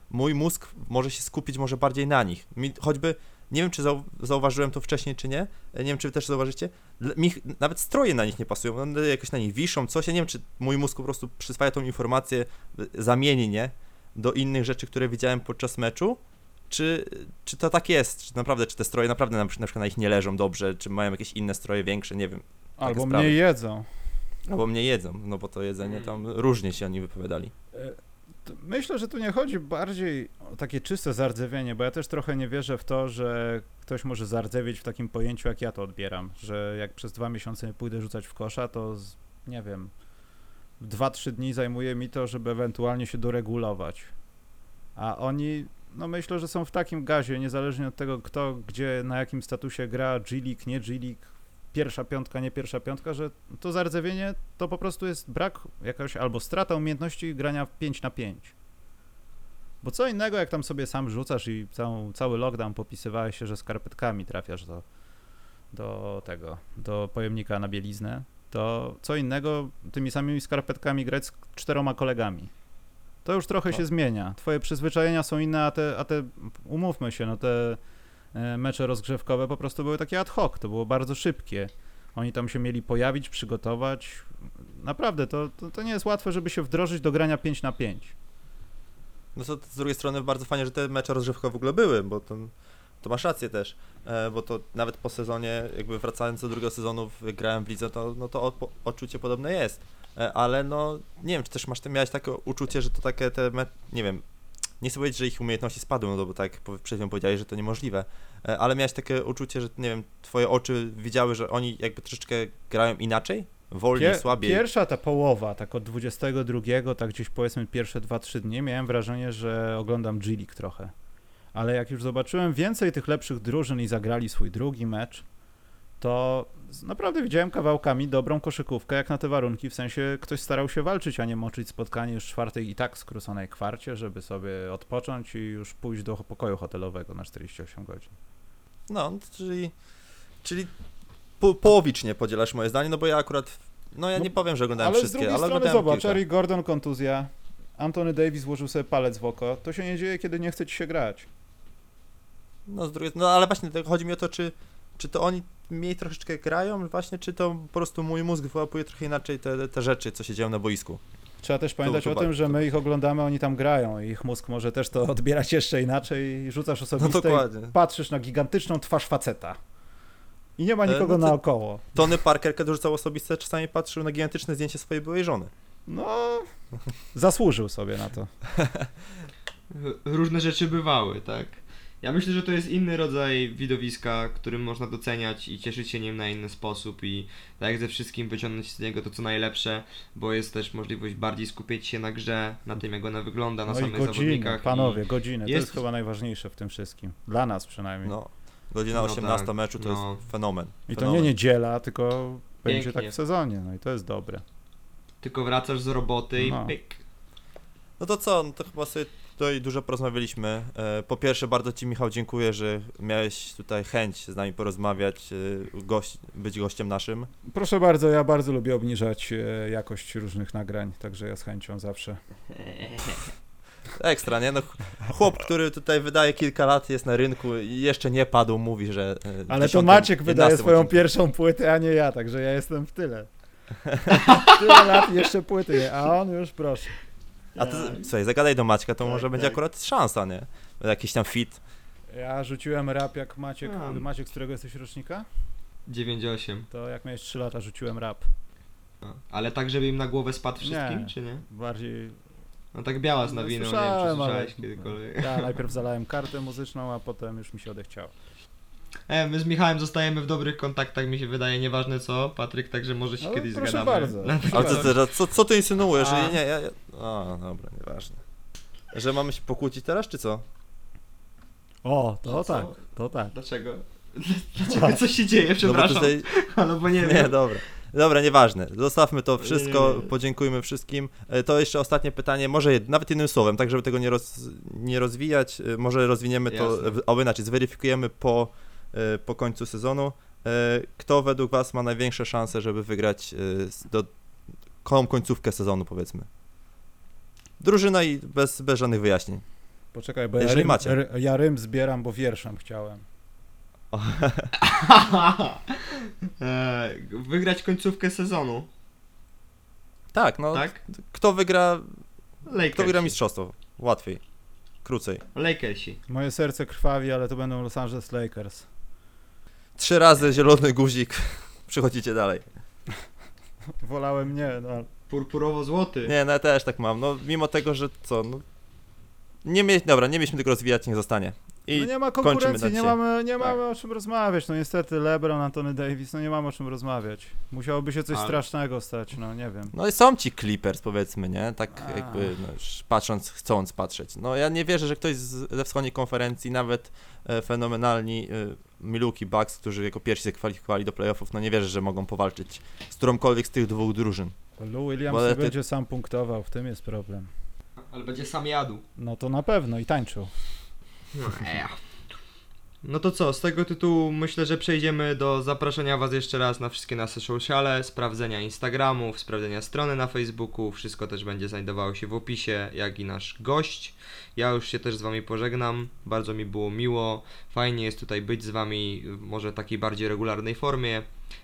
Speaker 3: mój mózg może się skupić może bardziej na nich. Mi, choćby, nie wiem, czy zau, zauważyłem to wcześniej, czy nie, e, nie wiem, czy wy też zauważycie, mi, nawet stroje na nich nie pasują, one jakoś na nich wiszą, coś, ja nie wiem, czy mój mózg po prostu przyswaja tą informację, e, zamieni, nie? do innych rzeczy, które widziałem podczas meczu, czy, czy to tak jest? Czy naprawdę, czy te stroje naprawdę na, na przykład na nich nie leżą dobrze, czy mają jakieś inne stroje większe, nie wiem.
Speaker 1: Albo mniej jedzą.
Speaker 3: Albo mnie jedzą, no bo to jedzenie tam różnie się oni wypowiadali.
Speaker 1: Myślę, że tu nie chodzi bardziej o takie czyste zardzewienie, bo ja też trochę nie wierzę w to, że ktoś może zardzewieć w takim pojęciu, jak ja to odbieram, że jak przez dwa miesiące nie pójdę rzucać w kosza, to z, nie wiem, dwa, trzy dni zajmuje mi to, żeby ewentualnie się doregulować. A oni, no myślę, że są w takim gazie, niezależnie od tego, kto, gdzie, na jakim statusie gra, G-League, nie G-League, pierwsza piątka, nie pierwsza piątka, że to zardzewienie to po prostu jest brak jakaś albo strata umiejętności grania w 5 na 5. Bo co innego, jak tam sobie sam rzucasz i całą, cały lockdown popisywałeś się, że skarpetkami trafiasz do, do tego, do pojemnika na bieliznę, to co innego tymi samymi skarpetkami grać z czteroma kolegami. To już trochę
Speaker 3: No.
Speaker 1: się zmienia. Twoje przyzwyczajenia są inne, a te, a te umówmy się, no te mecze rozgrzewkowe po prostu były takie ad hoc, to było bardzo szybkie. Oni tam się mieli pojawić, przygotować. Naprawdę, to, to, to nie jest łatwe, żeby się wdrożyć do grania 5 na 5.
Speaker 3: No to z drugiej strony bardzo fajnie, że te mecze rozgrzewkowe w ogóle były, bo to, to masz rację też, e, bo to nawet po sezonie, jakby wracając do drugiego sezonu, grałem w lidze, to, no to odczucie podobne jest. E, ale no, nie wiem, czy też masz, miałeś takie uczucie, że to takie te, nie wiem, nie chcę powiedzieć, że ich umiejętności spadły, no bo tak przed chwilą powiedziałeś, że to niemożliwe, e, ale miałeś takie uczucie, że nie wiem, twoje oczy widziały, że oni jakby troszeczkę grają inaczej, wolniej,
Speaker 1: Pier-
Speaker 3: słabiej.
Speaker 1: Pierwsza ta połowa, tak od 22, tak gdzieś powiedzmy pierwsze 2-3 dni, miałem wrażenie, że oglądam G-League trochę. Ale jak już zobaczyłem więcej tych lepszych drużyn i zagrali swój drugi mecz, to naprawdę widziałem kawałkami dobrą koszykówkę, jak na te warunki, w sensie ktoś starał się walczyć, a nie moczyć spotkanie już czwartej i tak skróconej kwarcie, żeby sobie odpocząć i już pójść do pokoju hotelowego na 48 godzin.
Speaker 3: No, czyli, czyli po, połowicznie podzielasz moje zdanie, no bo ja akurat, no ja
Speaker 1: No,
Speaker 3: nie powiem, że oglądałem
Speaker 1: Ale z
Speaker 3: wszystkie,
Speaker 1: drugiej
Speaker 3: ale
Speaker 1: strony
Speaker 3: oglądałem
Speaker 1: zobacz,
Speaker 3: kilka.
Speaker 1: Eric Gordon kontuzja, Anthony Davis włożył sobie palec w oko, to się nie dzieje, kiedy nie chce ci się grać.
Speaker 3: No, z drugiej, no ale właśnie chodzi mi o to, czy, czy to oni mniej troszeczkę grają, właśnie, czy to po prostu mój mózg wyłapuje trochę inaczej te, te rzeczy, co się dzieją na boisku.
Speaker 1: Trzeba też pamiętać
Speaker 3: to
Speaker 1: o
Speaker 3: ba-
Speaker 1: tym, że
Speaker 3: to-
Speaker 1: my ich oglądamy, oni tam grają i ich mózg może też to odbierać jeszcze inaczej i rzucasz
Speaker 3: No
Speaker 1: osobiste i patrzysz na gigantyczną twarz faceta. I nie ma
Speaker 3: E,
Speaker 1: nikogo
Speaker 3: no to-
Speaker 1: naokoło.
Speaker 3: Tony Parker, kiedy rzucał osobiste, czasami patrzył na gigantyczne zdjęcie swojej byłej żony.
Speaker 1: No, zasłużył sobie na to.
Speaker 5: Różne rzeczy bywały, tak. Ja myślę, że to jest inny rodzaj widowiska, którym można doceniać i cieszyć się nim na inny sposób i tak jak ze wszystkim wyciągnąć z niego to co najlepsze, bo jest też możliwość bardziej skupić się na grze, na tym jak ona wygląda, na
Speaker 1: No i
Speaker 5: samych
Speaker 1: godziny,
Speaker 5: zawodnikach.
Speaker 1: panowie, godziny. To
Speaker 5: jest-
Speaker 1: jest chyba najważniejsze w tym wszystkim. Dla nas przynajmniej.
Speaker 3: No, godzina
Speaker 5: No
Speaker 3: 18
Speaker 5: tak,
Speaker 3: meczu to
Speaker 5: no.
Speaker 3: jest fenomen.
Speaker 1: I to
Speaker 3: fenomen.
Speaker 1: nie niedziela, tylko będzie
Speaker 5: Pięknie.
Speaker 1: tak w sezonie. No i to jest dobre.
Speaker 5: I tylko wracasz z roboty i
Speaker 1: No.
Speaker 5: pyk.
Speaker 3: No to co, no to chyba sobie tutaj dużo porozmawialiśmy. E, Po pierwsze, bardzo Ci, Michał, dziękuję, że miałeś tutaj chęć z nami porozmawiać, e, gość, być gościem naszym.
Speaker 1: Proszę bardzo, ja bardzo lubię obniżać e, jakość różnych nagrań, także ja z chęcią zawsze.
Speaker 3: Ekstra, nie? No, ch- chłop, który tutaj wydaje kilka lat, jest na rynku i jeszcze nie padł, mówi, że.
Speaker 1: Ale to
Speaker 3: 10,
Speaker 1: Maciek wydaje
Speaker 3: 11
Speaker 1: swoją
Speaker 3: odcinku.
Speaker 1: pierwszą płytę, a nie ja, także ja jestem w tyle. Tyle lat jeszcze płyty, a on już proszę.
Speaker 3: A ty, słuchaj, zagadaj do Maćka, to
Speaker 5: Tak,
Speaker 3: może będzie
Speaker 5: tak.
Speaker 3: akurat szansa, nie? Jakiś tam fit.
Speaker 1: Ja rzuciłem rap jak Maciek,
Speaker 5: A.
Speaker 1: Maciek, z którego jesteś rocznika?
Speaker 5: 9-8.
Speaker 1: To jak miałeś 3 lata rzuciłem rap.
Speaker 5: No. Ale tak, żeby im na głowę spadł wszystkim,
Speaker 1: Nie.
Speaker 5: czy nie?
Speaker 1: Bardziej,
Speaker 5: No tak biała z
Speaker 1: No,
Speaker 5: nawiną, nie wiem czy
Speaker 1: słyszałem, ale-
Speaker 5: słyszałeś kiedykolwiek.
Speaker 1: ja najpierw zalałem kartę muzyczną, a potem już mi się odechciało.
Speaker 5: E, my z Michałem zostajemy w dobrych kontaktach, mi się wydaje, nieważne co, Patryk, także może się
Speaker 1: No,
Speaker 5: kiedyś
Speaker 1: proszę
Speaker 5: zgadamy.
Speaker 1: bardzo.
Speaker 5: Na
Speaker 3: Ale co, co, co, co ty insynuujesz?
Speaker 5: A.
Speaker 3: Że nie, ja, ja... A, dobra, nieważne. Że mamy się pokłócić teraz, czy co?
Speaker 1: O, to
Speaker 5: co?
Speaker 1: tak, to tak.
Speaker 5: Dlaczego? Dlaczego coś się dzieje,
Speaker 3: No bo
Speaker 5: przepraszam,
Speaker 3: tutaj...
Speaker 5: ale bo nie
Speaker 3: Nie,
Speaker 5: wiem.
Speaker 3: dobra. Dobra, nieważne. Zostawmy to wszystko,
Speaker 5: Nie, nie, nie.
Speaker 3: podziękujmy wszystkim. E, To jeszcze ostatnie pytanie, może jed, nawet jednym słowem, tak żeby tego nie, roz, nie rozwijać, e, może rozwiniemy to,
Speaker 5: Jasne.
Speaker 3: w- albo inaczej, zweryfikujemy po, po końcu sezonu. E, Kto według Was ma największe szanse, żeby wygrać e, do tą końcówkę sezonu, powiedzmy? Drużyna i bez, bez żadnych wyjaśnień.
Speaker 1: Poczekaj, bo ja
Speaker 3: Jeżeli
Speaker 1: rym,
Speaker 3: macie.
Speaker 1: r- ja rym zbieram, bo wierszem chciałem.
Speaker 5: e, wygrać końcówkę sezonu,
Speaker 3: Tak, no.
Speaker 5: tak?
Speaker 3: Kto wygra,
Speaker 5: Lakersi.
Speaker 3: kto wygra mistrzostwo? Łatwiej. Krócej.
Speaker 5: Lakersi.
Speaker 1: Moje serce krwawi, ale to będą Los Angeles Lakers.
Speaker 3: Trzy razy zielony guzik. Przychodzicie dalej.
Speaker 1: Wolałem nie, no.
Speaker 5: Purpurowo-złoty.
Speaker 3: Nie, no ja też tak mam. No mimo tego, że co, no. Nie mieć, dobra, nie mieliśmy tego rozwijać, niech zostanie. I
Speaker 1: no nie ma
Speaker 3: kończymy
Speaker 1: konkurencji,
Speaker 3: na
Speaker 1: nie
Speaker 3: dzisiaj.
Speaker 1: mamy, nie
Speaker 5: Tak.
Speaker 1: mamy o czym rozmawiać. No niestety LeBron, Anthony Davis, no nie mamy o czym rozmawiać. Musiałoby się coś
Speaker 5: Ale-
Speaker 1: strasznego stać, no nie wiem.
Speaker 3: No i są ci Clippers, powiedzmy, nie? Tak
Speaker 1: A.
Speaker 3: jakby, no, już patrząc, chcąc patrzeć. No ja nie wierzę, że ktoś z, ze wschodniej konferencji, nawet e, fenomenalni e, Milwaukee Bucks, którzy jako pierwsi się kwalifikowali do playoffów, no nie wierzę, że mogą powalczyć z którąkolwiek z tych dwóch drużyn.
Speaker 1: Lou Williams
Speaker 3: Bo
Speaker 1: nie
Speaker 3: te-
Speaker 1: będzie sam punktował, w tym jest problem.
Speaker 5: Ale będzie sam jadł.
Speaker 1: No to na pewno i tańczył.
Speaker 5: No to co, z tego tytułu myślę, że przejdziemy do zapraszania Was jeszcze raz na wszystkie nasze sociale, sprawdzenia Instagramów, sprawdzenia strony na Facebooku, wszystko też będzie znajdowało się w opisie, jak i nasz gość. Ja już się też z Wami pożegnam, bardzo mi było miło, fajnie jest tutaj być z Wami, może w takiej bardziej regularnej formie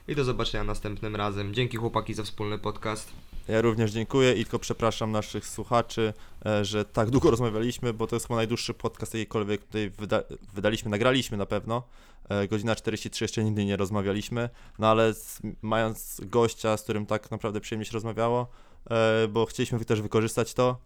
Speaker 5: i do zobaczenia następnym razem. Dzięki chłopaki za wspólny podcast.
Speaker 3: Ja również dziękuję i tylko przepraszam naszych słuchaczy, e, że tak długo rozmawialiśmy, bo to jest chyba najdłuższy podcast jakikolwiek tutaj wyda wydaliśmy, nagraliśmy na pewno. E, Godzina 43 jeszcze nigdy nie rozmawialiśmy, no ale z, mając gościa, z którym tak naprawdę przyjemnie się rozmawiało, e, bo chcieliśmy też wykorzystać to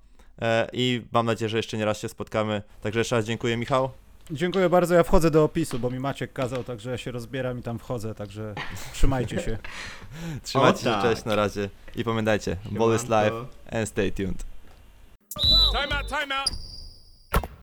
Speaker 3: i mam nadzieję, że jeszcze nie raz się spotkamy. Także jeszcze raz dziękuję Michał.
Speaker 1: Dziękuję bardzo, ja wchodzę do opisu, bo mi Maciek kazał, także ja się rozbieram i tam wchodzę, także trzymajcie się.
Speaker 3: Trzymajcie
Speaker 5: O,
Speaker 3: się,
Speaker 5: tak.
Speaker 3: cześć, na razie i pamiętajcie, ball is life and stay tuned.
Speaker 2: Time out, time out.